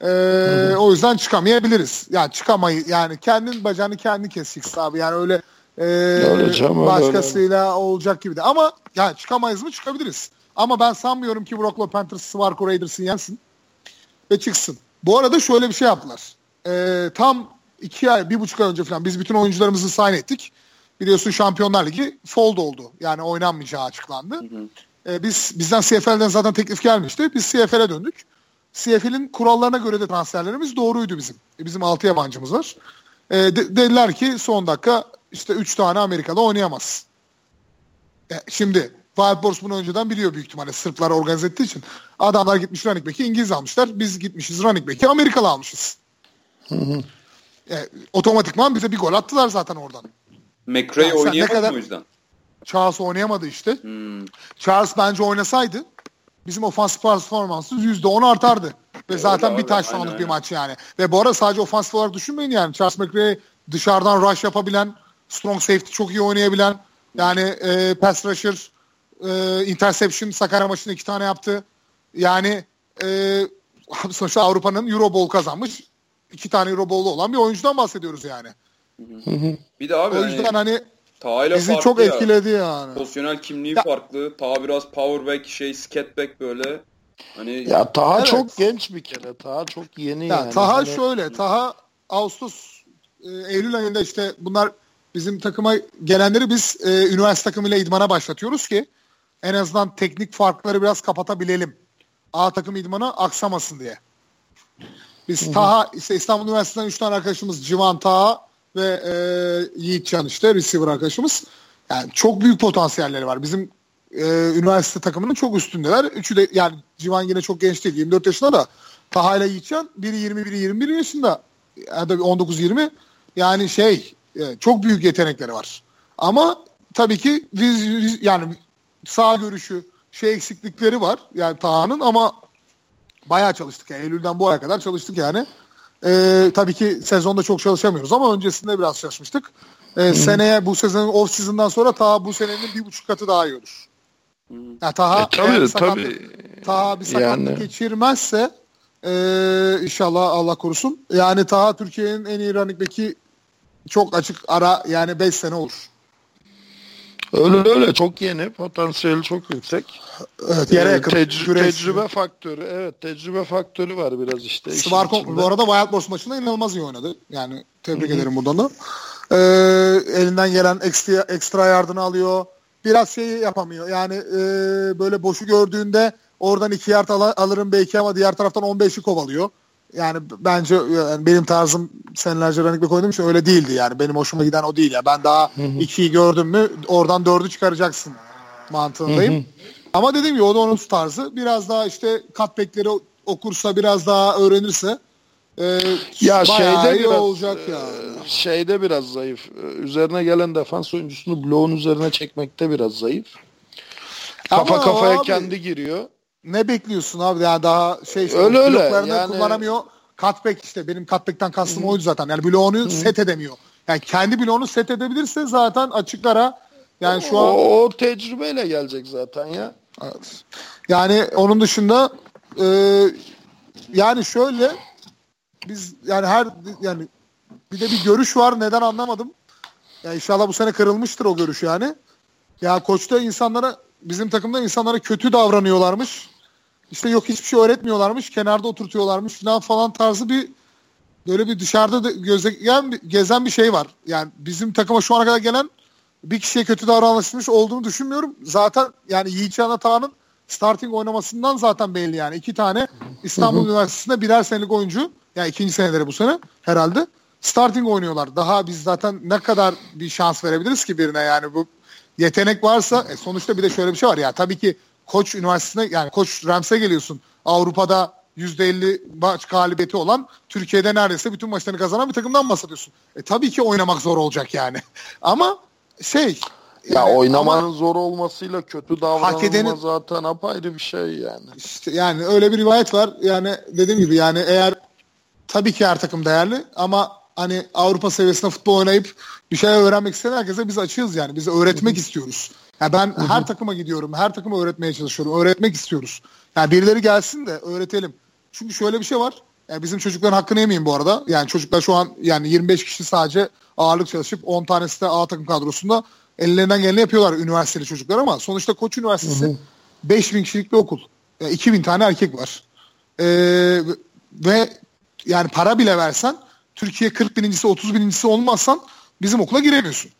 Ee, o yüzden çıkamayabiliriz. Yani çıkamayı yani kendin bacağını kendi keseceksin abi. Yani öyle e, Öleceğim, başkasıyla öyle. olacak gibi de. Ama yani çıkamayız mı? Çıkabiliriz. Ama ben sanmıyorum ki Brocklow Panthers Swarco Raiders'ın yensin ve çıksın. Bu arada şöyle bir şey yaptılar. Ee, tam iki ay, bir buçuk ay önce falan biz bütün oyuncularımızı sign ettik. Biliyorsun Şampiyonlar Ligi fold oldu. Yani oynanmayacağı açıklandı. Hı hı. Ee, biz bizden CFL'den zaten teklif gelmişti. Biz CFL'e döndük. CFL'in kurallarına göre de transferlerimiz doğruydu bizim. E, bizim altı yabancımız var. E, de, dediler ki son dakika işte üç tane Amerikalı oynayamaz. E, şimdi Wild Boars bunu önceden biliyor büyük ihtimalle Sırplar organize ettiği için. Adamlar gitmiş running back'i İngiliz almışlar. Biz gitmişiz running back'i Amerikalı almışız. Hı hı. E, otomatikman bize bir gol attılar zaten oradan. McRae yani oynayamadı kadar... o yüzden? Charles oynayamadı işte. Hmm. Charles bence oynasaydı bizim ofansif performansımız %10 artardı. Ve zaten bir taş sonluk bir maç yani. Ve bu arada sadece ofansif olarak düşünmeyin yani. Charles McRae dışarıdan rush yapabilen, strong safety çok iyi oynayabilen, yani e, pass rusher, e, interception Sakarya maçında iki tane yaptı. Yani e, sonuçta Avrupa'nın Euro Bowl kazanmış iki tane Euro Bowl'u olan bir oyuncudan bahsediyoruz yani. bir de abi o yüzden hani, hani bizi çok ya. etkiledi yani. Pozisyonel kimliği ya. farklı. Ta biraz powerback şey skatback böyle. Hani ya Taha evet. çok genç bir kere. Taha çok yeni ya, yani. Taha hani... şöyle. Taha Ağustos e, Eylül ayında işte bunlar bizim takıma gelenleri biz e, üniversite takımıyla idmana başlatıyoruz ki en azından teknik farkları biraz kapatabilelim. A takım idmanı aksamasın diye. Biz Hı-hı. Taha işte İstanbul Üniversitesi'nden 3 tane arkadaşımız Civan Taha ve e, Yiğit Can işte receiver arkadaşımız. Yani çok büyük potansiyelleri var. Bizim e, üniversite takımının çok üstündeler. Üçü de yani Civan yine çok genç değil. 24 yaşında da Taha ile Yiğitcan biri 20 biri 21 yaşında. Yani 19-20 yani şey e, çok büyük yetenekleri var. Ama tabii ki biz, biz yani sağ görüşü şey eksiklikleri var. Yani Taha'nın ama bayağı çalıştık. Yani Eylül'den bu aya kadar çalıştık yani. Ee, tabii ki sezonda çok çalışamıyoruz ama öncesinde biraz çalışmıştık. E, seneye bu sezonun off season'dan sonra Taha bu senenin bir buçuk katı daha iyi olur. Yani Taha E, tabii, eğer bir sakatlık, tabii. Taha bir sakatlık Yani. geçirmezse e, inşallah Allah korusun. Yani Taha Türkiye'nin en iyi running back'i çok açık ara yani 5 sene olur. Öyle öyle çok yeni, potansiyeli çok yüksek. Evet yere yakın. tecrü- tecrübe faktörü, evet tecrübe faktörü var biraz işte. Svarkov bu arada Wild Boars maçında inanılmaz iyi oynadı. Yani tebrik ederim buradan da. Ee, elinden gelen ekstra, ekstra yardını alıyor. Biraz şey yapamıyor. Yani e, böyle boşu gördüğünde oradan iki yard ala- alırım belki ama diğer taraftan 15'i kovalıyor. Yani bence yani benim tarzım senelerce running back oynadığım için öyle değildi yani. Benim hoşuma giden o değil ya. Ben daha ikiyi gördüm mü oradan dördü çıkaracaksın mantığındayım. Ama dediğim gibi o da onun tarzı. Biraz daha işte cutback'leri okursa biraz daha öğrenirse e, Ya şeyde iyi biraz, olacak e, ya. Şeyde biraz zayıf. Ee, Üzerine gelen defans oyuncusunu bloğun üzerine çekmekte biraz zayıf. Kafa Ama kafaya abi, kendi giriyor. Ne bekliyorsun abi? Yani daha şey işte Öyle öyle, yani- kullanamıyor. Cutback işte benim cutback'ten kastım oydu zaten. Yani bloğunu set edemiyor. Yani kendi bloğunu set edebilirse zaten açıklara yani şu an O, o tecrübeyle gelecek zaten ya. Yani onun dışında e, yani şöyle biz yani her yani bir de bir görüş var neden anlamadım. Ya inşallah bu sene kırılmıştır o görüş yani. Ya koçta insanlara bizim takımda insanlara kötü davranıyorlarmış. İşte yok hiçbir şey öğretmiyorlarmış. Kenarda oturtuyorlarmış falan falan tarzı bir böyle bir dışarıda da gezen bir şey var. Yani bizim takıma şu ana kadar gelen bir kişiye kötü davranışmış olduğunu düşünmüyorum. Zaten yani Yiğit Can Atağan'ın starting oynamasından zaten belli yani. iki tane İstanbul Üniversitesi'nde birer senelik oyuncu. Yani ikinci seneleri bu sene herhalde. Starting oynuyorlar. Daha biz zaten ne kadar bir şans verebiliriz ki birine yani bu yetenek varsa e, sonuçta bir de şöyle bir şey var ya tabii ki Koç Üniversitesi'ne yani Koç Rams'e geliyorsun. Avrupa'da %50 maç galibiyeti olan Türkiye'de neredeyse bütün maçlarını kazanan bir takımdan bahsediyorsun. E, tabii ki oynamak zor olacak yani. Ama şey Ya yani oynamanın ama zor olmasıyla kötü davranılma edeni- zaten apayrı bir şey yani. işte yani öyle bir rivayet var. Yani dediğim gibi yani eğer tabii ki her takım değerli ama hani Avrupa seviyesinde futbol oynayıp bir şeyler öğrenmek isteyen herkese biz açığız yani. Biz öğretmek istiyoruz. Ya ben her takıma gidiyorum. Her takıma öğretmeye çalışıyorum. Öğretmek istiyoruz. Yani birileri gelsin de öğretelim. Çünkü şöyle bir şey var. Yani bizim çocukların hakkını yemeyin bu arada. Yani çocuklar şu an yani 25 kişi sadece ağırlık çalışıp 10 tanesi de A takım kadrosunda ellerinden geleni yapıyorlar üniversiteli çocuklar ama sonuçta Koç Üniversitesi 5000 kişilik bir okul. Yani 2000 tane erkek var. Ee, ve yani para bile versen Türkiye 40 binincisi 30 binincisi olmazsan bizim okula giremiyorsun.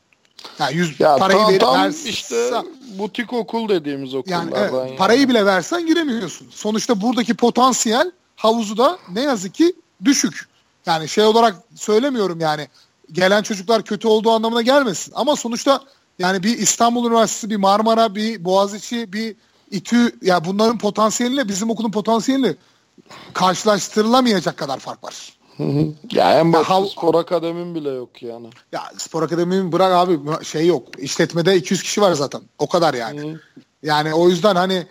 Yani 100 Ya parayı tam, tam versen- işte butik okul dediğimiz yani okullardan. evet, yani. parayı bile versen giremiyorsun. Sonuçta buradaki potansiyel havuzu da ne yazık ki düşük. Yani şey olarak söylemiyorum yani gelen çocuklar kötü olduğu anlamına gelmesin. Ama sonuçta yani bir İstanbul Üniversitesi, bir Marmara, bir Boğaziçi, bir İTÜ ya bunların potansiyeliyle bizim okulun potansiyeliyle karşılaştırılamayacak kadar fark var. Ya en basit hav- spor akademin bile yok yani. Ya spor akademinin bırak abi şey yok. İşletmede 200 kişi var zaten. O kadar yani. Yani o yüzden hani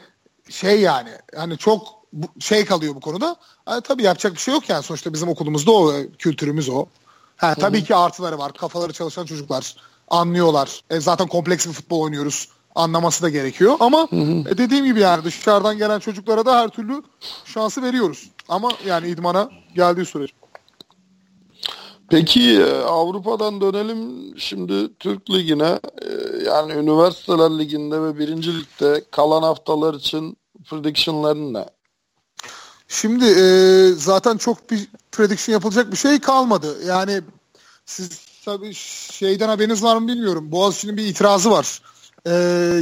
şey yani hani çok şey kalıyor bu konuda. Hani tabii yapacak bir şey yok yani sonuçta bizim okulumuzda o kültürümüz o. Ha, tabii ki artıları var. Kafaları çalışan çocuklar anlıyorlar. E, zaten kompleks bir futbol oynuyoruz. Anlaması da gerekiyor. Ama e, dediğim gibi yani dışarıdan gelen çocuklara da her türlü şansı veriyoruz. Ama yani idmana geldiği sürece. Peki e, Avrupa'dan dönelim şimdi Türk Ligi'ne. E, Yani Üniversiteler Ligi'nde ve Birinci Lig'de kalan haftalar için prediction'ların ne? Şimdi e, zaten çok bir prediction yapılacak bir şey kalmadı. Yani siz tabii şeyden haberiniz var mı bilmiyorum. Boğaziçi'nin bir itirazı var. E,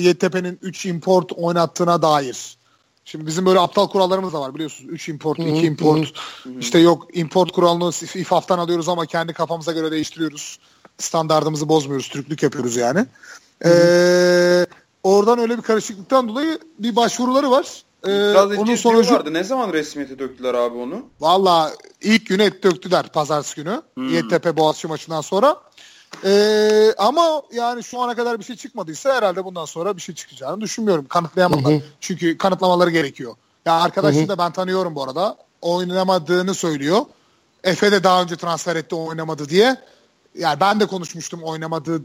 Yeditepe'nin 3 import oynattığına dair. Şimdi bizim böyle aptal kurallarımız da var biliyorsunuz. 3 import, 2 import. İşte yok import kuralını İFAF'tan alıyoruz ama kendi kafamıza göre değiştiriyoruz. Standartımızı bozmuyoruz. Türklük yapıyoruz yani. E, oradan öyle bir karışıklıktan dolayı bir başvuruları var. E, İtiraz onun sonucu diyorlardı. Ne zaman resmiyete döktüler abi onu? Valla ilk günü et döktüler pazartesi günü. Hmm. Yeditepe Boğaziçi maçından sonra. Ee, ama yani şu ana kadar bir şey çıkmadıysa herhalde bundan sonra bir şey çıkacağını düşünmüyorum. Kanıtlayamadılar. Çünkü kanıtlamaları gerekiyor. Ya arkadaşını da ben tanıyorum bu arada. Oynamadığını söylüyor. Efe de daha önce transfer etti oynamadı diye. yani ben de konuşmuştum oynamadı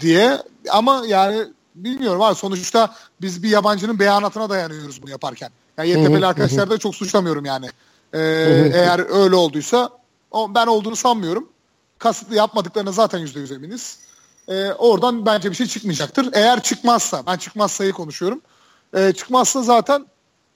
diye ama yani bilmiyorum abi sonuçta biz bir yabancının beyanatına dayanıyoruz bunu yaparken. Yani YTP'li arkadaşlar da çok suçlamıyorum yani. Ee, eğer öyle olduysa o, ben olduğunu sanmıyorum. Kasıtlı yapmadıklarına zaten %100 eminiz. Ee, oradan bence bir şey çıkmayacaktır. Eğer çıkmazsa, ben çıkmazsayı konuşuyorum. Ee, çıkmazsa zaten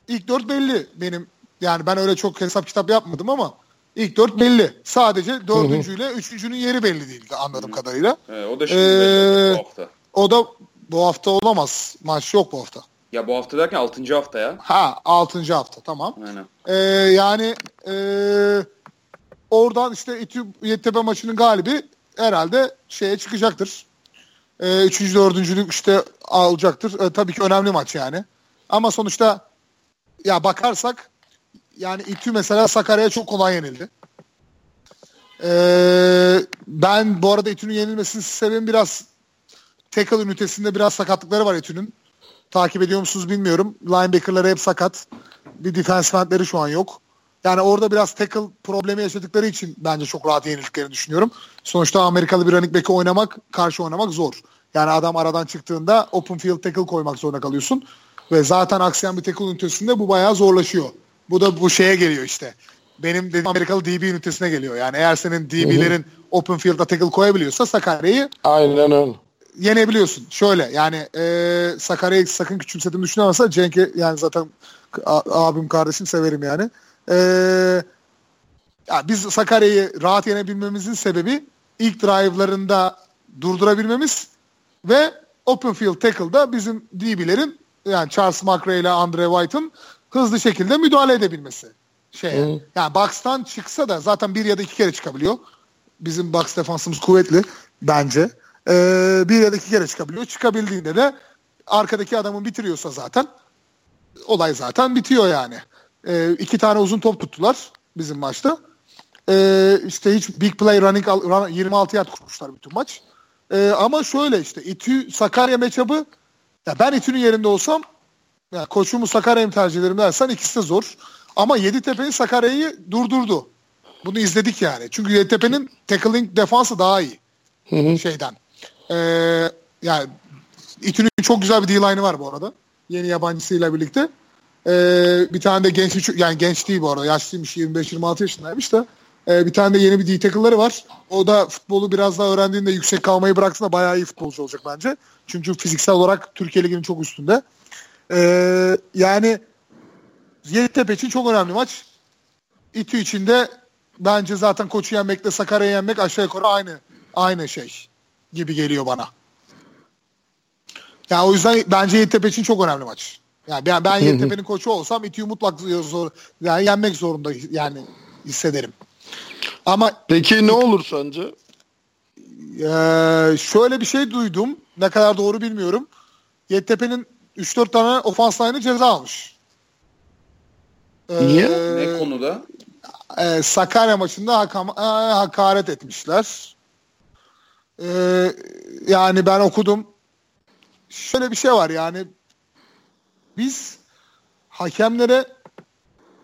ilk dört belli benim. Yani ben öyle çok hesap kitap yapmadım ama ilk dört belli. Sadece dördüncüyle üçüncünün yeri belli değildi anladığım kadarıyla. Ee, o da şimdi Ee, belli. O da bu hafta olamaz. Maç yok bu hafta. Ya bu hafta derken 6. hafta ya. Ha 6. hafta tamam. Aynen. Ee, yani e, oradan işte İTÜ Yeditepe maçının galibi herhalde şeye çıkacaktır. Ee, üçüncü, dördüncülük işte alacaktır. Ee, tabii ki önemli maç yani. Ama sonuçta ya bakarsak yani İTÜ mesela Sakarya'ya çok kolay yenildi. Ee, ben bu arada İTÜ'nün yenilmesinin sebebi biraz tackle ünitesinde biraz sakatlıkları var İTÜ'nün. Takip ediyor musunuz bilmiyorum. Linebacker'ları hep sakat. Bir defensive endleri şu an yok. Yani orada biraz tackle problemi yaşadıkları için bence çok rahat yenildiklerini düşünüyorum. Sonuçta Amerikalı bir running back'i oynamak, karşı oynamak zor. Yani adam aradan çıktığında open field tackle koymak zorunda kalıyorsun. Ve zaten aksayan bir tackle ünitesinde bu bayağı zorlaşıyor. Bu da bu şeye geliyor işte. Benim dediğim Amerikalı DB ünitesine geliyor. Yani eğer senin DB'lerin open field'a tackle koyabiliyorsa Sakarya'yı Aynen öyle. Yenebiliyorsun. Şöyle yani e, Sakarya'yı sakın küçümsediğimi düşünemezsen Cenk'i yani zaten a- abim kardeşim severim yani. E, ya biz Sakarya'yı rahat yenebilmemizin sebebi ilk drive'larında durdurabilmemiz ve open field tackle'da bizim DB'lerin yani Charles McRae ile Andre White'ın hızlı şekilde müdahale edebilmesi. Şeye. Hı. Yani box'tan çıksa da zaten bir ya da iki kere çıkabiliyor. Bizim box defansımız kuvvetli bence. Ee, bir ya da iki kere çıkabiliyor. Çıkabildiğinde de arkadaki adamın bitiriyorsa zaten olay zaten bitiyor yani. Ee, iki tane uzun top tuttular bizim maçta. Ee, işte hiç big play running run, 26 yard kurmuşlar bütün maç. Ee, ama şöyle işte İTÜ Sakarya matchup'ı ya ben İTÜ'nün yerinde olsam ya koçumu Sakarya'yı tercih ederim dersen ikisi de zor. Ama Yeditepe'yi Sakarya'yı durdurdu. Bunu izledik yani. Çünkü Yeditepe'nin tackling defansı daha iyi Hı hı. şeyden. Ee, yani İTÜ'nün çok güzel bir D-line'ı var bu arada. Yeni yabancısıyla birlikte. Ee, bir tane de genç yani genç değil bu arada. Yaşlıymış 25-26 yaşındaymış da. Ee, bir tane de yeni bir D tackle'ları var. O da futbolu biraz daha öğrendiğinde yüksek kalmayı bıraksın da bayağı iyi futbolcu olacak bence. Çünkü fiziksel olarak Türkiye Ligi'nin çok üstünde. Ee, yani Yeditepe için çok önemli maç. İTÜ için de bence zaten koçu yenmekle Sakarya'yı yenmek aşağı yukarı aynı aynı şey gibi geliyor bana. Yani o yüzden bence Yeditepe için çok önemli maç. Yani ben, ben Yeditepe'nin koçu olsam İTÜ'yü mutlak zor, yani yenmek zorunda yani hissederim. Ama Peki ne olur sence? ee, şöyle bir şey duydum. Ne kadar doğru bilmiyorum. Yeditepe'nin 3-4 tane ofans line'ı ceza almış. Ee, Niye? Ne konuda? e, Sakarya maçında hakam, e, hakaret etmişler. E, yani ben okudum. Şöyle bir şey var yani biz hakemlere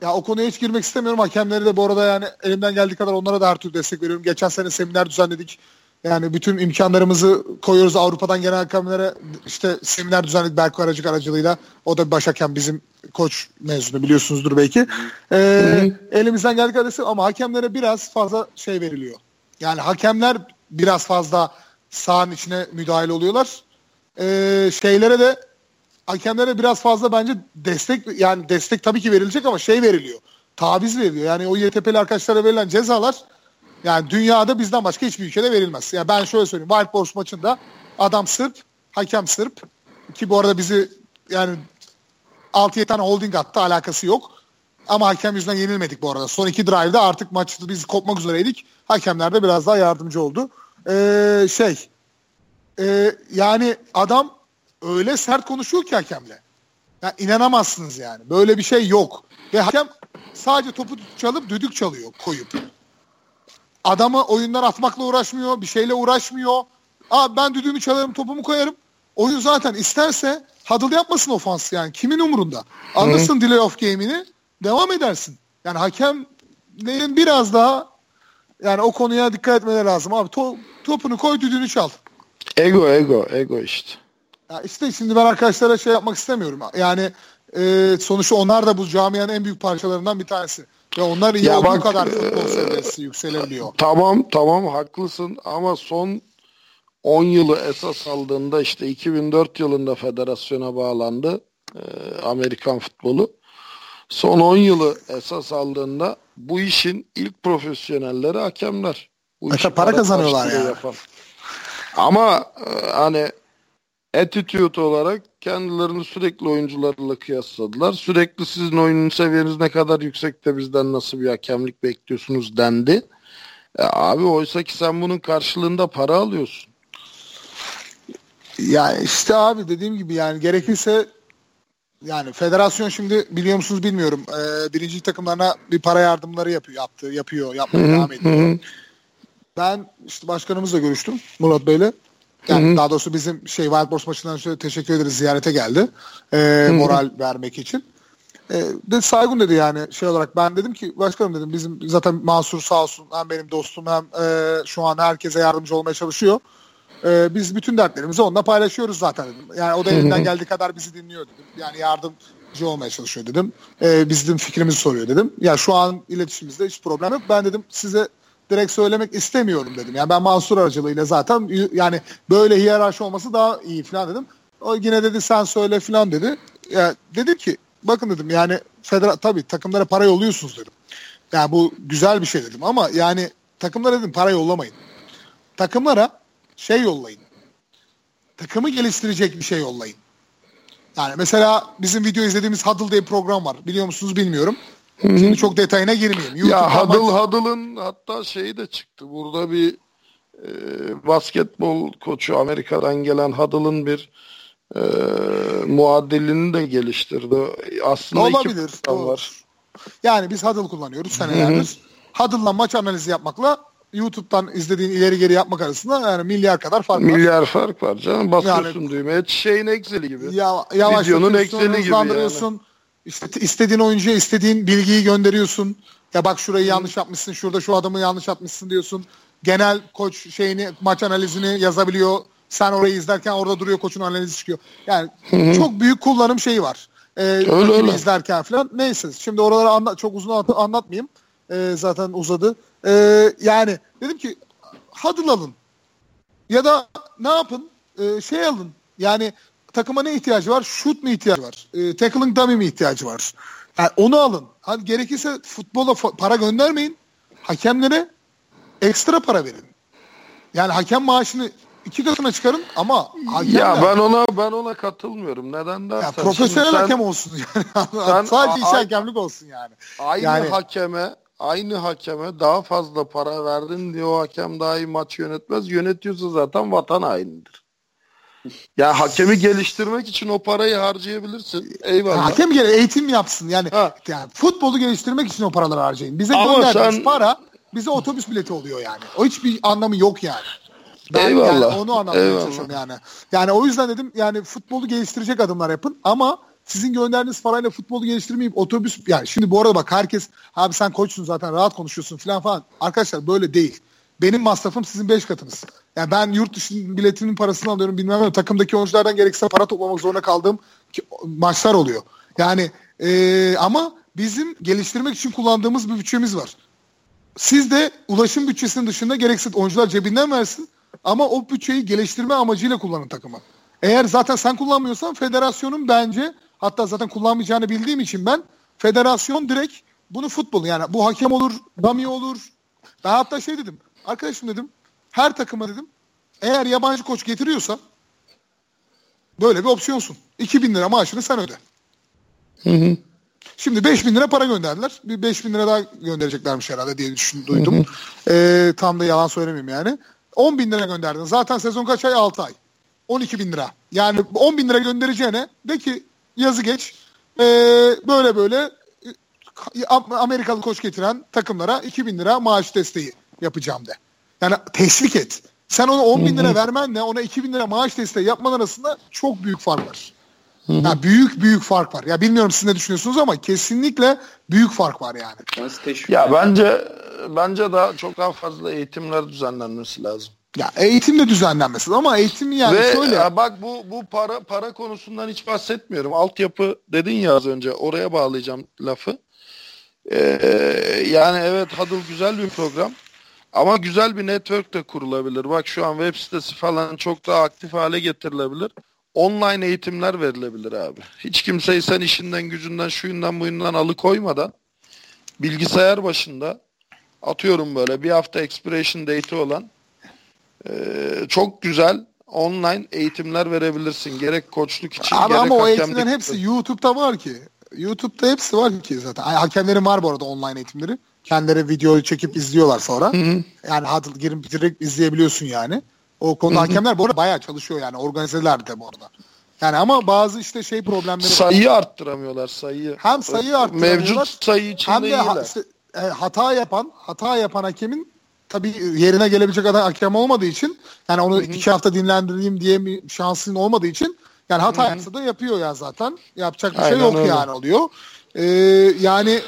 ya o konuya hiç girmek istemiyorum. Hakemleri de bu arada yani elimden geldiği kadar onlara da her türlü destek veriyorum. Geçen sene seminer düzenledik. Yani bütün imkanlarımızı koyuyoruz Avrupa'dan gelen hakemlere işte seminer düzenledik Berko Aracık aracılığıyla. O da bir baş hakem bizim koç mezunu biliyorsunuzdur belki. Ee, elimizden geldiği kadar ama hakemlere biraz fazla şey veriliyor. Yani hakemler biraz fazla sahanın içine müdahale oluyorlar. Ee, şeylere de hakemlere biraz fazla bence destek yani destek tabii ki verilecek ama şey veriliyor. Taviz veriliyor. Yani o YTP'li arkadaşlara verilen cezalar yani dünyada bizden başka hiçbir ülkede verilmez. Yani ben şöyle söyleyeyim. Wild Boars maçında adam Sırp, hakem Sırp ki bu arada bizi yani 6-7 tane holding attı alakası yok. Ama hakem yüzünden yenilmedik bu arada. Son iki drive'da artık maçta biz kopmak üzereydik. Hakemler de biraz daha yardımcı oldu. Ee, şey e, yani adam öyle sert konuşuyor ki hakemle. Ya inanamazsınız yani. Böyle bir şey yok. Ve hakem sadece topu çalıp düdük çalıyor koyup. Adamı oyundan atmakla uğraşmıyor. Bir şeyle uğraşmıyor. Aa ben düdüğümü çalarım topumu koyarım. Oyun zaten isterse huddle yapmasın ofans yani. Kimin umurunda? Alırsın delay of game'ini devam edersin. Yani hakemlerin biraz daha Yani o konuya dikkat etmeleri lazım abi. To- topunu koy düdüğünü çal. Ego ego ego işte. Ya işte şimdi ben arkadaşlara şey yapmak istemiyorum. Yani e, sonuçta onlar da bu camianın en büyük parçalarından bir tanesi. Ve onlar iyi Ya bak, kadar e, futbol seviyesi yükselebiliyor. Tamam tamam haklısın ama son 10 yılı esas aldığında işte 2004 yılında federasyona bağlandı e, Amerikan futbolu. Son 10 yılı esas aldığında bu işin ilk profesyonelleri hakemler. Bu E tabii para kazanıyorlar yani. yapan. Ama e, hani attitude olarak kendilerini sürekli oyuncularla kıyasladılar. Sürekli sizin oyunun seviyeniz ne kadar yüksekte bizden nasıl bir hakemlik bekliyorsunuz dendi. E abi oysa ki sen bunun karşılığında para alıyorsun. Ya işte abi dediğim gibi yani gerekirse yani federasyon şimdi biliyor musunuz bilmiyorum. E, birinci takımlarına bir para yardımları yapıyor, yaptı, yapıyor, yapmaya devam ediyor. Ben işte başkanımızla görüştüm Murat Bey'le. Yani daha doğrusu bizim şey Wild Boars maçından sonra teşekkür ederiz ziyarete geldi. E, moral vermek için. E, de Saygun dedi yani şey olarak ben dedim ki başkanım dedim bizim zaten Mansur sağ olsun hem benim dostum hem e, şu an herkese yardımcı olmaya çalışıyor. E, biz bütün dertlerimizi onunla paylaşıyoruz zaten dedim. Yani o da elinden geldiği kadar bizi dinliyor dedim. Yani yardımcı olmaya çalışıyor dedim. E, bizim fikrimizi soruyor dedim. Ya şu an iletişimimizde hiç problem yok. Ben dedim size direkt söylemek istemiyorum dedim. Yani ben Mansur aracılığıyla zaten yani böyle hiyerarşi olması daha iyi falan dedim. O yine dedi sen söyle falan dedi. Ya dedim ki bakın dedim yani federa tabii takımlara para yolluyorsunuz dedim. Yani bu güzel bir şey dedim ama yani takımlara dedim para yollamayın. Takımlara şey yollayın. Takımı geliştirecek bir şey yollayın. Yani mesela bizim video izlediğimiz Huddle diye bir program var. Biliyor musunuz bilmiyorum. Şimdi çok detayına girmeyeyim. Ya YouTube'dan Huddle maç- Huddle'ın hatta şeyi de çıktı. Burada bir e, basketbol koçu Amerika'dan gelen Huddle'ın bir e, muadilini de geliştirdi. Aslında iki Olabilir. doğru. var. Yani biz Huddle kullanıyoruz senelerdir. Huddle'la maç analizi yapmakla YouTube'dan izlediğin ileri geri yapmak arasında yani milyar kadar fark var. Milyar fark var canım. Basıyorsun Yani- düğmeye. Şeyin Excel'i gibi. Ya, Videonun yavaşlatıyorsun, Excel'i gibi hızlandırıyorsun. İşte istediğin oyuncuya istediğin bilgiyi gönderiyorsun. Ya bak şurayı yanlış yapmışsın, şurada şu adamı yanlış yapmışsın diyorsun. Genel koç şeyini, maç analizini yazabiliyor. Sen orayı izlerken orada duruyor koçun analizi çıkıyor. Yani çok büyük kullanım şeyi var. Ee, rakibi öyle. izlerken falan. Neyse şimdi oraları anla- çok uzun anlat- anlatmayayım. Ee, zaten uzadı. Ee, yani dedim ki huddle alın. Ya da ne yapın? Ee, şey alın. Yani takıma ne ihtiyacı var? Shoot mu ihtiyacı var? Ee, tackling dummy mi ihtiyacı var? Yani onu alın. Hadi gerekirse futbola para göndermeyin. Hakemlere ekstra para verin. Yani hakem maaşını iki katına çıkarın ama hakemler, Ya ben ona ben ona katılmıyorum. Neden dersen ya profesyonel sen hakem olsun yani. sen Sadece iş hakemlik olsun yani. aynı Yani- hakeme aynı hakeme daha fazla para verdin diye o hakem daha iyi maç yönetmez. Yönetiyorsa zaten vatan hainidir. Ya hakemi geliştirmek için o parayı harcayabilirsin. Eyvallah. Hakem gene eğitim yapsın. Yani, Ha. yani futbolu geliştirmek için o paraları harcayın. Bize Ama gönderdiğiniz sen- para bize otobüs bileti oluyor yani. O hiçbir anlamı yok yani. Ben Eyvallah. yani onu Eyvallah. çalışıyorum yani. Yani o yüzden dedim yani futbolu geliştirecek adımlar yapın ama sizin gönderdiğiniz parayla futbolu geliştirmeyip otobüs yani şimdi bu arada bak herkes abi sen koçsun zaten rahat konuşuyorsun falan falan. Arkadaşlar böyle değil. Benim masrafım sizin 5 katınız. Yani ben yurt dışı biletinin parasını alıyorum bilmem ne. Takımdaki oyunculardan gerekirse para toplamak zorunda kaldığım maçlar oluyor. Yani eee, ama bizim geliştirmek için kullandığımız bir bütçemiz var. Siz de ulaşım bütçesinin dışında gerekse oyuncular cebinden versin ama o bütçeyi geliştirme amacıyla kullanın takımı. Eğer zaten sen kullanmıyorsan federasyonun bence hatta zaten kullanmayacağını bildiğim için ben federasyon direkt bunu futbol yani bu hakem olur, dummy olur. Ben hatta şey dedim. Arkadaşım dedim her takıma dedim eğer yabancı koç getiriyorsa böyle bir opsiyonsun. 2000 lira maaşını sen öde. Şimdi 5000 lira para gönderdiler. Bir 5000 lira daha göndereceklermiş herhalde diye düşün, duydum. Ee, tam da yalan söylemeyeyim yani. 10 bin lira gönderdin. Zaten sezon kaç ay? 6 ay. 12 bin lira. Yani 10 bin lira göndereceğine de ki yazı geç. Ee, böyle böyle e, Amerikalı koç getiren takımlara 2 bin lira maaş desteği yapacağım de. Yani teşvik et. Sen ona 10 bin lira vermenle ona 2 bin lira maaş desteği yapman arasında çok büyük fark var. Ya büyük büyük fark var. Ya bilmiyorum siz ne düşünüyorsunuz ama kesinlikle büyük fark var yani. Ya bence bence daha çok daha fazla eğitimler düzenlenmesi lazım. Ya eğitim de düzenlenmesi ama eğitim yani Ve şöyle. e, bak bu bu para para konusundan hiç bahsetmiyorum. Altyapı dedin ya az önce oraya bağlayacağım lafı. Ee, yani evet Huddle güzel bir program. Ama güzel bir network de kurulabilir. Bak şu an web sitesi falan çok daha aktif hale getirilebilir. Online eğitimler verilebilir abi. Hiç kimseyi sen işinden gücünden şuyundan buyundan alıkoymadan bilgisayar başında atıyorum böyle bir hafta expiration date'i olan e, çok güzel online eğitimler verebilirsin. Gerek koçluk için Abi gerek ama o eğitimlerin hepsi YouTube'da var ki. YouTube'da hepsi var ki zaten. Hakemlerin var bu arada online eğitimleri. Kendileri video çekip izliyorlar sonra. Yani hadi girip direkt izleyebiliyorsun yani. O konuda hakemler bu arada bayağı çalışıyor yani. Organizeler de bu arada. Yani ama bazı işte şey problemleri var. sayıyı arttıramıyorlar sayıyı. Hem sayıyı arttıramıyorlar, Mevcut sayı içinde Hem de ha- e, hata yapan, hata yapan hakemin tabii yerine gelebilecek adam hakem olmadığı için yani onu iki hafta dinlendireyim diye bir şansın olmadığı için yani hata yapsa da yapıyor ya zaten. Yapacak bir şey Aynen yok öyle. yani oluyor. Ee, yani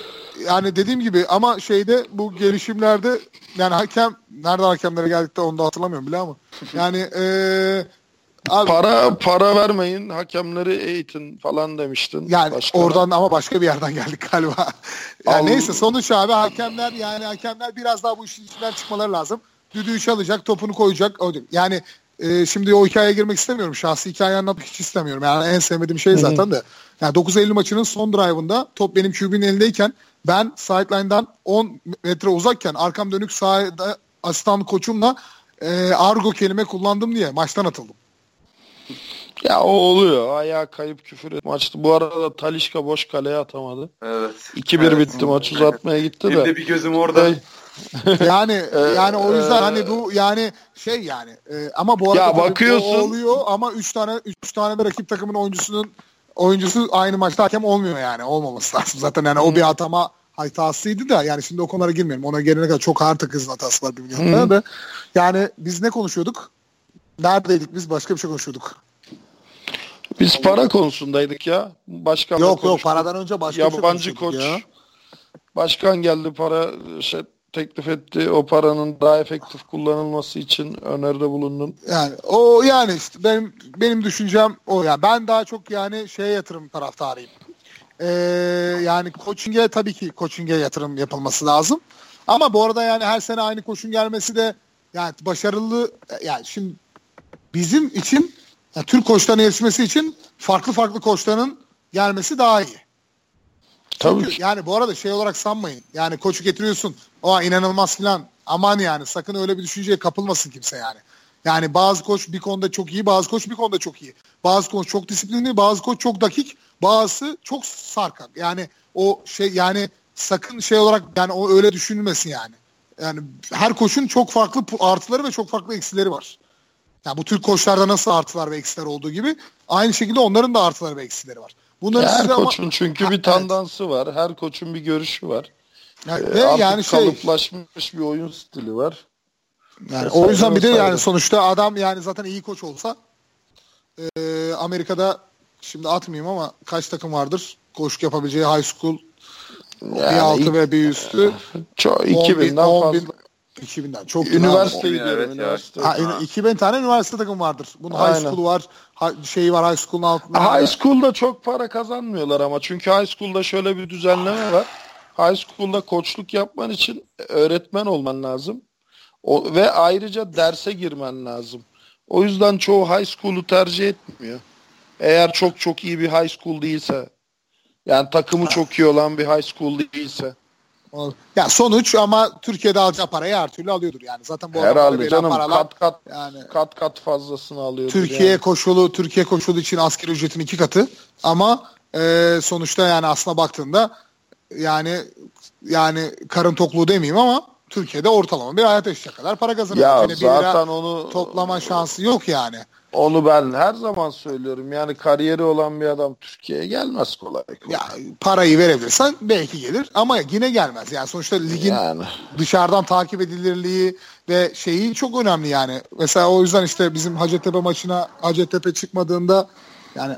yani dediğim gibi ama şeyde bu gelişimlerde yani hakem nerede hakemlere geldik de onu da hatırlamıyorum bile ama yani eee abi, Para para vermeyin, hakemleri eğitin falan demiştin. Yani başkana. oradan ama başka bir yerden geldik galiba. Yani Al- neyse sonuç abi hakemler yani hakemler biraz daha bu işin içinden çıkmaları lazım. Düdüğü çalacak, topunu koyacak. Yani e, şimdi o hikayeye girmek istemiyorum. Şahsi hikaye anlatmak hiç istemiyorum. Yani en sevmediğim şey zaten de. Yani 9 Eylül maçının son drive'ında top benim QB'nin elindeyken ben sideline'dan 10 metre uzakken arkam dönük sahada asistan koçumla e, argo kelime kullandım diye maçtan atıldım. Ya o oluyor. Ayağa kayıp küfür et. Maçtı. Bu arada Talişka boş kaleye atamadı. Evet. 2-1 Evet. bitti maç uzatmaya gitti Benim de. de bir gözüm orada. Ey, Yani yani o yüzden hani bu yani şey yani e, ama bu arada Ya bakıyorsun- o oluyor ama 3 tane 3 tane de rakip takımın oyuncusunun oyuncusu aynı maçta hakem olmuyor yani olmaması lazım. Zaten yani o bir atama hatasıydı da yani şimdi o konulara girmeyelim. Ona gelene kadar çok ağır takızın hatası var bir milyon de. Yani biz ne konuşuyorduk? Neredeydik biz? Başka bir şey konuşuyorduk. Biz para konusundaydık ya. Başkan Yok yok paradan önce başka bir şey Yabancı koç. ya. Başkan geldi para şey, teklif etti. O paranın daha efektif kullanılması için öneride bulundum. Yani o yani işte benim benim düşüncem o ya. Ben daha çok yani şeye yatırım taraftarıyım. Ee, yani coaching'e tabii ki coaching'e yatırım yapılması lazım. Ama bu arada yani her sene aynı koçun gelmesi de yani başarılı yani şimdi bizim için yani Türk koçların yetişmesi için farklı farklı koçların gelmesi daha iyi. Tabii Çünkü ki. yani bu arada şey olarak sanmayın. Yani koçu getiriyorsun. O inanılmaz filan. Aman yani sakın öyle bir düşünceye kapılmasın kimse yani. Yani bazı koç bir konuda çok iyi, bazı koç bir konuda çok iyi. Bazı koç çok disiplinli, bazı koç çok dakik, bazısı çok sarkak. Yani o şey yani sakın şey olarak yani o öyle düşünülmesin yani. Yani her koçun çok farklı artıları ve çok farklı eksileri var. Yani bu Türk koçlarda nasıl artılar ve eksiler olduğu gibi aynı şekilde onların da artıları ve eksileri var. Bunları Her size ama- koçun çünkü Ha, bir evet. tandansı var. Her koçun bir görüşü var. Yani Ee, Artık yani şey kalıplaşmış bir oyun stili var. yani Vesaire, o yüzden bir de yani sonuçta adam yani zaten iyi koç olsa e, Amerika'da şimdi atmayayım ama kaç takım vardır koşuk yapabileceği high school bir Yani altı ilk- ve bir üstü Çok 10 bin, 2000'den 10 fazla. Bin, 2000'den çok Üniversite abi. gidiyorum. Evet ya. üniversite. Ha, ün- 2000 tane üniversite takım vardır. Bunun high Aynen. school var, ha, şeyi var high school'un altında. High school'da çok para kazanmıyorlar ama çünkü high school'da şöyle bir düzenleme var. High school'da koçluk yapman için öğretmen olman lazım. O, ve ayrıca derse girmen lazım. O yüzden çoğu high school'u tercih etmiyor. Eğer çok çok iyi bir high school değilse. Yani takımı çok iyi olan bir high school değilse. Ya sonuç ama Türkiye'de alacağı parayı her türlü alıyordur yani. Zaten bu Herhalde canım paralar kat kat yani kat kat fazlasını alıyordur. Türkiye yani. koşulu Türkiye koşulu için asgari ücretin iki katı ama e, sonuçta yani aslına baktığında yani yani karın tokluğu demeyeyim ama Türkiye'de ortalama bir hayat yaşayacak kadar para kazanıyor. Ya lira zaten onu toplama şansı yok yani. Onu ben her zaman söylüyorum. Yani kariyeri olan bir adam Türkiye'ye gelmez kolay kolay. Ya parayı verebilirsen belki gelir ama yine gelmez. Yani sonuçta ligin yani. dışarıdan takip edilirliği ve şeyi çok önemli yani. Mesela o yüzden işte bizim Hacettepe maçına Hacettepe çıkmadığında yani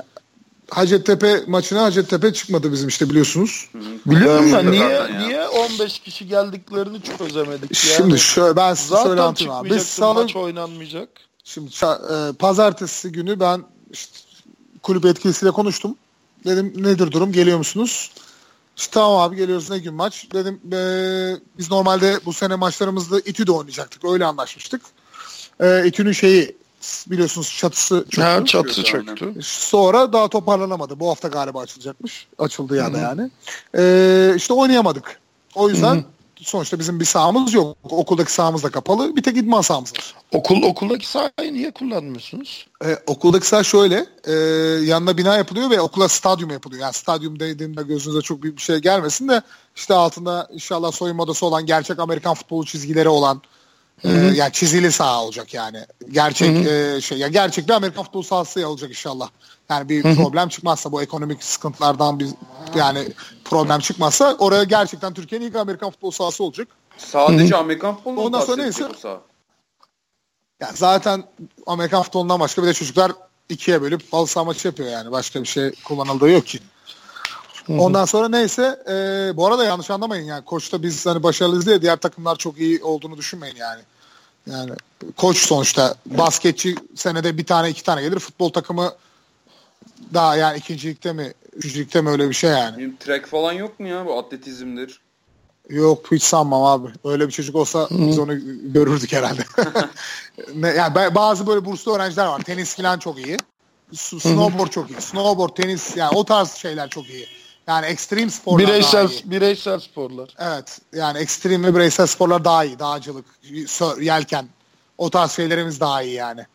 Hacettepe maçına Hacettepe çıkmadı bizim işte biliyorsunuz. Biliyorum da niye ya. niye o 15 kişi geldiklerini çözemedik. Yani Şimdi şöyle ben size şöyle anlatayım abi. Biz salı, maç oynanmayacak. Şimdi e, pazartesi günü ben işte kulüp yetkilisiyle konuştum. Dedim nedir durum geliyor musunuz? İşte tamam abi geliyoruz ne gün maç. Dedim e, biz normalde bu sene maçlarımızda İTÜ'de oynayacaktık. Öyle anlaşmıştık. E, İTÜ'nün şeyi biliyorsunuz çatısı çöktü. Ha, çatı Aynen. çöktü. Sonra daha toparlanamadı. Bu hafta galiba açılacakmış. Açıldı ya da yani. E, işte oynayamadık. O yüzden Hı hı. Sonuçta bizim bir sahamız yok. Okuldaki sahamız da kapalı. Bir tek idman sahamız var. Okul okuldaki sahayı niye kullanmıyorsunuz? E, okuldaki saha şöyle. E, yanına bina yapılıyor ve okula stadyum yapılıyor. Yani stadyum dediğimde gözünüze çok büyük bir şey gelmesin de işte altında inşallah soyunma odası olan gerçek Amerikan futbolu çizgileri olan e, yani çizili saha olacak yani. Gerçek e, şey ya gerçek bir Amerikan futbol sahası olacak inşallah. Yani bir problem çıkmazsa bu ekonomik sıkıntılardan bir yani problem çıkmazsa oraya gerçekten Türkiye'nin ilk Amerikan futbol sahası olacak. Sadece Amerikan futbolu Ondan sonra neyse. Yani zaten Amerikan futbolundan başka bir de çocuklar ikiye bölüp halı saha maçı yapıyor yani. Başka bir şey kullanıldığı yok ki. Ondan sonra neyse e, bu arada yanlış anlamayın yani koçta biz hani başarılıyız diye diğer takımlar çok iyi olduğunu düşünmeyin yani. Yani koç sonuçta basketçi senede bir tane iki tane gelir futbol takımı daha yani ikincilikte mi üçüncülükte mi öyle bir şey yani. Benim track falan yok mu ya? Bu atletizmdir. Yok hiç sanmam abi. Öyle bir çocuk olsa biz onu görürdük herhalde. ne, yani ba- bazı böyle burslu öğrenciler var. Tenis falan çok iyi. Snowboard çok iyi. Snowboard, tenis yani o tarz şeyler çok iyi. Yani ekstrem sporlar Bireysel daha iyi. bireysel sporlar. Evet. Yani ekstrem ve bireysel sporlar daha iyi. Dağcılık, sör- yelken. O tarz şeylerimiz daha iyi yani.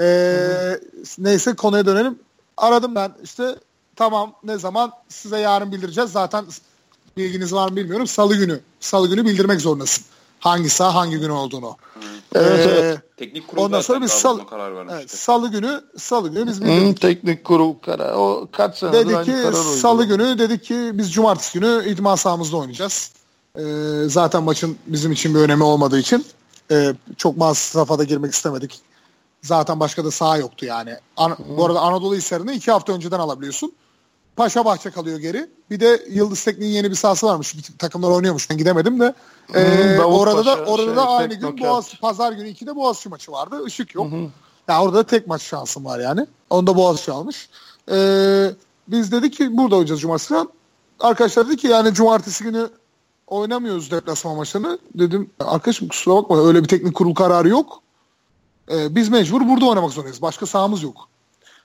Ee, neyse konuya dönelim. Aradım ben işte tamam ne zaman size yarın bildireceğiz. Zaten bilginiz var mı bilmiyorum. Salı günü. Salı günü bildirmek zorundasın. Hangi saha hangi gün olduğunu. Evet, Ee, evet. Teknik kurul Ondan sonra biz sal- karar vermişti. evet, salı günü salı günü biz bildirdik. Hı, teknik kurul karar. O kaç senedir Dedi ki karar salı günü dedik ki biz cumartesi günü idman sahamızda oynayacağız. Ee, zaten maçın bizim için bir önemi olmadığı için e, çok masrafada girmek istemedik. Zaten başka da saha yoktu yani. An- bu arada Anadolu Hisarı'nı iki hafta önceden alabiliyorsun. Paşa Bahçe kalıyor geri. Bir de Yıldız Teknik'in yeni bir sahası varmış. Bir takımlar oynuyormuş. Ben gidemedim de. Ee, Davut orada da Paşa, orada şey, da aynı gün. Boğaz pazar günü 2'de Boğaziçi maçı vardı. Işık yok. Yani orada da tek maç şansım var yani. Onda Boğaziçi almış. Ee, biz dedik ki burada oynayacağız cumartesi. Arkadaşlar dedi ki yani cumartesi günü oynamıyoruz deplasman maçlarını. Dedim arkadaşım kusura bakma öyle bir teknik kurul kararı yok. Ee, biz mecbur burada oynamak zorundayız. Başka sahamız yok.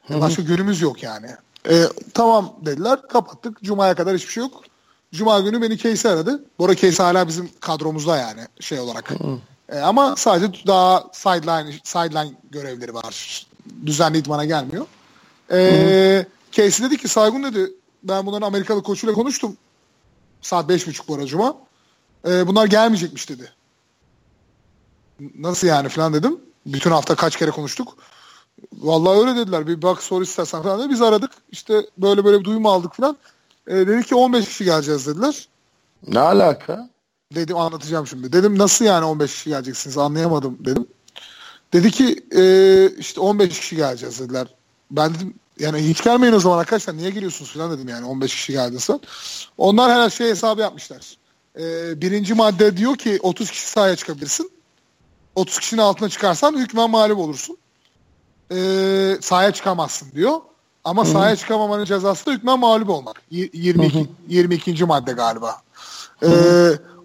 Başka günümüz yok yani. Ee, tamam dediler kapattık. Cuma'ya kadar hiçbir şey yok. Cuma günü beni Casey aradı. Arada Casey hala bizim kadromuzda yani şey olarak. Ee, ama sadece daha sideline sideline görevleri var. Düzenli idmana gelmiyor. Ee, Casey dedi ki Saygun dedi ben bunların Amerikalı koçuyla konuştum. Saat beş buçuk bu Cuma. Ee, bunlar gelmeyecekmiş dedi. Nasıl yani falan dedim. Bütün hafta kaç kere konuştuk. Vallahi öyle dediler. Bir bak sor istersen falan dedi. Biz aradık. İşte böyle böyle bir duyum aldık falan. Ee, dedi ki 15 kişi geleceğiz dediler. Ne alaka? Dedim anlatacağım şimdi. Dedim nasıl yani 15 kişi geleceksiniz anlayamadım dedim. Dedi ki e, işte 15 kişi geleceğiz dediler. Ben dedim yani hiç gelmeyin o zaman arkadaşlar niye geliyorsunuz falan dedim yani 15 kişi geldiyse. Onlar her şey hesabı yapmışlar. E, birinci madde diyor ki 30 kişi sahaya çıkabilirsin. 30 kişinin altına çıkarsan hükmen mağlup olursun. E, sahaya çıkamazsın diyor. Ama sahaya çıkamamanın cezası da hükmen mağlup olmak. Y- 22, 22. madde galiba. Ee,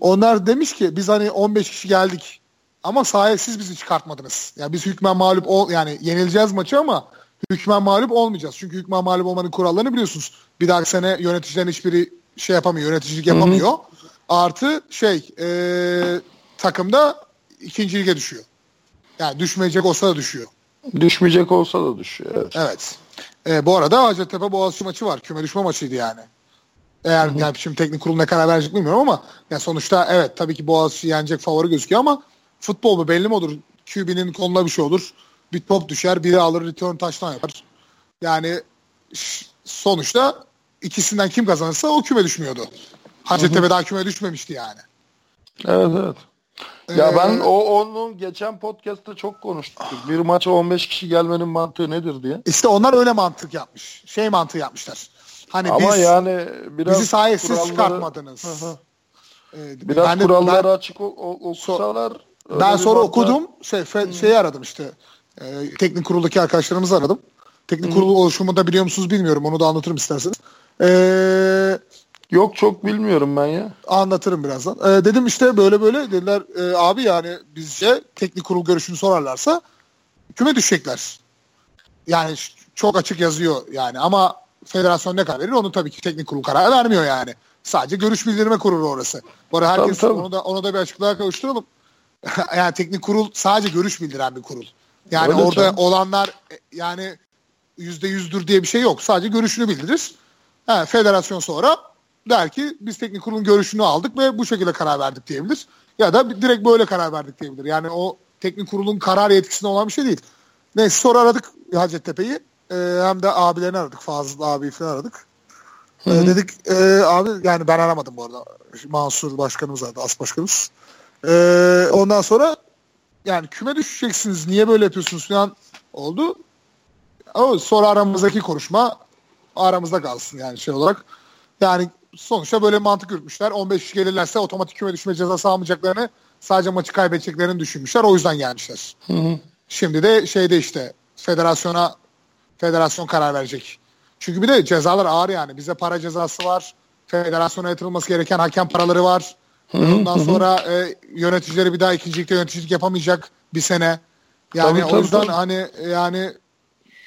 onlar demiş ki biz hani 15 kişi geldik ama sahaya siz bizi çıkartmadınız. Yani biz hükmen mağlup ol yani yenileceğiz maçı ama hükmen mağlup olmayacağız. Çünkü hükmen mağlup olmanın kurallarını biliyorsunuz. Bir dahaki sene yöneticilerin hiçbiri şey yapamıyor, yöneticilik yapamıyor. Artı şey e, takımda ikinci lige düşüyor. Yani düşmeyecek olsa da düşüyor. Düşmeyecek olsa da düşüyor. Evet. Evet. E, bu arada Hacettepe Boğaziçi maçı var. Küme düşme maçıydı yani. Eğer yani şimdi teknik kurul ne karar verecek bilmiyorum ama ya sonuçta evet tabii ki Boğaziçi yenecek favori gözüküyor ama futbol bu belli mi olur? QB'nin koluna bir şey olur. Bir top düşer, biri alır, return touchdown yapar. Yani sonuçta ikisinden kim kazanırsa o küme düşmüyordu. Hacettepe daha küme düşmemişti yani. Evet evet. Ya Ee, ben o onun geçen podcast'ta çok konuştuk. Bir maça 15 kişi gelmenin mantığı nedir diye. İşte onlar öyle mantık yapmış. Şey mantığı yapmışlar. Hani Ama biz yani biraz bizi sahaya siz kuralları- çıkartmadınız. Hı hı. E, Biraz de- kuralları ben- açık o, o- okusalar. ben sonra bakma- okudum. Şey, fe- şeyi aradım işte. E, teknik kuruldaki arkadaşlarımızı aradım. Teknik kurul oluşumunu da biliyor musunuz bilmiyorum. Onu da anlatırım isterseniz. E, Yok çok bilmiyorum ben ya. anlatırım birazdan. E, dedim işte böyle böyle dediler e, abi yani bizce teknik kurul görüşünü sorarlarsa küme düşecekler. Yani çok açık yazıyor yani ama federasyon ne karar verir onu tabii ki teknik kurul karar vermiyor yani. Sadece görüş bildirme kurulu orası. Bu arada herkes Tabii, tabii. onu da onu da bir açıklığa kavuşturalım. yani teknik kurul sadece görüş bildiren bir kurul. Yani Öyle orada canım. olanlar e, yani yüzde yüzdür diye bir şey yok. Sadece görüşünü bildirir. Ha, federasyon sonra der ki biz teknik kurulun görüşünü aldık ve bu şekilde karar verdik diyebilir. Ya da direkt böyle karar verdik diyebilir. Yani o teknik kurulun karar yetkisinde olan bir şey değil. Neyse sonra aradık Hacettepe'yi. Ee, hem de abilerini aradık. Fazıl abi falan aradık. Ee, dedik e, abi yani ben aramadım bu arada. Mansur başkanımız aradı. As başkanımız. Ee, ondan sonra yani küme düşeceksiniz. Niye böyle yapıyorsunuz falan oldu. Ama sonra aramızdaki konuşma aramızda kalsın yani şey olarak. Yani sonuçta böyle mantık yürütmüşler. 15 kişi gelirlerse otomatik küme düşme cezası almayacaklarını sadece maçı kaybedeceklerini düşünmüşler. O yüzden gelmişler. Şimdi de şeyde işte federasyona federasyon karar verecek. Çünkü bir de cezalar ağır yani. Bize para cezası var. Federasyona yatırılması gereken hakem paraları var. Ondan sonra e, yöneticileri bir daha ikincilikte yöneticilik yapamayacak bir sene. Yani Tabii, o tabii, yüzden tabii. hani yani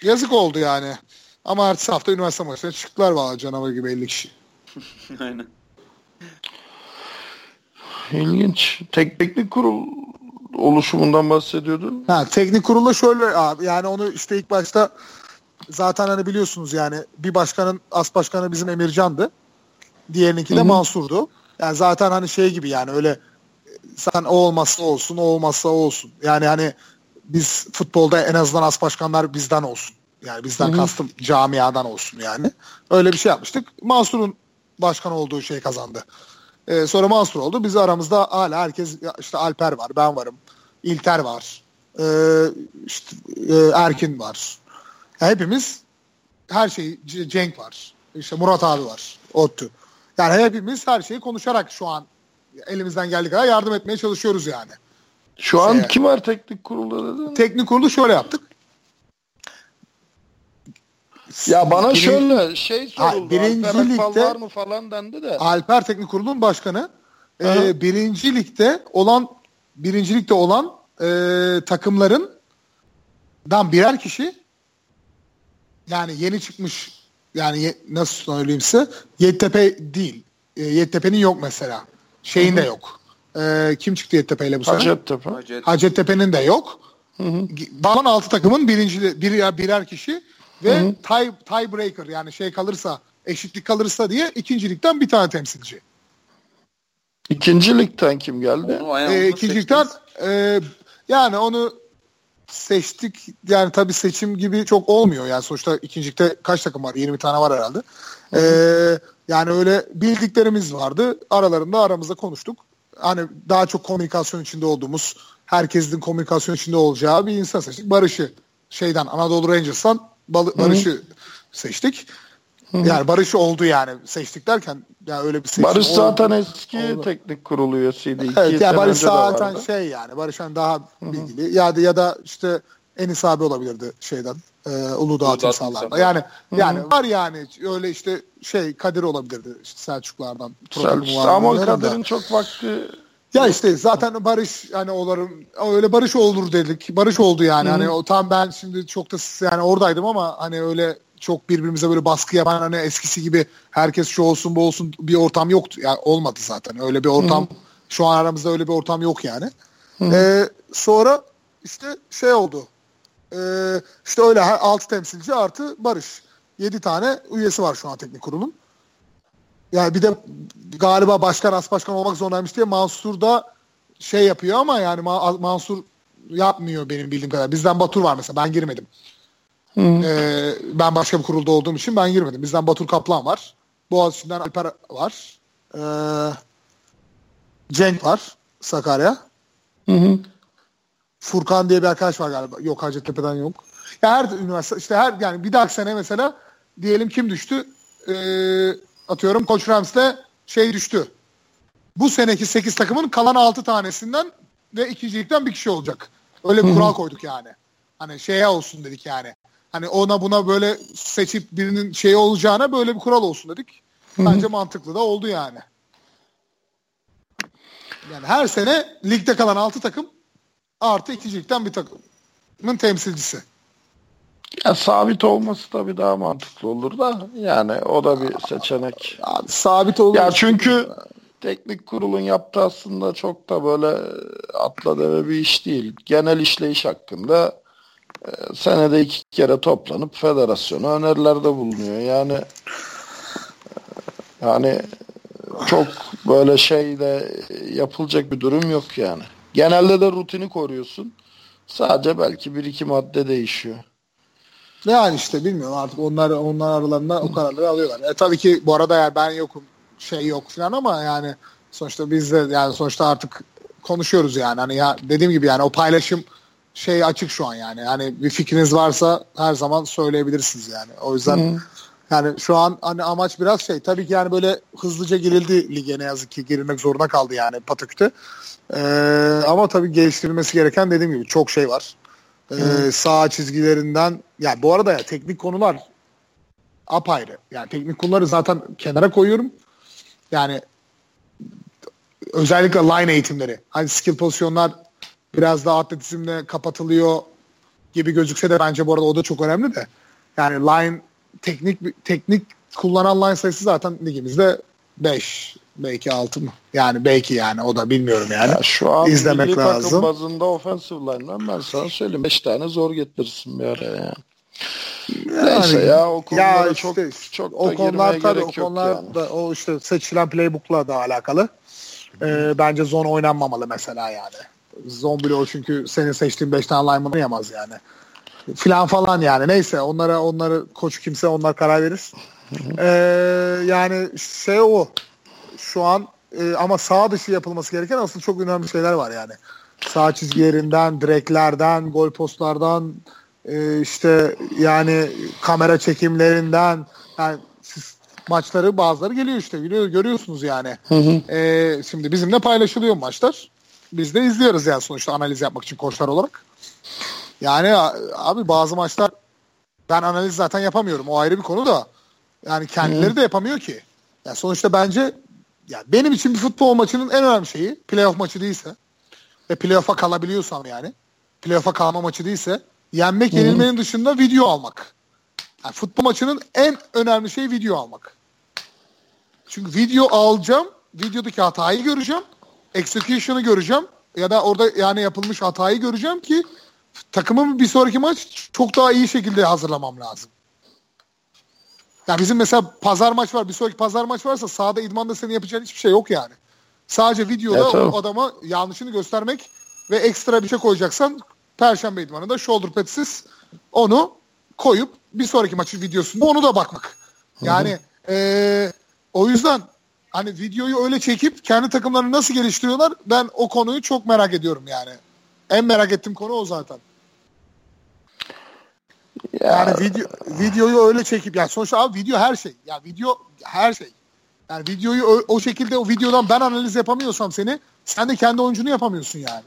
yazık oldu yani. Ama ertesi hafta üniversite maçına çıktılar valla canavar gibi 50 kişi. Aynen. İlginç. Tek teknik kurul oluşumundan bahsediyordun. Ha, teknik kurulda şöyle abi yani onu işte ilk başta zaten hani biliyorsunuz yani bir başkanın as başkanı bizim Emircan'dı. Diğerininki de Mansur'du. Yani zaten hani şey gibi yani öyle sen o olmazsa olsun o olmazsa olsun. Yani hani biz futbolda en azından as başkanlar bizden olsun. Yani bizden kastım camiadan olsun yani. Öyle bir şey yapmıştık. Mansur'un başkan olduğu şey kazandı. Ee, sonra Mansur oldu. Biz aramızda hala herkes işte Alper var, ben varım. İlter var. Ee, işte e, Erkin var. Ya hepimiz her şeyi Cenk var. İşte Murat abi var. Ottu. Yani hepimiz her şeyi konuşarak şu an elimizden geldiği kadar yardım etmeye çalışıyoruz yani. Şu an Şey- kim var teknik kurulda dedin? Teknik kurulu şöyle yaptık. Ya bana Birin- şöyle şey soruldu. birinci Alper Akbal ligde- var mı falan dendi de. Alper Teknik Kurulu'nun başkanı. Hı hı. E, birinci ligde olan birinci ligde olan e, takımların dan birer kişi yani yeni çıkmış yani ye- nasıl söyleyeyim size Yeditepe değil. E, Yeditepe'nin yok mesela. Şeyin de yok. E, kim çıktı Yeditepe ile bu sene? Hacettepe. Hacet. Hacettepe'nin de yok. Balan altı takımın birinci bir, birer kişi ve tie, tiebreaker yani şey kalırsa eşitlik kalırsa diye ikincilikten bir tane temsilci. İkinci ligden kim geldi? Ee, onu ikincilikten e, yani onu seçtik yani tabii seçim gibi çok olmuyor yani sonuçta ikincilikte kaç takım var 20 tane var herhalde. Ee, yani öyle bildiklerimiz vardı aralarında aramızda konuştuk. Hani daha çok komünikasyon içinde olduğumuz herkesin komünikasyon içinde olacağı bir insan seçtik. Barış'ı şeyden Anadolu Rangers'tan Bal- Barış'ı seçtik. Yani Barış oldu yani seçtik derken yani öyle bir seçim Barış oldu. zaten eski Oldu. teknik kurulu üyesiydi. İki Evet ya Barış önce de zaten şey yani Barış hani daha bilgili ya da ya da işte Enis abi olabilirdi şeyden e, Uludağ timsallarında. timsallar. Yani yani var yani öyle işte şey Kadir olabilirdi işte Selçuklardan. Selçuk- Ama. Kadir'in çok vakti Ya işte zaten Barış hani olurum öyle Barış olur dedik. Barış oldu yani. Hani o tam ben şimdi çok da yani oradaydım ama hani öyle çok birbirimize böyle baskı yapan hani eskisi gibi herkes şu olsun bu olsun bir ortam yoktu. Yani olmadı zaten. Öyle bir ortam şu an aramızda öyle bir ortam yok yani. Ee, sonra işte şey oldu. Ee, işte öyle her 6 temsilci artı Barış. 7 tane üyesi var şu an teknik kurulun. Yani bir de galiba başkan as başkan olmak zorundaymış diye Mansur da şey yapıyor ama yani Ma- Mansur yapmıyor benim bildiğim kadar. Bizden Batur var mesela ben girmedim. Ee, ben başka bir kurulda olduğum için ben girmedim. Bizden Batur Kaplan var. Boğaziçi'nden Alper var. Ee, Cenk var Sakarya. Furkan diye bir arkadaş var galiba. Yok Hacettepe'den yok. Ya her üniversite işte her yani bir dahaki sene mesela diyelim kim düştü? Ee, atıyorum Koç Rams'le şey düştü. bu seneki 8 takımın kalan 6 tanesinden ve ikincilikten bir kişi olacak. Öyle bir kural koyduk yani. Hani şeye olsun dedik yani. Hani ona buna böyle seçip birinin şeyi olacağına böyle bir kural olsun dedik. Bence mantıklı da oldu yani. Yani her sene ligde kalan 6 takım artı ikincilikten bir takımın temsilcisi. Ya sabit olması tabii daha mantıklı olur da yani o da bir seçenek. Abi, sabit olur. Ya çünkü teknik kurulun yaptığı aslında çok da böyle atla deve bir iş değil. Genel işleyiş hakkında e, senede iki kere toplanıp federasyona önerilerde bulunuyor. Yani e, yani çok böyle şeyde yapılacak bir durum yok yani. Genelde de rutini koruyorsun. Sadece belki bir iki madde değişiyor. Yani işte bilmiyorum artık onlar onlar aralarında o kararları alıyorlar. E, tabii ki bu arada yani ben yokum şey yok falan ama yani sonuçta biz de yani sonuçta artık konuşuyoruz yani. Hani ya dediğim gibi yani o paylaşım şey açık şu an yani. Yani bir fikriniz varsa her zaman söyleyebilirsiniz yani. O yüzden Hı. yani şu an hani amaç biraz şey tabii ki yani böyle hızlıca girildi lige ne yazık ki girilmek zorunda kaldı yani Pataküt'e. Ee, ama tabii geliştirilmesi gereken dediğim gibi çok şey var. Ee, sağ çizgilerinden yani bu arada ya teknik konular apayrı. Yani teknik konuları zaten kenara koyuyorum. Yani özellikle line eğitimleri. Hani skill pozisyonlar biraz daha atletizmle kapatılıyor gibi gözükse de bence bu arada o da çok önemli de. Yani line teknik teknik kullanan line sayısı zaten ligimizde 5 belki 6 mı? Yani belki yani o da bilmiyorum yani. Ya şu an İzlemek milli lazım. takım bazında offensive line'dan ben sana söyleyeyim 5 tane zor getirirsin bir araya yani. Yani, Neyse ya o konulara ya işte, çok çok o konular tabii o konular yani. da o işte seçilen playbook'la da alakalı. Ee, bence zone oynanmamalı mesela yani. Zone bloğu çünkü senin seçtiğin 5 tane lineman oynayamaz yani. Filan falan yani. Neyse onlara onları koç kimse onlar karar verir. ee, yani şey o şu an e, ama sağ dışı yapılması gereken asıl çok önemli şeyler var yani. Sağ çizgilerinden, direklerden, gol postlardan, e, işte yani kamera çekimlerinden yani siz maçları bazıları geliyor işte görüyor, görüyorsunuz yani. Hı hı. E, şimdi bizimle paylaşılıyor maçlar. Biz de izliyoruz yani sonuçta analiz yapmak için koçlar olarak. Yani abi bazı maçlar ben analiz zaten yapamıyorum. O ayrı bir konu da. Yani kendileri hı. de yapamıyor ki. Yani sonuçta bence ya benim için bir futbol maçının en önemli şeyi playoff maçı değilse ve playoff'a kalabiliyorsam yani playoff'a kalma maçı değilse yenmek Hı-hı. yenilmenin dışında video almak. Yani futbol maçının en önemli şeyi video almak. Çünkü video alacağım, videodaki hatayı göreceğim, execution'ı göreceğim ya da orada yani yapılmış hatayı göreceğim ki takımımı bir sonraki maç çok daha iyi şekilde hazırlamam lazım. Ya bizim mesela pazar maç var. Bir sonraki pazar maç varsa sahada idmanda senin yapacağın hiçbir şey yok yani. Sadece videoda evet, o adama yanlışını göstermek ve ekstra bir şey koyacaksan Perşembe idmanında shoulder padsiz onu koyup bir sonraki maçın videosunda onu da bakmak. Yani ee, o yüzden hani videoyu öyle çekip kendi takımlarını nasıl geliştiriyorlar ben o konuyu çok merak ediyorum yani. En merak ettiğim konu o zaten. Ya. Yani video videoyu öyle çekip yani sonuçta abi video her şey. Yani video her şey. Yani videoyu o, o şekilde o videodan ben analiz yapamıyorsam seni sen de kendi oyuncunu yapamıyorsun yani.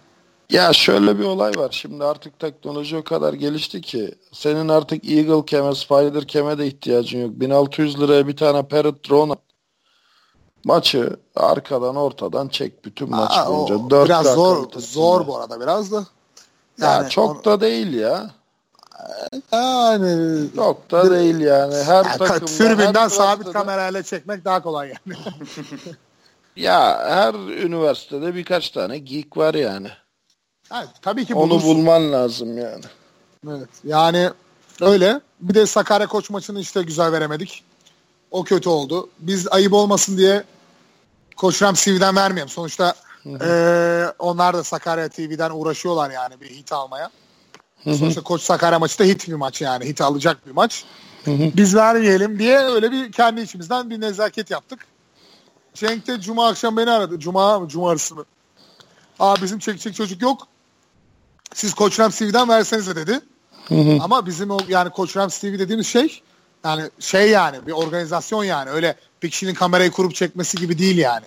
Ya şöyle bir olay var. Şimdi artık teknoloji o kadar gelişti ki senin artık Eagle keme, Spider keme de ihtiyacın yok. 1600 liraya bir tane Parrot drone maçı arkadan ortadan çek bütün maç Aa, boyunca. 4 biraz zor zor bu arada biraz da. Yani ya çok onu... da değil ya. Yani çok da değil yani. Her yani, takımda türbinden her sabit kamerayla çekmek daha kolay yani. ya her üniversitede birkaç tane geek var yani. Evet, tabii ki Onu bulursun. bulman lazım yani. Evet. Yani öyle. Bir de Sakarya Koç maçını işte güzel veremedik. O kötü oldu. Biz ayıp olmasın diye Koç Ram TV'den vermeyelim. Sonuçta e, onlar da Sakarya TV'den uğraşıyorlar yani bir hit almaya. Hı hı. Sonuçta Koç Sakarya maçı da hit bir maç yani. Hit alacak bir maç. Hı hı. Biz vermeyelim diye öyle bir kendi içimizden bir nezaket yaptık. Cenk de Cuma akşam beni aradı. Cuma mı? Cumartesi mi? Aa bizim çekecek çocuk yok. Siz Koç Rams TV'den versenize dedi. Hı hı. Ama bizim o yani Koç Rams TV dediğimiz şey yani şey yani bir organizasyon yani öyle bir kişinin kamerayı kurup çekmesi gibi değil yani.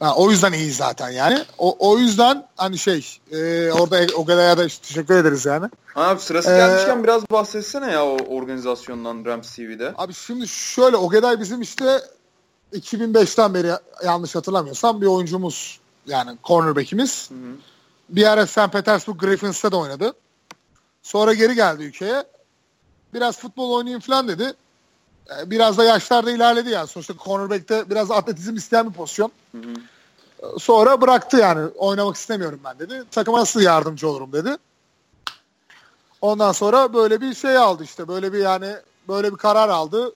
Ha, o yüzden iyi zaten yani. O, o yüzden hani şey e, orada Ogeday'a da işte teşekkür ederiz yani. Abi sırası Ee, gelmişken biraz bahsetsene ya o organizasyondan Rams TV'de. Abi şimdi şöyle Ogeday bizim işte 2005'ten beri yanlış hatırlamıyorsam bir oyuncumuz yani cornerback'imiz. Hı hı. Bir ara St. Petersburg Griffins'te de oynadı. Sonra geri geldi ülkeye. Biraz futbol oynayayım falan dedi. Ee, Biraz da yaşlarda ilerledi yani. Sonuçta cornerback'te biraz atletizm isteyen bir pozisyon. Hı hı. Sonra bıraktı yani. Oynamak istemiyorum ben dedi. Takıma nasıl yardımcı olurum dedi. Ondan sonra böyle bir şey aldı işte. Böyle bir yani böyle bir karar aldı.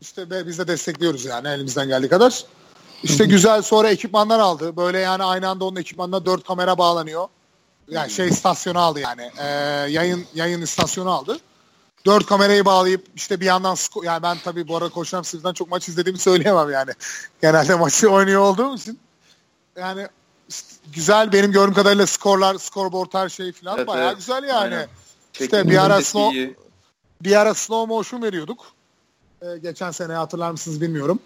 İşte biz de destekliyoruz yani elimizden geldiği kadar. İşte güzel sonra ekipmanlar aldı. Böyle yani aynı anda onun ekipmanına dört kamera bağlanıyor. Yani şey istasyonu aldı yani. Ee, yayın yayın istasyonu aldı. Dört kamerayı bağlayıp işte bir yandan sko- yani ben tabii bu arada Koç Ramsey'den çok maç izlediğimi söyleyemem yani. Genelde maçı oynuyor olduğum için. Yani güzel benim gördüğüm kadarıyla skorlar, scoreboard her şey falan Evet, bayağı evet. güzel yani. Aynen. İşte bir ara slow- iyi. Bir ara slow motion veriyorduk. Ee, geçen sene hatırlar mısınız bilmiyorum.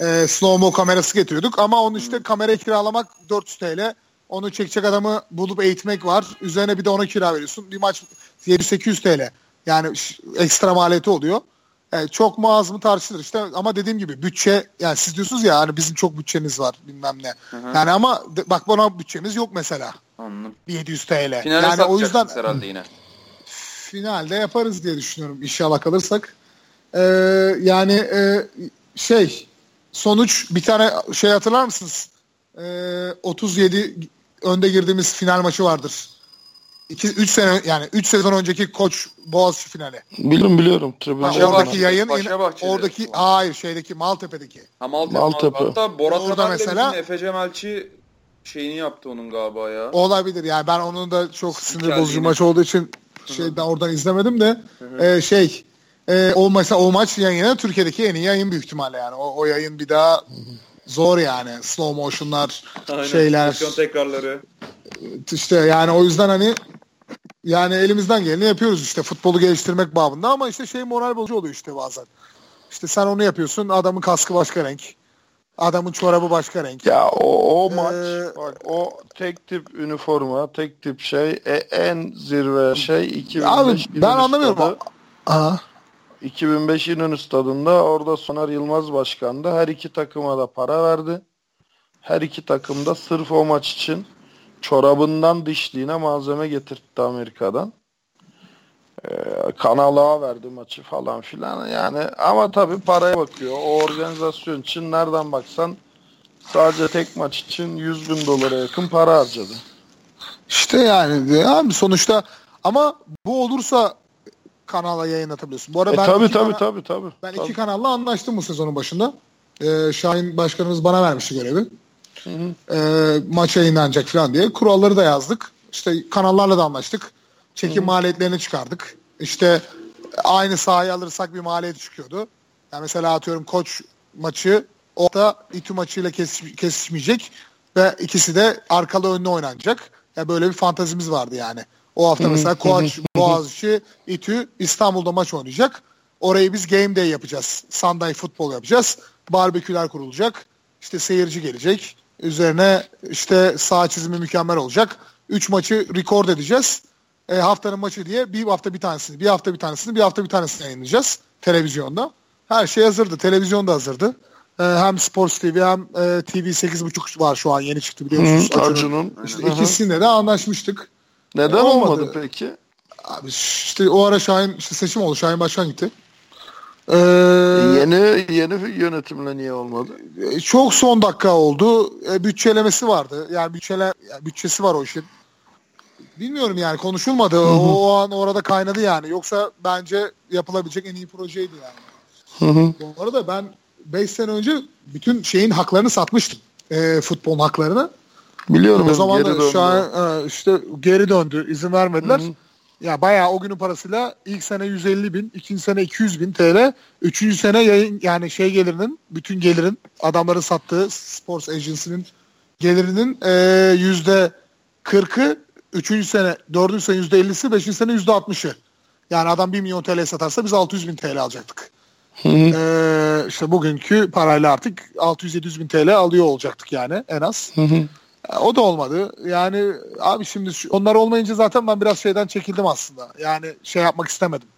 Ee, slow mo kamerası getiriyorduk ama onu işte kamera kiralamak 400 TL. Onu çekecek adamı bulup eğitmek var. Üzerine bir de ona kira veriyorsun. Bir maç 700-800 TL. Yani ekstra maliyeti oluyor. Ee, çok mu az mı tartışılır işte ama dediğim gibi bütçe yani siz diyorsunuz ya hani bizim çok bütçemiz var bilmem ne. Hı hı. Yani ama bak bana bütçemiz yok mesela. Anladım. Bir 700 TL. Finale yani o yüzden herhalde yine. finalde yaparız diye düşünüyorum inşallah kalırsak. Ee, yani e, şey sonuç bir tane şey hatırlar mısınız? Ee, 37 önde girdiğimiz final maçı vardır. 2 3 sene yani 3 sezon önceki Koç Boğaziçi finali. Biliyorum biliyorum. Tribün Ha, Paşa oradaki yayın Paşa Bahçe'de. oradaki hayır şeydeki Maltepe'deki. Ha Maltepe. Maltepe. Hatta Borat Orada mesela- Efe Cemalçi şeyini yaptı onun galiba ya. Olabilir yani ben onun da çok sinir bozucu maç olduğu için şeyden oradan izlemedim de e, şey e, o mesela o maç yayını Türkiye'deki en iyi yayın büyük ihtimalle yani. O, o yayın bir daha zor yani. Slow motion'lar, Aynen. şeyler. Tekrarları. işte yani o yüzden hani yani elimizden geleni yapıyoruz işte futbolu geliştirmek babında ama işte şey moral bozucu oluyor işte bazen. İşte sen onu yapıyorsun adamın kaskı başka renk. Adamın çorabı başka renk. Ya o, o maç Ee, bak o tek tip üniforma, tek tip şey e, en zirve şey 2005 Abi ben anlamıyorum. stadı. Aa. 2005 İnönü stadında orada Soner Yılmaz başkandı. Her iki takıma da para verdi. Her iki takım da sırf o maç için çorabından dişliğine malzeme getirtti Amerika'dan. Ee, Kanal A verdi maçı falan filan yani ama tabii paraya bakıyor. O organizasyon için nereden baksan sadece tek maç için 100 bin dolara yakın para harcadı. İşte yani abi sonuçta ama bu olursa kanala yayınlatabiliyorsun. Bu arada E, ben tabii tabii kana- tabii tabii. Ben Tabii. iki kanalla anlaştım bu sezonun başında. Ee, Şahin başkanımız bana vermişti görevi. Ee, maç yayınlanacak falan diye. Kuralları da yazdık. İşte kanallarla da anlaştık. Çekim maliyetlerini çıkardık. İşte aynı sahayı alırsak bir maliyet çıkıyordu. Yani mesela atıyorum koç maçı orada İTÜ maçıyla kesiş- kesişmeyecek ve ikisi de arkalı önlü oynanacak. Ya böyle bir fantazimiz vardı yani. O hafta mesela Koç, Boğaziçi, İTÜ İstanbul'da maç oynayacak. Orayı biz game day yapacağız. Sunday futbol yapacağız. Barbeküler kurulacak. İşte seyirci gelecek. Üzerine işte sağ çizimi mükemmel olacak. Üç maçı record edeceğiz. E, haftanın maçı diye bir hafta bir tanesini, bir hafta bir tanesini, bir hafta bir tanesini yayınlayacağız televizyonda. Her şey hazırdı. Televizyon da hazırdı. E, hem Sports TV hem e, TV 8.5 var şu an yeni çıktı biliyorsunuz. Hı, Acun'un. İşte ikisinde de anlaşmıştık. Neden E, olmadı. olmadı peki? Abi işte o ara Şahin işte seçim oldu. Şahin Başkan gitti. Ee, Yeni yeni yönetimle niye olmadı? çok son dakika oldu. E, bütçelemesi vardı. Yani bütçele yani bütçesi var o işin. Bilmiyorum yani konuşulmadı. O, o an orada kaynadı yani. Yoksa bence yapılabilecek en iyi projeydi yani. Hı hı. Bu arada ben 5 sene önce bütün şeyin haklarını satmıştım. E, futbolun haklarını. Biliyorum. O zaman da şu an e, işte geri döndü. izin vermediler. Hı hı. Ya bayağı o günün parasıyla ilk sene 150 bin, ikinci sene 200 bin TL, üçüncü sene yayın yani şey gelirinin, bütün gelirin, adamların sattığı Sports Agency'nin gelirinin e, yüzde 40'ı, üçüncü sene, dördüncü sene yüzde 50'si, beşinci sene yüzde 60'ı. Yani adam 1 milyon TL satarsa biz 600 bin TL alacaktık. Ee, işte bugünkü parayla artık 600-700 bin TL alıyor olacaktık yani en az. Hı hı. O da olmadı. Yani abi şimdi şu- onlar olmayınca zaten ben biraz şeyden çekildim aslında. Yani şey yapmak istemedim.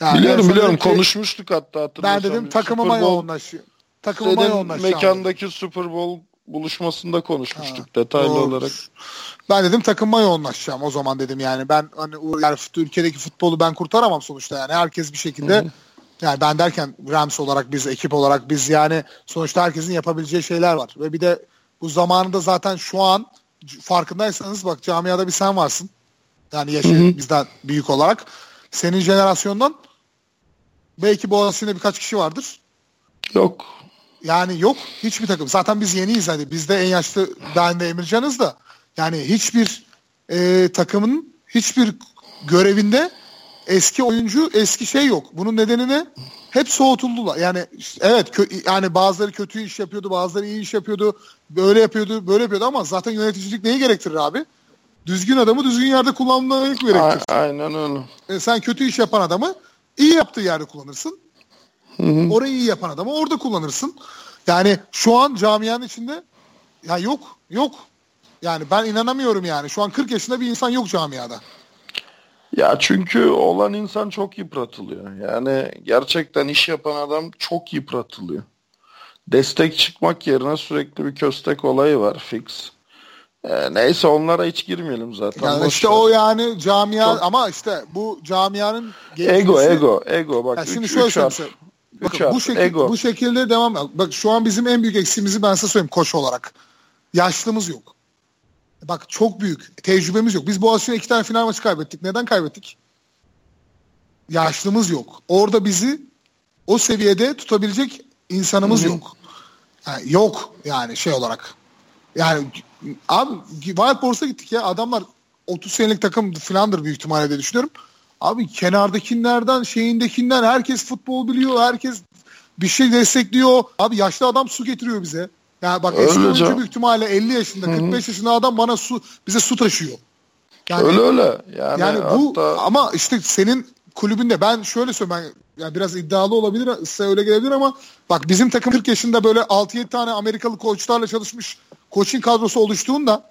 Yani biliyorum biliyorum ki, konuşmuştuk hatta Ben hatırlıyorsan. dedim takımıma yoğunlaşıyor. Takımıma yoğunlaşacağım. mekandaki Super Bowl buluşmasında konuşmuştuk Ha, detaylı doğrudur. olarak. Ben dedim takımıma yoğunlaşacağım o zaman dedim yani. Ben hani yani ülkedeki futbolu ben kurtaramam sonuçta yani. Herkes bir şekilde Hı hı. yani ben derken Rams olarak biz ekip olarak biz yani sonuçta herkesin yapabileceği şeyler var. Ve bir de bu zamanında zaten şu an farkındaysanız bak camiada bir sen varsın. Yani yaşı bizden büyük olarak. Senin jenerasyondan belki Boğaziçi'nde birkaç kişi vardır. Yok. Yani yok hiçbir takım. Zaten biz yeniyiz hadi. Biz de en yaşlı ben de Emircan'ız da. Yani hiçbir e, takımın hiçbir görevinde eski oyuncu eski şey yok. Bunun nedeni ne? Hep soğutuldular. Yani evet kö- yani bazıları kötü iş yapıyordu, bazıları iyi iş yapıyordu. Böyle yapıyordu, böyle yapıyordu ama zaten yöneticilik neyi gerektirir abi? Düzgün adamı düzgün yerde kullanmayı A- gerektirir. aynen öyle. E, sen kötü iş yapan adamı iyi yaptığı yerde kullanırsın. Hı hı. Orayı iyi yapan adamı orada kullanırsın. Yani şu an camianın içinde ya yok yok. Yani ben inanamıyorum yani. Şu an 40 yaşında bir insan yok camiada. Ya çünkü olan insan çok yıpratılıyor. Yani gerçekten iş yapan adam çok yıpratılıyor. Destek çıkmak yerine sürekli bir köstek olayı var fix. Ee, neyse onlara hiç girmeyelim zaten. Yani boş işte ver. o yani camia Çok- ama işte bu camianın ego ego ego bak Ya şimdi üç- şöyle üç Bakın harf, bu, şekil, ego. bu şekilde devam. Bak şu an bizim en büyük eksiğimizi ben size söyleyeyim koç olarak. Yaşlımız yok. Bak çok büyük. Tecrübemiz yok. Biz Boğaziçi'ne iki tane final maçı kaybettik. Neden kaybettik? Yaşlımız yok. Orada bizi o seviyede tutabilecek insanımız Hı yok. Yani yok yani şey olarak. Yani abi Wild Bors'a gittik ya. Adamlar 30 senelik takım filandır büyük ihtimalle diye düşünüyorum. Abi kenardakilerden şeyindekinden herkes futbol biliyor. Herkes bir şey destekliyor. Abi yaşlı adam su getiriyor bize. Yani bak eski Öyle oyuncu canım. büyük ihtimalle 50 yaşında, Hı hı. 45 yaşında adam bana su bize su taşıyor. Yani öyle öyle. Yani, yani bu hatta ama işte senin kulübünde ben şöyle söyleyeyim ben yani biraz iddialı olabilir size öyle gelebilir ama bak bizim takım 40 yaşında böyle 6-7 tane Amerikalı koçlarla çalışmış coaching kadrosu oluştuğunda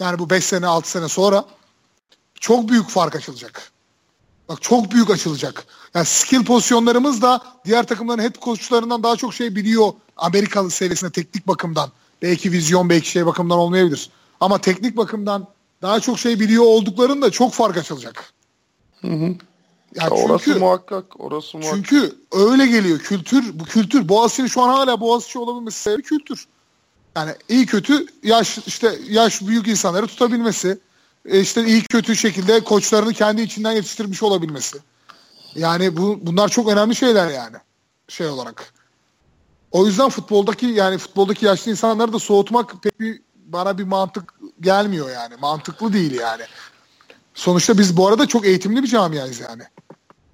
yani bu 5 sene 6 sene sonra çok büyük fark açılacak. Bak çok büyük açılacak. Yani skill pozisyonlarımız da diğer takımların head koçlarından daha çok şey biliyor Amerikalı seviyesinde teknik bakımdan. Belki vizyon belki şey bakımdan olmayabilir. Ama teknik bakımdan daha çok şey biliyor olduklarında çok fark açılacak. Hı hı. Yani orası çünkü, muhakkak. Orası muhakkak. çünkü öyle geliyor kültür bu kültür Boğaziçi'nin şu an hala Boğaziçi olabilmesi sebebi kültür. Yani iyi kötü yaş işte yaş büyük insanları tutabilmesi, işte iyi kötü şekilde koçlarını kendi içinden yetiştirmiş olabilmesi. Yani bu bunlar çok önemli şeyler yani şey olarak. O yüzden futboldaki yani futboldaki yaşlı insanları da soğutmak pek bir bana bir mantık gelmiyor yani. Mantıklı değil yani. Sonuçta biz bu arada çok eğitimli bir camiayız yani.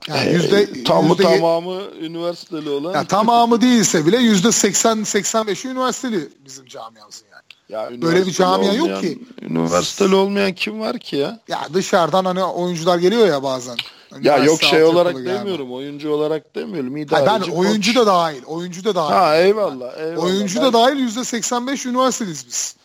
Yani Ee, yüzde, tamı yüzde ye- tamamı üniversiteli olan. ya tamamı değilse bile yüzde 80 85'i üniversiteli bizim camiamızın yani. Ya Böyle bir camia yok olmayan- ki. Üniversiteli olmayan kim var ki ya? Ya dışarıdan hani oyuncular geliyor ya bazen. Ya Üniversite yok şey olarak yani. demiyorum. Oyuncu olarak demiyorum. Hayır, İdareci ben oyuncu koç. da dahil. Oyuncu da dahil. Ha eyvallah. eyvallah. oyuncu Ben- da dahil yüzde 85 üniversiteliyiz biz.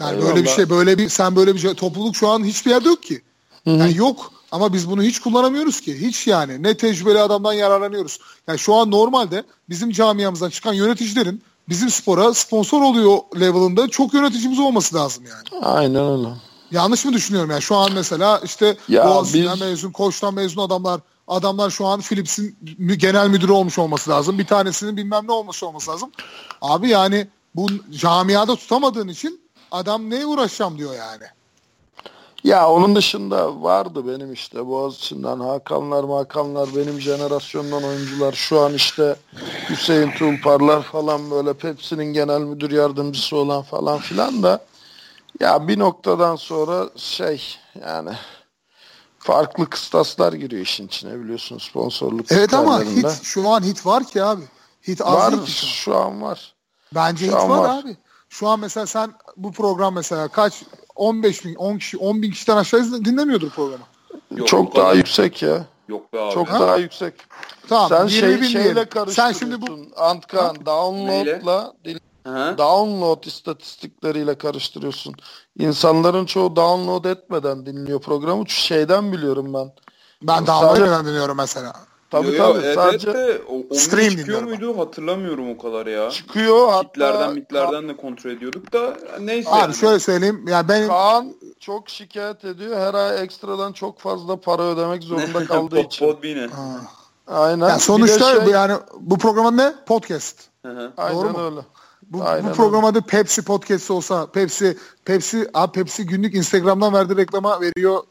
Yani Eyvallah. böyle bir şey böyle bir sen böyle bir şey topluluk şu an hiçbir yerde yok ki. Yani yok ama biz bunu hiç kullanamıyoruz ki. Hiç yani. Ne tecrübeli adamdan yararlanıyoruz. Yani şu an normalde bizim camiamızdan çıkan yöneticilerin bizim spora sponsor oluyor level'ında çok yöneticimiz olması lazım yani. Aynen öyle. Yanlış mı düşünüyorum yani? Şu an mesela işte Ya Boğaziçi'nden biz- mezun, Koç'tan mezun adamlar adamlar şu an Philips'in genel müdürü olmuş olması lazım. Bir tanesinin bilmem ne olması olması lazım. Abi yani bu camiada tutamadığın için adam neye uğraşacağım diyor yani. Ya onun dışında vardı benim işte Boğaziçi'nden Hakanlar Makanlar benim jenerasyondan oyuncular şu an işte Hüseyin Tulparlar falan böyle Pepsi'nin genel müdür yardımcısı olan falan filan da ya bir noktadan sonra şey yani farklı kıstaslar giriyor işin içine biliyorsun sponsorluk Evet ama hit şu an hit var ki abi. Hit az var değil ki şu an. şu an var. Bence Şu hit var, var. abi. Şu an mesela sen bu program mesela kaç 15 bin 10 kişi 10 bin kişiden aşağı dinlemiyordur programı. Yok, Çok daha yüksek ya. Yok be abi. Çok Ha? daha yüksek. Tamam Sen 20 şey, bin şeyle. Sen şimdi bu Antkan Neyle? download'la Hı. download istatistikleriyle karıştırıyorsun. İnsanların çoğu download etmeden dinliyor programı. Şu şeyden biliyorum ben. ben daha Sadece- önceden dinliyorum mesela. Tabii Yo, yo, tabii. evet, Sadece de o, Stream çıkıyor muydu hatırlamıyorum o kadar ya. çıkıyor hatta Kitlerden mitlerden de kontrol ediyorduk da neyse. Abi yani. şöyle söyleyeyim. Ya benim Kaan çok şikayet ediyor. Her ay ekstradan çok fazla para ödemek zorunda kaldığı için. Podbean'e. Ha. Aynen. Ya Bir sonuçta şey- bu yani bu programın ne? Podcast. Hı hı. Aynen Doğru mu? öyle. Bu, Aynen bu program adı Pepsi Podcast olsa Pepsi Pepsi abi Pepsi günlük Instagram'dan verdiği reklama veriyor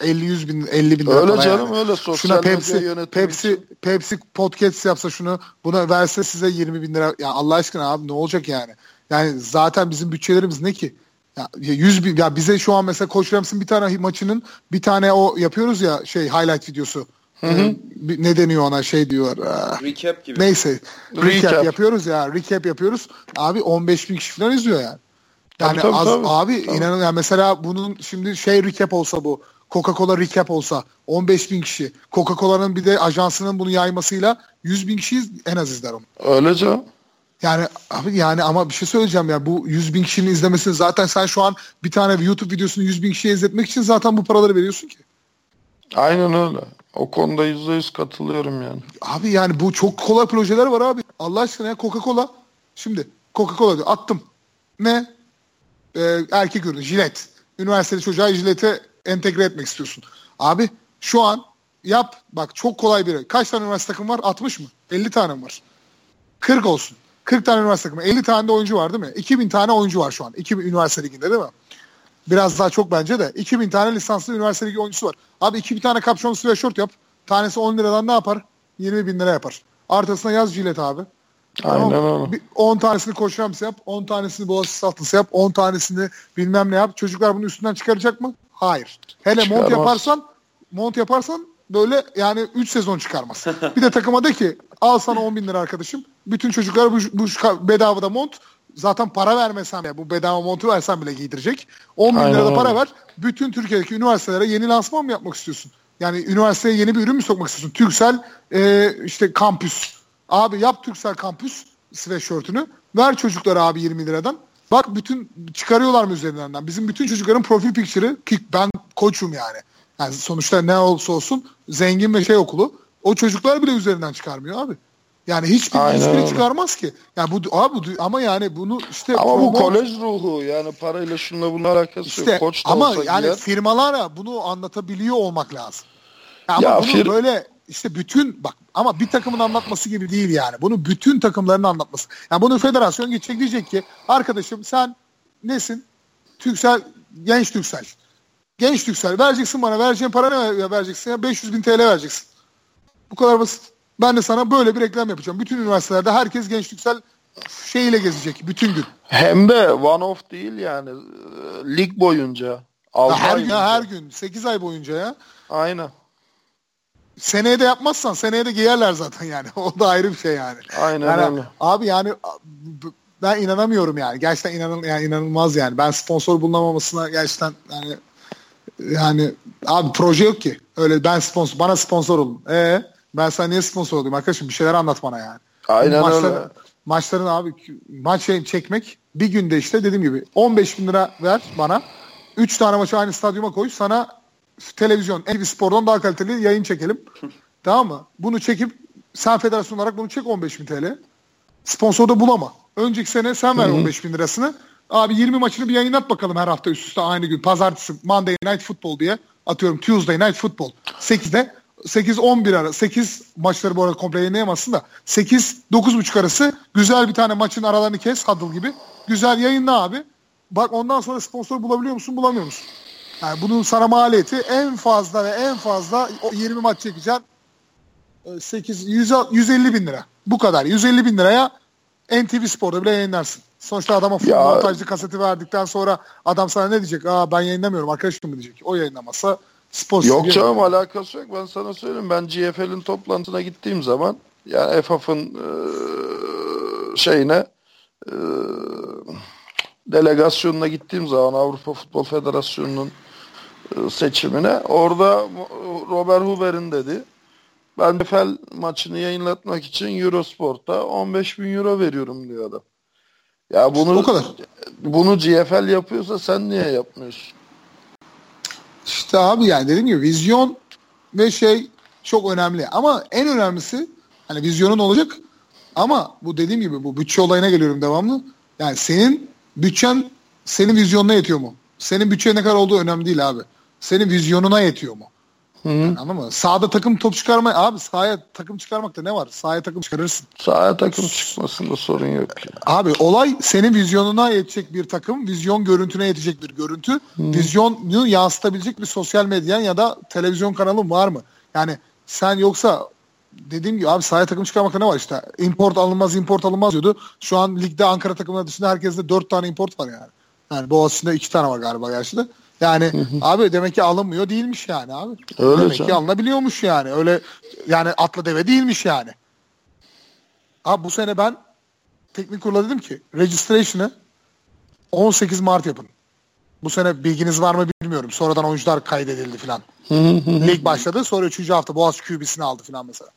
50 100 bin 50 bin lira Öyle canım yani. öyle sosyal Şuna Pepsi Pepsi için. Pepsi Podcast yapsa şunu buna verse size 20 bin lira ya Allah aşkına abi ne olacak yani? Yani zaten bizim bütçelerimiz ne ki? Ya 100 bin ya bize şu an mesela Koç Rams'ın bir tane maçının bir tane o yapıyoruz ya şey highlight videosu. Ee, bir- ne deniyor ona şey diyor. ah, Recap gibi. Neyse. Recap. Recap. yapıyoruz ya. Recap yapıyoruz. Abi 15 bin kişi falan izliyor yani. Yani Tabii, tabii, az, tabii. abi Tabii. inanın yani mesela bunun şimdi şey recap olsa bu. Coca-Cola recap olsa 15 bin kişi. Coca-Cola'nın bir de ajansının bunu yaymasıyla 100 bin kişi en az izler onu. Öyle canım. Yani abi yani ama bir şey söyleyeceğim ya bu 100 bin kişinin izlemesini zaten sen şu an bir tane YouTube videosunu 100 bin kişiye izletmek için zaten bu paraları veriyorsun ki. Aynen öyle. O konuda yüzde yüz katılıyorum yani. Abi yani bu çok kolay projeler var abi. Allah aşkına ya Coca-Cola. Şimdi Coca-Cola diyor attım. Ne? Ee, erkek ürünü jilet. Üniversiteli çocuğa jilete entegre etmek istiyorsun. Abi şu an yap bak çok kolay biri. Kaç tane üniversite takım var? 60 mı? 50 tane mi var? 40 olsun. 40 tane üniversite takımı. 50 tane de oyuncu var değil mi? 2000 tane oyuncu var şu an. 2000 üniversite liginde değil mi? Biraz daha çok bence de. 2000 tane lisanslı üniversite ligi oyuncusu var. Abi 2000 tane kapşon sweatshirt yap. Tanesi 10 liradan ne yapar? 20 bin lira yapar. Artısına yaz jilet abi. Aynen Tamam. öyle. Bir 10 tanesini koç Rams yap. 10 tanesini Boğaziçi Saltısı yap. 10 tanesini bilmem ne yap. Çocuklar bunu üstünden çıkaracak mı? Hayır. Hele mont yaparsan mont yaparsan böyle yani 3 sezon çıkarmaz. bir de takıma de ki al sana 10 bin lira arkadaşım. Bütün çocuklar bu, bu bedavada mont zaten para vermesen bile bu bedava montu versen bile giydirecek. 10 bin Aynen lira da para ver. Bütün Türkiye'deki üniversitelere yeni lansman mı yapmak istiyorsun? Yani üniversiteye yeni bir ürün mü sokmak istiyorsun? Türksel e, işte kampüs. Abi yap Türksel kampüs sweatshirt'ünü. Ver çocuklara abi 20 liradan. Bak bütün çıkarıyorlar mı üzerinden? Bizim bütün çocukların profil picture'ı ki ben koçum yani. Yani sonuçta ne olursa olsun zengin ve şey okulu. O çocuklar bile üzerinden çıkarmıyor abi. Yani hiçbir, Aynen hiçbiri öyle. çıkarmaz ki. Yani bu abi bu, ama yani bunu işte Ama bu kolej ruhu yani parayla şunla bunun alakası işte yok. Koç da ama olsa yani firmalara bunu anlatabiliyor olmak lazım. Ama Ya bunu fir- böyle işte bütün bak ama bir takımın anlatması gibi değil yani. Bunu bütün takımların anlatması. Yani bunu federasyon geçecek diyecek ki arkadaşım sen nesin? Türksel, genç Türksel. Genç Türksel vereceksin bana vereceğin para ne vereceksin? Ya 500 bin TL vereceksin. Bu kadar basit. Ben de sana böyle bir reklam yapacağım. Bütün üniversitelerde herkes genç Türksel şeyiyle gezecek bütün gün. Hem de one off değil yani. Lig boyunca. Ya her gün her gün 8 ay boyunca ya. Aynen. Seneye de yapmazsan seneye de giyerler zaten yani. O da ayrı bir şey yani. Aynen Yani öyle. abi yani ben inanamıyorum yani. Gerçekten inanıl yani inanılmaz yani. Ben sponsor bulunamamasına gerçekten yani yani abi proje yok ki. Öyle ben sponsor bana sponsor olun. E ben sana niye sponsor olayım arkadaşım? Bir şeyler anlat bana yani. Aynen Maçlar- öyle. Maçların abi maç çekmek bir günde işte dediğim gibi 15 bin lira ver bana. 3 tane maçı aynı stadyuma koy. Sana televizyon, NTV Spor'dan daha kaliteli yayın çekelim. tamam mı? Bunu çekip sen federasyon olarak bunu çek 15 bin TL. Sponsor da bulama. Önceki sene sen ver 15 bin lirasını. Abi 20 maçını bir yayınlat bakalım her hafta üst üste aynı gün. Pazartesi Monday Night Football diye atıyorum Tuesday Night Football. 8'de 8-11 ara 8 maçları bu arada komple yayınlayamazsın da 8-9.30 arası güzel bir tane maçın aralarını kes Huddle gibi. Güzel yayınla abi. Bak ondan sonra sponsor bulabiliyor musun bulamıyor musun? Yani bunun sana maliyeti en fazla ve en fazla o 20 maç çekeceksin. 8 100, 150 bin lira. Bu kadar. 150 bin liraya NTV Spor'da bile yayınlarsın. Sonuçta adama Ya- montajlı kaseti verdikten sonra adam sana ne diyecek? Aa ben yayınlamıyorum arkadaşım mı diyecek. O yayınlamasa spor Yok canım alakası yok. Ben sana söyleyeyim. Ben GFL'in toplantısına gittiğim zaman yani FAF'ın e, şeyine e, delegasyonuna gittiğim zaman Avrupa Futbol Federasyonu'nun seçimine orada Robert Huber'in dedi Ben NFL maçını yayınlatmak için Eurosport'ta 15 bin euro veriyorum diyor adam. Ya bunu o kadar. bunu GFL yapıyorsa sen niye yapmıyorsun? İşte abi yani dediğim gibi vizyon ve şey çok önemli. Ama en önemlisi hani vizyonun olacak ama bu dediğim gibi bu bütçe olayına geliyorum devamlı. Yani senin bütçen senin vizyonuna yetiyor mu? Senin bütçe ne kadar olduğu önemli değil abi. Senin vizyonuna yetiyor mu? Hı hı. Yani anladın mı? Sahada takım top çıkarma abi sahaya takım çıkarmakta ne var? Sahaya takım çıkarırsın. Sahaya takım çıkmasında sorun yok. Abi olay senin vizyonuna yetecek bir takım, vizyon görüntüne yetecek bir görüntü, vizyonu yansıtabilecek bir sosyal medyan ya da televizyon kanalın var mı? Yani sen yoksa dediğim gibi abi sahaya takım çıkarmakta ne var işte? Import alınmaz, import alınmaz diyordu. Şu an ligde Ankara takımları dışında herkeste dört tane import var yani. Yani Boğaziçi'nde iki tane var galiba gerçi de. Yani abi demek ki alınmıyor değilmiş yani abi. Öyle demek ki canım. alınabiliyormuş yani. Öyle yani atla deve değilmiş yani. Abi bu sene ben teknik kurula dedim ki registration'ı 18 Mart yapın. Bu sene bilginiz var mı bilmiyorum. Sonradan oyuncular kaydedildi falan. Lig başladı. Sonra 3. hafta Boğaz QB'sini aldı falan mesela.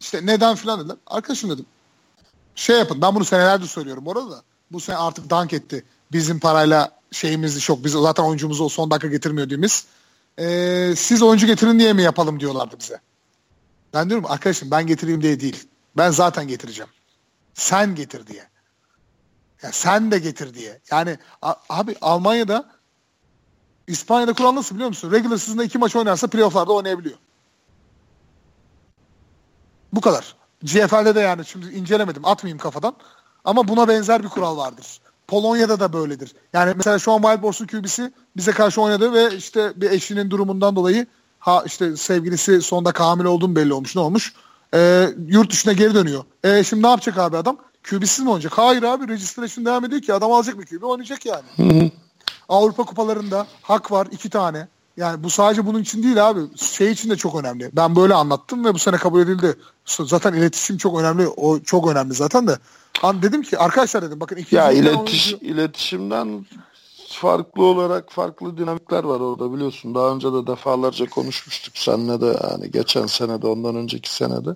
İşte neden falan dediler. Arkadaşım dedim. Şey yapın. Ben bunu senelerdir söylüyorum orada da. Bu sene artık dank etti. Bizim parayla şeyimiz çok. Biz zaten oyuncumuzu o son dakika getirmiyor dediğimiz. Ee, siz oyuncu getirin diye mi yapalım diyorlardı bize. Ben diyorum arkadaşım ben getireyim diye değil. Ben zaten getireceğim. Sen getir diye. Ya sen de getir diye. Yani a- abi Almanya'da İspanya'da kural nasıl biliyor musun? Regular season'da iki maç oynarsa playoff'larda oynayabiliyor. Bu kadar. GFL'de de yani şimdi incelemedim atmayayım kafadan. Ama buna benzer bir kural vardır. Polonya'da da böyledir. Yani mesela şu an Wild Boars'un QB'si bize karşı oynadı ve işte bir eşinin durumundan dolayı ha işte sevgilisi sonunda hamile olduğum belli olmuş. Ne olmuş? Ee, yurt dışına geri dönüyor. E şimdi ne yapacak abi adam? QB'siz mi oynayacak? Hayır abi registration devam ediyor ki adam alacak bir QB oynayacak yani. Avrupa kupalarında hak var iki tane. Yani bu sadece bunun için değil abi. Şey için de çok önemli. Ben böyle anlattım ve bu sene kabul edildi. Zaten iletişim çok önemli. O çok önemli zaten de. Hani dedim ki arkadaşlar dedim bakın iki Ya iletiş, oyuncu- iletişimden farklı olarak farklı dinamikler var orada biliyorsun. Daha önce de defalarca konuşmuştuk seninle de yani geçen senede ondan önceki senede.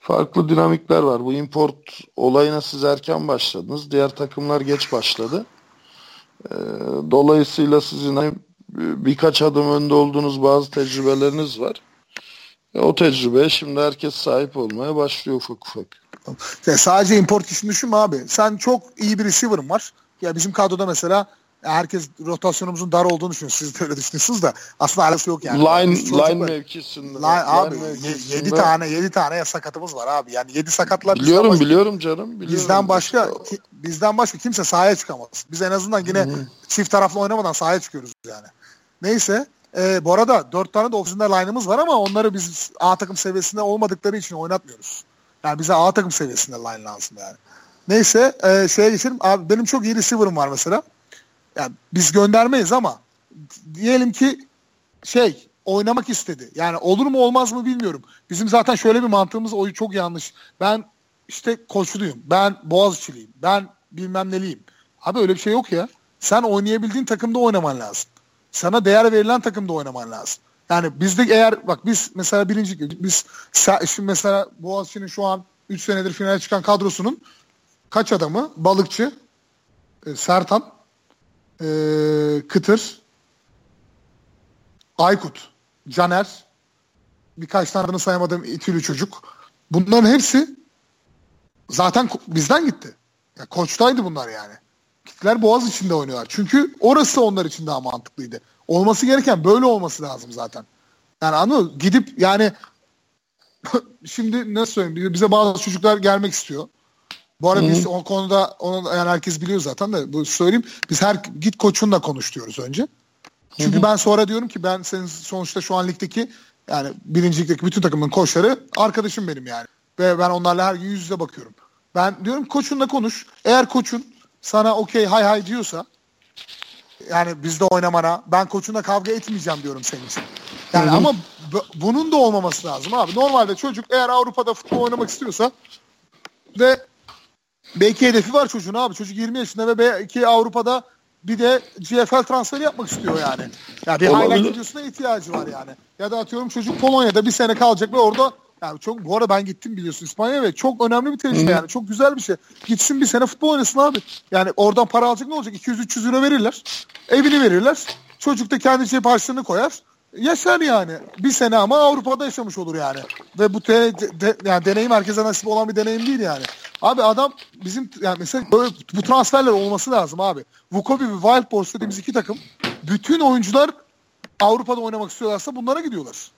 Farklı dinamikler var. Bu import olayına siz erken başladınız. Diğer takımlar geç başladı. Ee, dolayısıyla sizin birkaç adım önde olduğunuz bazı tecrübeleriniz var. E, o tecrübeye şimdi herkes sahip olmaya başlıyor ufak ufak. Ya sadece import işini düşünme abi. Sen çok iyi bir receiver'ın var. Ya bizim kadroda mesela herkes rotasyonumuzun dar olduğunu düşünüyor. Siz de öyle düşünüyorsunuz da aslında alakası yok yani. line çocuklar- line mevkisinde. Line- abi line 7 mevkisinde- tane 7 tane sakatımız var abi. Yani 7 sakatlar Biliyorum başka, biliyorum canım. Biliyorum. bizden başka ki- bizden başka kimse sahaya çıkamaz. Biz en azından yine çift taraflı oynamadan sahaya çıkıyoruz yani. Neyse e, bu arada 4 tane de ofisinde line'ımız var ama onları biz A takım seviyesinde olmadıkları için oynatmıyoruz. Yani bize A takım seviyesinde line lazım yani. Neyse e, şeye geçelim. Abi benim çok iyi receiver'ım var mesela. Yani biz göndermeyiz ama diyelim ki şey oynamak istedi. Yani olur mu olmaz mı bilmiyorum. Bizim zaten şöyle bir mantığımız o çok yanlış. Ben işte koçluyum. Ben Boğaziçi'liyim. Ben bilmem neliyim. Abi öyle bir şey yok ya. Sen oynayabildiğin takımda oynaman lazım. Sana değer verilen takımda oynaman lazım. Yani bizde eğer bak biz mesela birinci biz şimdi mesela Boğaziçi'nin şu an 3 senedir finale çıkan kadrosunun kaç adamı? Balıkçı, e, Sertan, e, Kıtır, Aykut, Caner, birkaç tane adını sayamadığım itili çocuk. Bunların hepsi zaten bizden gitti. Ya koçtaydı bunlar yani. Gittiler Boğaz içinde oynuyorlar. Çünkü orası onlar için daha mantıklıydı. Olması gereken böyle olması lazım zaten. Yani mı? Gidip yani şimdi nasıl söyleyeyim bize bazı çocuklar gelmek istiyor. Bu arada biz o konuda onu yani herkes biliyor zaten de bu söyleyeyim. Biz her git koçunla konuş diyoruz önce. Çünkü ben sonra diyorum ki ben senin sonuçta şu an ligdeki yani birinci ligdeki bütün takımın koçları arkadaşım benim yani. Ve ben onlarla her gün yüz yüze bakıyorum. Ben diyorum koçunla konuş. Eğer koçun sana okey hay hay diyorsa yani bizde oynamana ben koçunla kavga etmeyeceğim diyorum senin için. Yani ama bu- bunun da olmaması lazım abi. Normalde çocuk eğer Avrupa'da futbol oynamak istiyorsa ve belki hedefi var çocuğun abi. Çocuk 20 yaşında ve belki Avrupa'da bir de GFL transferi yapmak istiyor yani. Ya bir Olabilir. highlight videosuna ihtiyacı var yani. Ya da atıyorum çocuk Polonya'da bir sene kalacak ve orada Yani çok bu arada ben gittim biliyorsun İspanya ve çok önemli bir tecrübe yani. Çok güzel bir şey. Gitsin bir sene futbol oynasın abi. Yani oradan para alacak ne olacak? 200-300 euro verirler. Evini verirler. Çocuk da kendi cep harçlığını koyar. Yaşar yani. Bir sene ama Avrupa'da yaşamış olur yani. Ve bu te, de, yani deneyim herkese nasip olan bir deneyim değil yani. Abi adam bizim yani mesela böyle bu transferler olması lazım abi. Vukovi ve Wild Boars dediğimiz iki takım bütün oyuncular Avrupa'da oynamak istiyorlarsa bunlara gidiyorlar.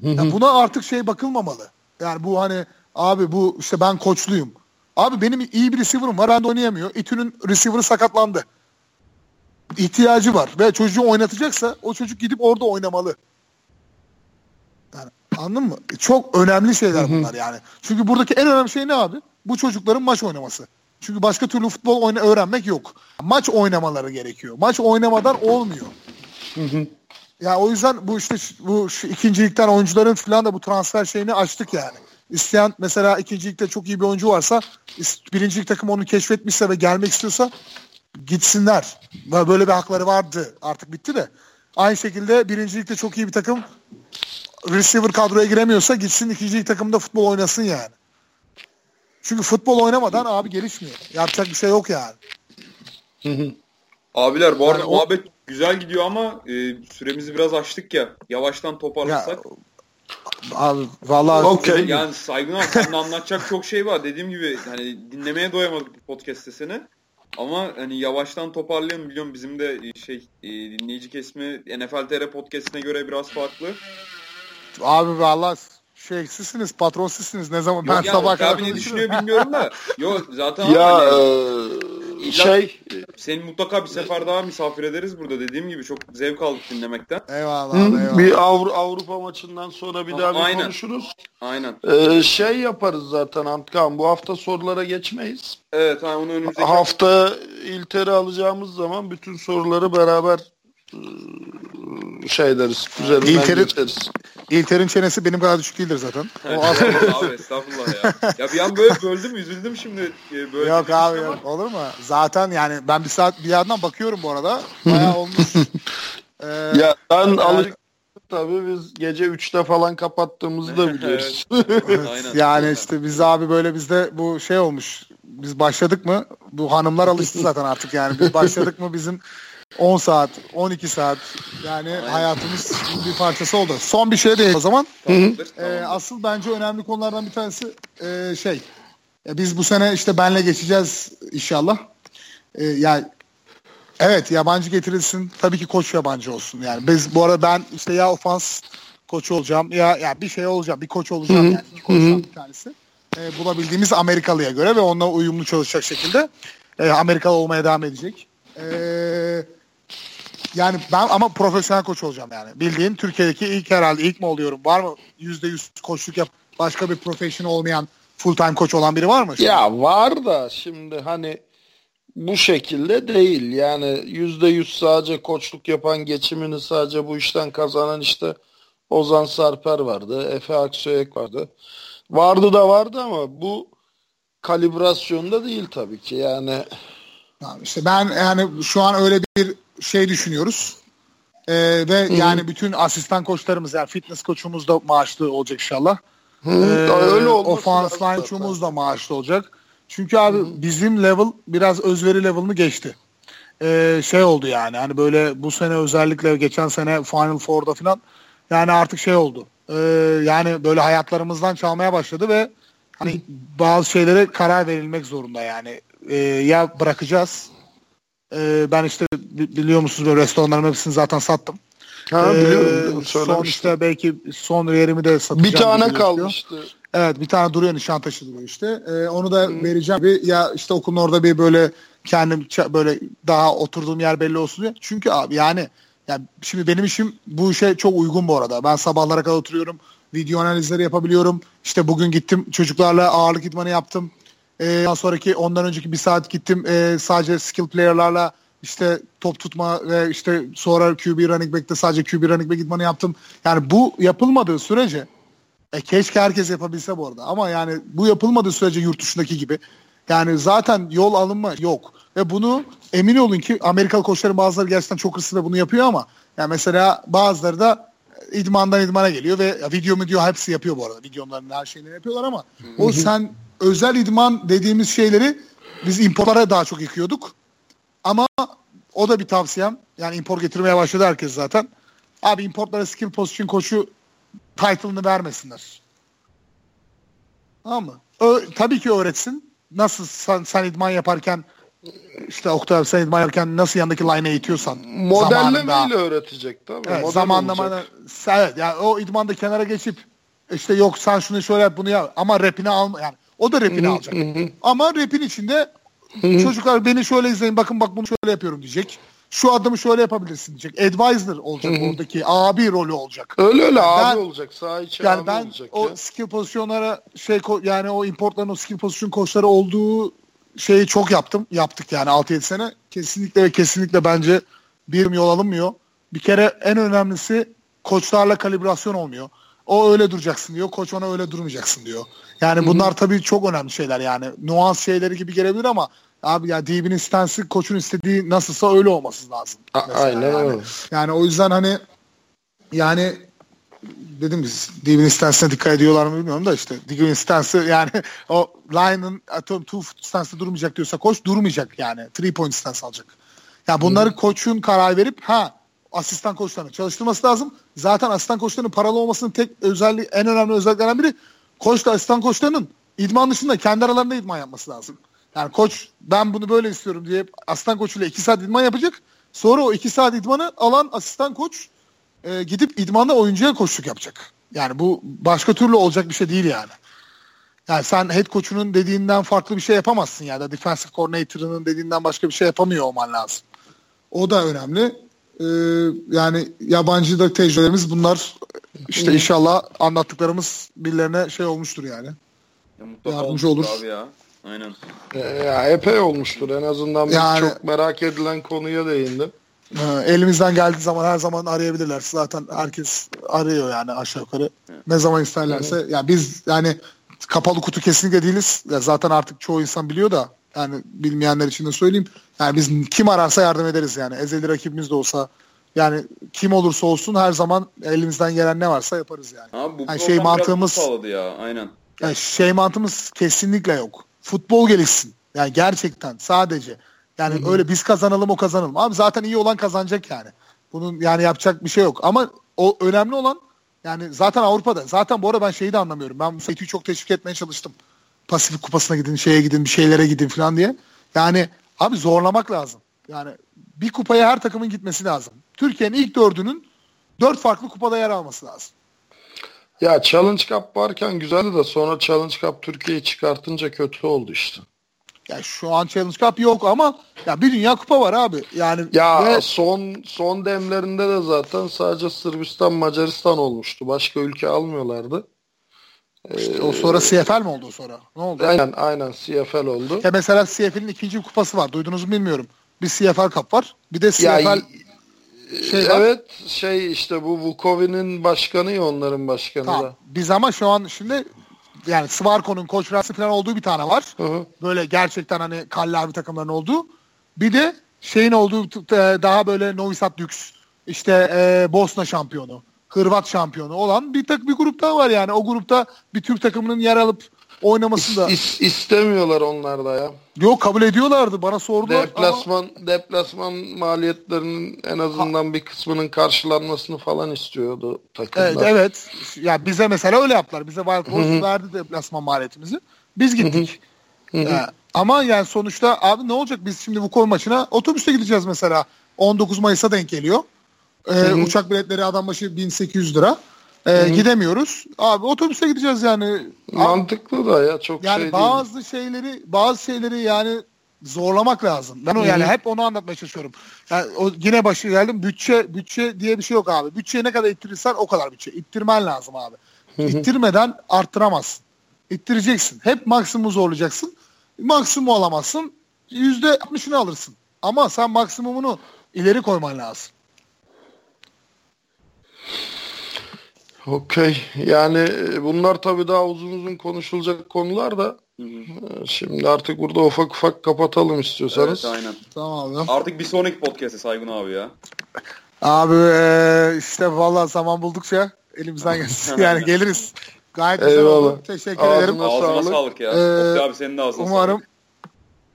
Yani buna artık şey bakılmamalı. Yani bu hani abi bu işte ben koçluyum. Abi benim iyi bir receiver'ım var. Ben de oynayamıyor. İTÜ'nün receiver'ı sakatlandı. İhtiyacı var. Ve çocuğu oynatacaksa o çocuk gidip orada oynamalı. Yani anladın mı? Çok önemli şeyler bunlar yani. Çünkü buradaki en önemli şey ne abi? Bu çocukların maç oynaması. Çünkü başka türlü futbol oyna öğrenmek yok. Maç oynamaları gerekiyor. Maç oynamadan olmuyor. Ya o yüzden bu işte bu şu ikincilikten oyuncuların falan da bu transfer şeyini açtık yani. İsteyen mesela ikincilikte çok iyi bir oyuncu varsa birincilik takım onu keşfetmişse ve gelmek istiyorsa gitsinler. Böyle bir hakları vardı. Artık bitti de. Aynı şekilde birincilikte çok iyi bir takım receiver kadroya giremiyorsa gitsin ikincilik takımda futbol oynasın yani. Çünkü futbol oynamadan abi gelişmiyor. Yapacak bir şey yok yani. Abiler bu arada Yani o- muhabbet güzel gidiyor ama e, süremizi biraz açtık ya. Yavaştan Ya, toparlasak. abi vallahi Okey. Yani saygın abi senin anlatacak çok şey var. Dediğim gibi hani dinlemeye doyamadık bu podcast'te seni. Ama hani yavaştan toparlayalım biliyorum bizim de e, şey e, dinleyici kesimi NFL TR podcast'ine göre biraz farklı. Abi vallahi şey sizsiniz, patron sizsiniz. Ne zaman ben Yok yani sabah Oktay kadar abi ne düşünüyor bilmiyorum da. Yok zaten Ya hani, e, şey seni mutlaka bir sefer daha misafir ederiz burada. Dediğim gibi çok zevk aldık dinlemekten. Eyvallah hı, eyvallah. bir Avru- Avrupa maçından sonra bir Ha, daha bir aynen. konuşuruz. Aynen. E, şey yaparız zaten Antkan bu hafta sorulara geçmeyiz. Evet hani onu önümüzdeki Hafta İlter'i alacağımız zaman bütün soruları beraber şey deriz. Üzerinden İlter'i- geçeriz. İlter'in çenesi benim kadar düşük değildir zaten. O az... Estağfurullah abi estağfurullah ya. Ya bir an böyle böldüm üzüldüm şimdi. Ee, Böyle yok abi ama- yok. Olur mu? Zaten yani ben bir saat bir yandan bakıyorum bu arada. Bayağı olmuş. Ee, Ya ben Yani- alıştım tabii biz gece 3'te falan kapattığımızı da biliyoruz. Yani işte biz abi böyle bizde bu şey olmuş. Biz başladık mı bu hanımlar alıştı zaten artık yani. Biz başladık mı bizim 10 saat, 12 saat yani hayatımız bir parçası oldu. Son bir şey değil o zaman. Tamamdır, Ee, tamamdır. asıl bence önemli konulardan bir tanesi e, şey. e, biz bu sene işte benle geçeceğiz inşallah. E, yani evet yabancı getirilsin. Tabii ki koç yabancı olsun. Yani biz bu arada ben işte ya ofans koçu olacağım ya ya bir şey olacağım. Bir koç olacağım yani. İki koçtan bir tanesi. E, bulabildiğimiz Amerikalıya göre ve onunla uyumlu çalışacak şekilde e, Amerikalı olmaya devam edecek. Eee yani ben ama profesyonel koç olacağım yani. Bildiğin Türkiye'deki ilk herhalde ilk mi oluyorum? Var mı %100 koçluk yap başka bir profesyonel olmayan full time koç olan biri var mı? Ya var da şimdi hani bu şekilde değil. Yani yüzde yüz sadece koçluk yapan geçimini sadece bu işten kazanan işte Ozan Sarper vardı. Efe Aksöyek vardı. Vardı da vardı ama bu kalibrasyonda değil tabii ki. Yani Tamam, işte ben yani şu an öyle bir şey düşünüyoruz. Ee, ve yani bütün asistan koçlarımız yani fitness koçumuz da maaşlı olacak inşallah. hı, Ee, öyle zaten. line'çumuz da maaşlı olacak. Çünkü abi bizim level biraz özveri level'ını geçti. Ee, şey oldu yani hani böyle bu sene özellikle geçen sene Final Four'da falan yani artık şey oldu. Ee, yani böyle hayatlarımızdan çalmaya başladı ve hani bazı şeylere karar verilmek zorunda yani. Ee, ya bırakacağız. Ee, ben işte bi- biliyor musunuz böyle restoranların hepsini zaten sattım. ha, Ee, biliyorum, son işte belki son yerimi de satacağım. Bir tane kalmıştı. Evet bir tane duruyor Nişantaşı duruyor işte. Ee, onu da vereceğim. Bir, ya işte okulun orada bir böyle kendim böyle daha oturduğum yer belli olsun diye. Çünkü abi yani ya şimdi benim işim bu işe çok uygun bu arada. Ben sabahlara kadar oturuyorum. Video analizleri yapabiliyorum. İşte bugün gittim çocuklarla ağırlık idmanı yaptım. Ondan sonraki ondan önceki bir saat gittim ee, sadece skill player'larla işte top tutma ve işte sonra QB running back'te sadece QB running back idmanı yaptım. Yani bu yapılmadığı sürece e, keşke herkes yapabilse bu arada. Ama yani bu yapılmadığı sürece yurt dışındaki gibi. Yani zaten yol alınma yok. Ve bunu emin olun ki Amerikalı koçların bazıları gerçekten çok hırslı ve bunu yapıyor ama yani mesela bazıları da idmandan idmana geliyor ve video diyor hepsi yapıyor bu arada. Videoların her şeyini yapıyorlar ama o sen özel idman dediğimiz şeyleri biz importlara daha çok yıkıyorduk. Ama o da bir tavsiyem. Yani import getirmeye başladı herkes zaten. Abi importlara skill position koçu title'ını vermesinler. Tamam mı? Ö- tabii ki öğretsin. Nasıl sen, sen idman yaparken işte Oktay sen idman yaparken nasıl yanındaki line'e itiyorsan Modellemeyle öğretecek tabii. Evet, Model zamanlama olacak. evet yani o idmanda kenara geçip işte yok sen şunu şöyle yap bunu yap ama rapini alma yani o da rapini alacak. Ama rapin içinde çocuklar beni şöyle izleyin bakın bak bunu şöyle yapıyorum diyecek. Şu adımı şöyle yapabilirsin diyecek. Advisor olacak oradaki abi rolü olacak. Öyle öyle Ben- abi olacak. Sağ içi Yani abi ben olacak o ya. skill pozisyonlara şey yani o importların o skill pozisyon koçları olduğu şeyi çok yaptım. Yaptık yani 6-7 sene. Kesinlikle ve kesinlikle bence bir yol alınmıyor. Bir kere en önemlisi koçlarla kalibrasyon olmuyor. O öyle duracaksın diyor. Koç ona öyle durmayacaksın diyor. Yani bunlar tabii çok önemli şeyler yani. Nuans şeyleri gibi gelebilir ama abi ya DB'nin stansı koçun istediği nasılsa öyle olması lazım. A- aynen yani. öyle. Yani o yüzden hani yani dedim biz Devin Stance'e dikkat ediyorlar mı bilmiyorum da işte Devin Stance yani o line'ın atıyorum two foot stance'da durmayacak diyorsa koç durmayacak yani. Three point stance alacak. Ya bunları koçun karar verip ha asistan koçlarını çalıştırması lazım. Zaten asistan koçlarının paralı olmasının tek özelliği en önemli özelliklerinden biri koçla asistan koçlarının idman dışında kendi aralarında idman yapması lazım. Yani koç ben bunu böyle istiyorum diye asistan koçuyla iki saat idman yapacak. Sonra o iki saat idmanı alan asistan koç e, gidip idmanda oyuncuya koçluk yapacak. Yani bu başka türlü olacak bir şey değil yani. Yani sen head coach'unun dediğinden farklı bir şey yapamazsın yani. Defensive coordinator'ının dediğinden başka bir şey yapamıyor olman lazım. O da önemli. Ee, yani yabancı da tecrübelerimiz bunlar işte inşallah anlattıklarımız birilerine şey olmuştur yani. Ya mutlaka Yardımcı olur. Abi ya. Aynen. E, Ya epey olmuştur. En azından Yani- çok merak edilen konuya değindim. Ee, elimizden geldiği zaman her zaman arayabilirler. Zaten herkes arıyor yani aşağı yukarı. Ne zaman isterlerse. Yani biz yani kapalı kutu kesinlikle değiliz. Ya zaten artık çoğu insan biliyor da yani bilmeyenler için de söyleyeyim. Yani biz kim ararsa yardım ederiz yani. Ezeli rakibimiz de olsa yani kim olursa olsun her zaman elimizden gelen ne varsa yaparız yani. Abi bu Yani şey mantığımız- sağladı ya. Aynen. Yani şey mantığımız kesinlikle yok. Futbol gelişsin. Yani gerçekten sadece. Yani öyle biz kazanalım o kazanalım. Abi zaten iyi olan kazanacak yani. Bunun yani yapacak bir şey yok. Ama o önemli olan yani zaten Avrupa'da. Zaten bu arada ben şeyi de anlamıyorum. Ben bu çok teşvik etmeye çalıştım. Pasifik kupasına gidin, şeye gidin, bir şeylere gidin falan diye. Yani abi zorlamak lazım. Yani bir kupaya her takımın gitmesi lazım. Türkiye'nin ilk dördünün dört farklı kupada yer alması lazım. Ya Challenge Cup varken güzeldi de sonra Challenge Cup Türkiye'yi çıkartınca kötü oldu işte. Ya şu an Challenge Cup yok ama ya bir dünya kupa var abi. Yani Ya ve- son son demlerinde de zaten sadece Sırbistan, Macaristan olmuştu. Başka ülke almıyorlardı. O sonra CFL mi oldu sonra? Ne oldu? Aynen aynen CFL oldu. Ya mesela CFL'in ikinci kupası var. Duydunuz mu bilmiyorum. Bir CFL Cup var. Bir de Ya, CFL şey var. evet şey işte bu Vukovi'nin başkanı ya onların başkanı Tamam. da. Biz ama şu an şimdi yani Svarko'nun koç Rasi falan olduğu bir tane var. Hı hı. Böyle gerçekten hani kallavi takımların olduğu. Bir de şeyin olduğu e, daha böyle Novi Sad Lux işte e, Bosna şampiyonu, Hırvat şampiyonu olan bir tak bir grup daha var yani. O grupta bir Türk takımının yer alıp oynaması da İs- istemiyorlar onlar da ya. yok kabul ediyorlardı. Bana sordular ama Deplasman deplasman maliyetlerinin en azından bir kısmının karşılanmasını falan istiyordu takımlar. Evet, evet. Ya bize mesela öyle yaptılar. Bize Wild verdi deplasman maliyetimizi. Biz gittik. Ya, ama yani sonuçta abi ne olacak? Biz şimdi bu kol maçına otobüste gideceğiz mesela. 19 Mayıs'a denk geliyor. Ee, uçak biletleri adam başı 1800 lira. Ee, gidemiyoruz. Abi otobüste gideceğiz yani. Abi, Mantıklı da ya çok yani şey bazı şeyleri bazı şeyleri yani zorlamak lazım. Ben o yani hep onu anlatmaya çalışıyorum. Yani o yine başı geldim. Bütçe bütçe diye bir şey yok abi. Bütçeyi ne kadar ittirirsen o kadar bütçe. İttirmen lazım abi. İttirmeden arttıramazsın. İttireceksin. Hep maksimumu zorlayacaksın. Maksimumu alamazsın. Yüzde 60'ını alırsın. Ama sen maksimumunu ileri koyman lazım. Okey. Yani e, bunlar tabii daha uzun uzun konuşulacak konular da e, şimdi artık burada ufak ufak kapatalım istiyorsanız. Evet aynen. Tamam abi. Artık bir sonraki podcast'e Saygun abi ya. Abi e, işte vallahi zaman buldukça elimizden gelsin. yani geliriz. Gayet güzel Eyvallah. oldu. Teşekkür Ağzına ederim. Ağzına sağlık. sağlık, ya. Ee, abi senin de ağzına Umarım sağlık.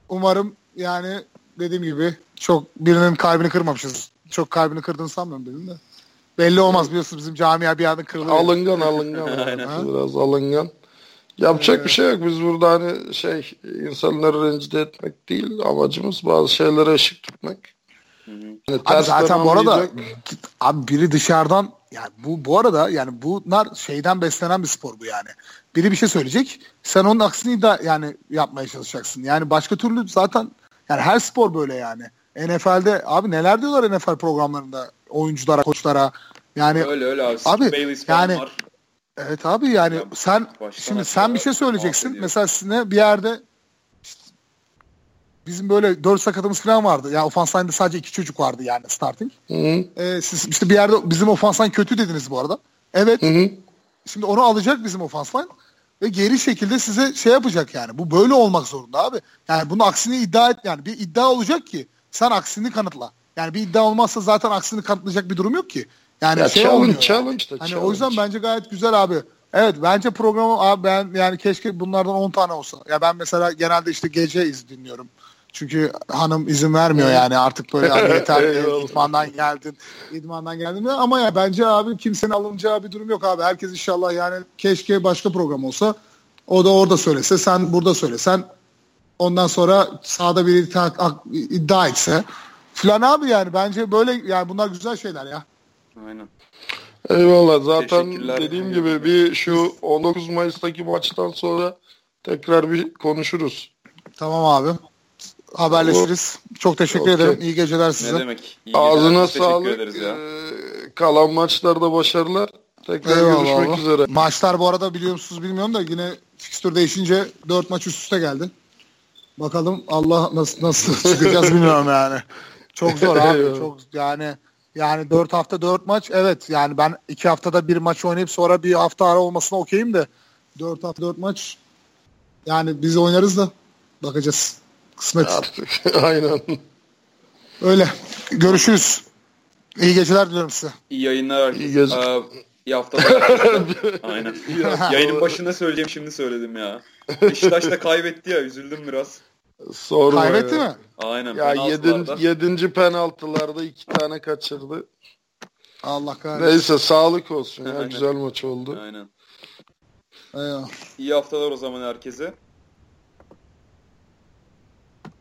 umarım yani dediğim gibi çok birinin kalbini kırmamışız. Çok kalbini kırdığını sanmıyorum dedim de. Belli olmaz biliyorsunuz bizim camia bir anda kırılıyor. Alıngan alıngan. Aynen. Biraz alıngan. Yapacak bir şey yok. Biz burada hani şey insanları rencide etmek değil. Amacımız bazı şeylere ışık tutmak. Yani Abi zaten bu arada abi biri dışarıdan yani bu bu arada yani bunlar şeyden beslenen bir spor bu yani. Biri bir şey söyleyecek. Sen onun aksini iddia yani yapmaya çalışacaksın. Yani başka türlü zaten yani her spor böyle yani. NFL'de abi neler diyorlar NFL programlarında oyunculara, koçlara. Yani Öyle öyle abi. Abi, yani- var. evet abi yani Ya, sen şimdi sen bir şey söyleyeceksin. Mesela sizinle bir yerde işte bizim böyle dört sakatımız falan vardı. Yani ofans line'da sadece iki çocuk vardı yani starting. Hı hı. Ee, siz işte bir yerde bizim ofans line kötü dediniz bu arada. Evet. Hı hı. Şimdi onu alacak bizim ofans line ve geri şekilde size şey yapacak yani. Bu böyle olmak zorunda abi. Yani bunun aksini iddia et yani bir iddia olacak ki sen aksini kanıtla. Yani bir iddia olmazsa zaten aksini kanıtlayacak bir durum yok ki. Yani Ya şey challenge, olmuyor. challenge işte, Hani challenge. o yüzden bence gayet güzel abi. Evet bence programı abi ben yani keşke bunlardan 10 tane olsa. Ya ben mesela genelde işte gece iz dinliyorum. Çünkü hanım izin vermiyor yani artık böyle hani yeter idmandan geldin, idmandan geldin de ama ya bence abi kimsenin alınacağı bir durum yok abi. Herkes inşallah yani keşke başka program olsa. O da orada söylese, sen burada söylesen. Ondan sonra sahada biri iddia etse falan abi yani bence böyle yani bunlar güzel şeyler ya. Aynen. Eyvallah. Zaten dediğim gibi bir şu 19 Mayıs'taki maçtan sonra tekrar bir konuşuruz. Tamam abi. Haberleşiriz. Çok teşekkür Okey. ederim. İyi geceler size. Ne demek? İyi Ağzına sağlık. ederiz ya. Ee, kalan maçlarda başarılar. Tekrar Eyvallah görüşmek abi. üzere. Maçlar bu arada biliyor musunuz bilmiyorum da yine fikstür değişince 4 maç üst üste geldi. Bakalım Allah nasıl nasıl çıkacağız bilmiyorum yani. Çok zor abi. Çok yani yani 4 hafta 4 maç evet yani ben 2 haftada bir maç oynayıp sonra bir hafta ara olmasına okeyim de 4 hafta 4 maç yani biz oynarız da bakacağız. Kısmet. Artık aynen. Öyle. Görüşürüz. İyi geceler diliyorum size. İyi yayınlar. İyi gece- Aa, iyi haftalar. Aynen. Yayının başında söyleyeceğim şimdi söyledim ya. Beşiktaş da kaybetti ya üzüldüm biraz. Sorma Kaybetti ya. mi? Aynen. Ya yedinci, yedinci penaltılarda iki tane kaçırdı. Allah kahretsin. Neyse sağlık olsun ya. Aynen. Güzel maç oldu. Aynen. Eyvallah. İyi haftalar o zaman herkese.